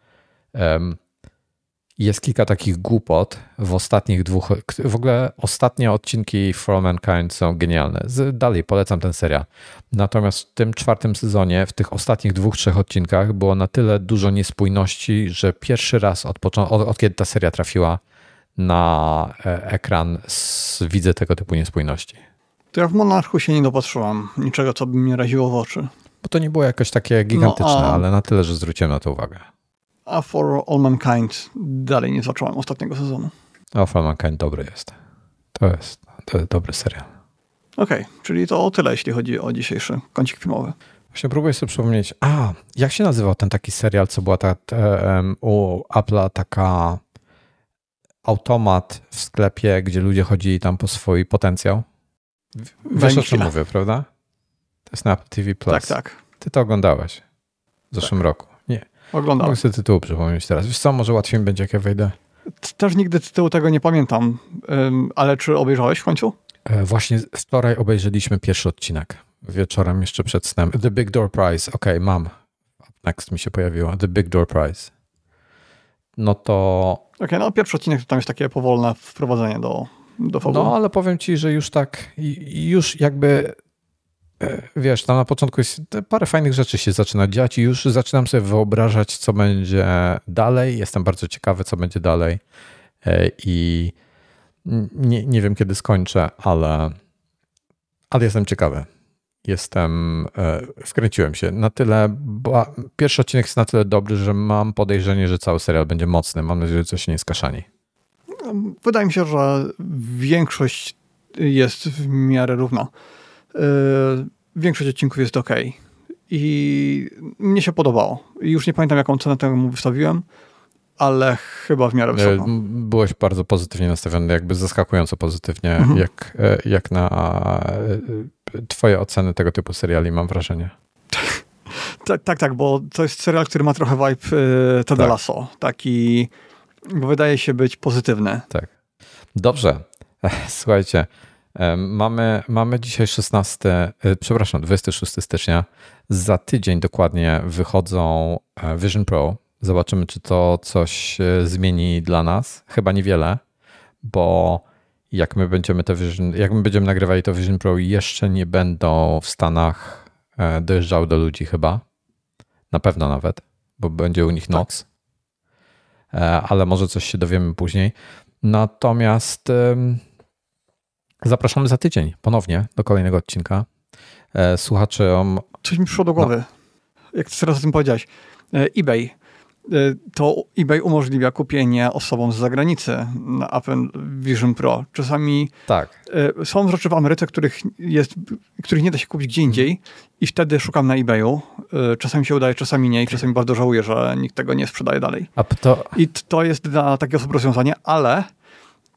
Jest kilka takich głupot w ostatnich dwóch. W ogóle ostatnie odcinki For All Mankind są genialne. Dalej polecam ten serial. Natomiast w tym czwartym sezonie, w tych ostatnich dwóch, trzech odcinkach było na tyle dużo niespójności, że pierwszy raz od, od, od kiedy ta seria trafiła na e, ekran widzę tego typu niespójności. To ja w Monarchu się nie dopatrzyłam. Niczego, co by mnie raziło w oczy. Bo to nie było jakoś takie gigantyczne, no, a... ale na tyle, że zwróciłem na to uwagę. A For All Mankind dalej nie zobaczyłem ostatniego sezonu. A For All Mankind dobry jest. To jest, to jest dobry serial. Okej, okay, czyli to o tyle, jeśli chodzi o dzisiejszy kącik filmowy. Właśnie próbuję sobie przypomnieć. A, jak się nazywał ten taki serial, co była ta, um, u Apple'a taka automat w sklepie, gdzie ludzie chodzili tam po swój potencjał. Wiesz o czym mówię, prawda? To jest na Apple TV Plus. Tak, tak. Ty to oglądałeś w zeszłym tak. roku. Nie. Oglądałem. Mogę sobie tytułu przypomnieć teraz. Wiesz co, może łatwiej mi będzie, jak ja wejdę. Też nigdy tytułu tego nie pamiętam, ale czy obejrzałeś w końcu? E, właśnie wczoraj obejrzeliśmy pierwszy odcinek. Wieczorem jeszcze przed snem. The Big Door Prize. Okej, okay, mam. Next mi się pojawiło. The Big Door Prize. No to Okej, okay, no pierwszy odcinek to tam jest takie powolne wprowadzenie do, do fabuły. No, ale powiem ci, że już tak, już jakby e, wiesz, tam na początku jest parę fajnych rzeczy się zaczyna dziać i już zaczynam sobie wyobrażać, co będzie dalej. Jestem bardzo ciekawy, co będzie dalej e, i nie, nie wiem, kiedy skończę, ale, ale jestem ciekawy jestem, e, wkręciłem się na tyle, bo pierwszy odcinek jest na tyle dobry, że mam podejrzenie, że cały serial będzie mocny. Mam nadzieję, że coś nie skaszani. Wydaje mi się, że większość jest w miarę równa. E, większość odcinków jest ok. I mnie się podobało. Już nie pamiętam, jaką cenę temu wystawiłem ale chyba w miarę wysoką. Byłeś bardzo pozytywnie nastawiony, jakby zaskakująco pozytywnie, mhm. jak, e, jak na e, twoje oceny tego typu seriali, mam wrażenie. *laughs* tak, tak, tak, bo to jest serial, który ma trochę vibe y, Ted tak. Lasso. Taki, wydaje się być pozytywny. Tak. Dobrze. Słuchajcie, Mamy, mamy dzisiaj 16, przepraszam, 26 stycznia. Za tydzień dokładnie wychodzą Vision Pro. Zobaczymy, czy to coś zmieni dla nas. Chyba niewiele, bo jak my będziemy to Vision, jak my będziemy nagrywali to Vision Pro, jeszcze nie będą w Stanach dojeżdżały do ludzi chyba. Na pewno nawet, bo będzie u nich tak. noc. Tak. Ale może coś się dowiemy później. Natomiast zapraszamy za tydzień ponownie do kolejnego odcinka. E, słuchaczom. Coś mi przyszło do głowy. No. Jak teraz o tym powiedziałeś. E, eBay to eBay umożliwia kupienie osobom z zagranicy na Apple Vision Pro. Czasami tak. Y, są rzeczy w Ameryce, których, jest, których nie da się kupić gdzie indziej i wtedy szukam na eBayu. Y, czasami się udaje, czasami nie i czasami bardzo żałuję, że nikt tego nie sprzedaje dalej. To... I to jest dla takiego osób rozwiązanie, ale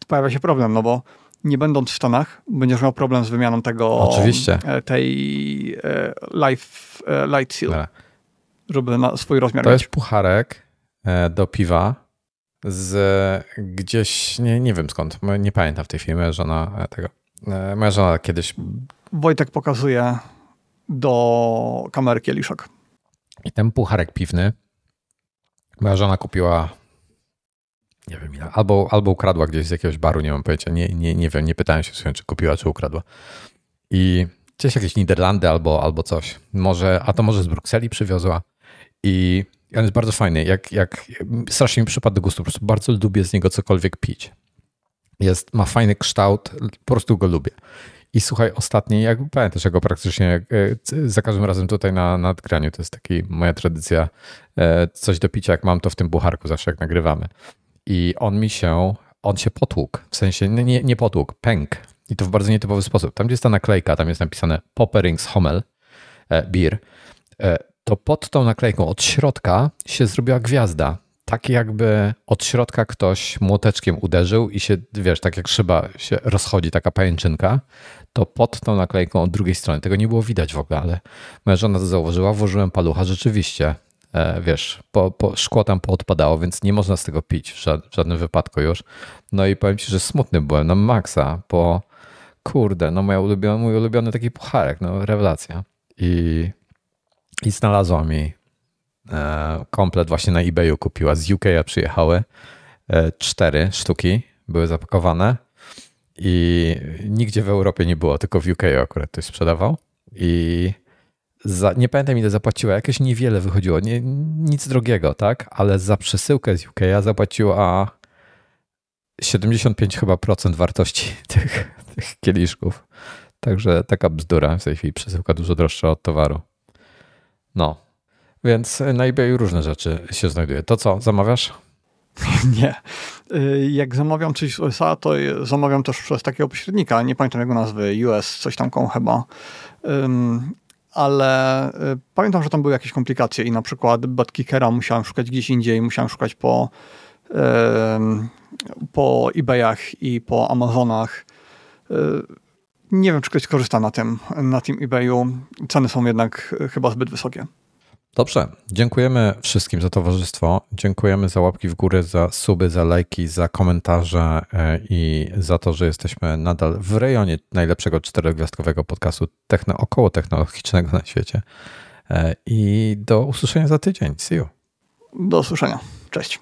pojawia się problem, no bo nie będąc w Stanach, będziesz miał problem z wymianą tego Oczywiście. E, tej e, life, e, light seal. Żeby na swój rozmiar To mieć. jest pucharek e, do piwa z gdzieś, nie, nie wiem skąd, nie pamiętam w tej chwili, moja żona e, tego, e, moja żona kiedyś... Wojtek pokazuje do kamery kieliszek. I ten pucharek piwny moja żona kupiła nie wiem ile, albo, albo ukradła gdzieś z jakiegoś baru, nie mam pojęcia, nie, nie, nie wiem, nie pytałem się, czy kupiła, czy ukradła. I gdzieś jakieś Niderlandy albo, albo coś. Może, a to może z Brukseli przywiozła. I on jest bardzo fajny. Jak, jak, strasznie mi przypadł do gustu. Po prostu bardzo lubię z niego cokolwiek pić. Jest, ma fajny kształt, po prostu go lubię. I słuchaj, ostatni, jak pamiętasz, go praktycznie e, za każdym razem tutaj na nadgraniu, to jest taki moja tradycja, e, coś do picia, jak mam to w tym bucharku zawsze jak nagrywamy. I on mi się, on się potłukł, w sensie nie, nie potłukł, pęk. I to w bardzo nietypowy sposób. Tam, gdzie jest ta naklejka, tam jest napisane Popperings Hommel e, Beer to pod tą naklejką od środka się zrobiła gwiazda. Tak jakby od środka ktoś młoteczkiem uderzył i się, wiesz, tak jak szyba się rozchodzi, taka pajęczynka, to pod tą naklejką od drugiej strony. Tego nie było widać w ogóle, ale moja żona to zauważyła, włożyłem palucha, rzeczywiście, e, wiesz, po, po, szkło tam poodpadało, więc nie można z tego pić w, żad, w żadnym wypadku już. No i powiem ci, że smutny byłem na maksa, bo kurde, no moja ulubiony, mój ulubiony taki pucharek, no rewelacja. I i znalazłam jej e, komplet właśnie na eBayu kupiła. Z UK przyjechały. E, cztery sztuki, były zapakowane. I nigdzie w Europie nie było, tylko w UK akurat ktoś sprzedawał. I za, nie pamiętam ile zapłaciła, jakieś niewiele wychodziło, nie, nic drogiego, tak, ale za przesyłkę z UK zapłaciła 75 chyba procent wartości *laughs* tych, tych kieliszków. Także taka bzdura w tej chwili, przesyłka dużo droższa od towaru. No, więc na eBayu różne rzeczy się znajduje. To co, zamawiasz? *laughs* Nie. Y, jak zamawiam coś z USA, to zamawiam też przez takiego pośrednika, nie pamiętam jego nazwy, US, coś tam chyba. ale y, pamiętam, że tam były jakieś komplikacje i na przykład Badkickera musiałem szukać gdzieś indziej, musiałem szukać po, po eBayach i po Amazonach. Y, nie wiem, czy ktoś korzysta na tym, na tym eBayu. Ceny są jednak chyba zbyt wysokie. Dobrze, dziękujemy wszystkim za towarzystwo. Dziękujemy za łapki w górę, za suby, za lajki, za komentarze e, i za to, że jesteśmy nadal w rejonie najlepszego czterogwiazdkowego podcastu techno, około technologicznego na świecie. E, I do usłyszenia za tydzień. See you. Do usłyszenia. Cześć.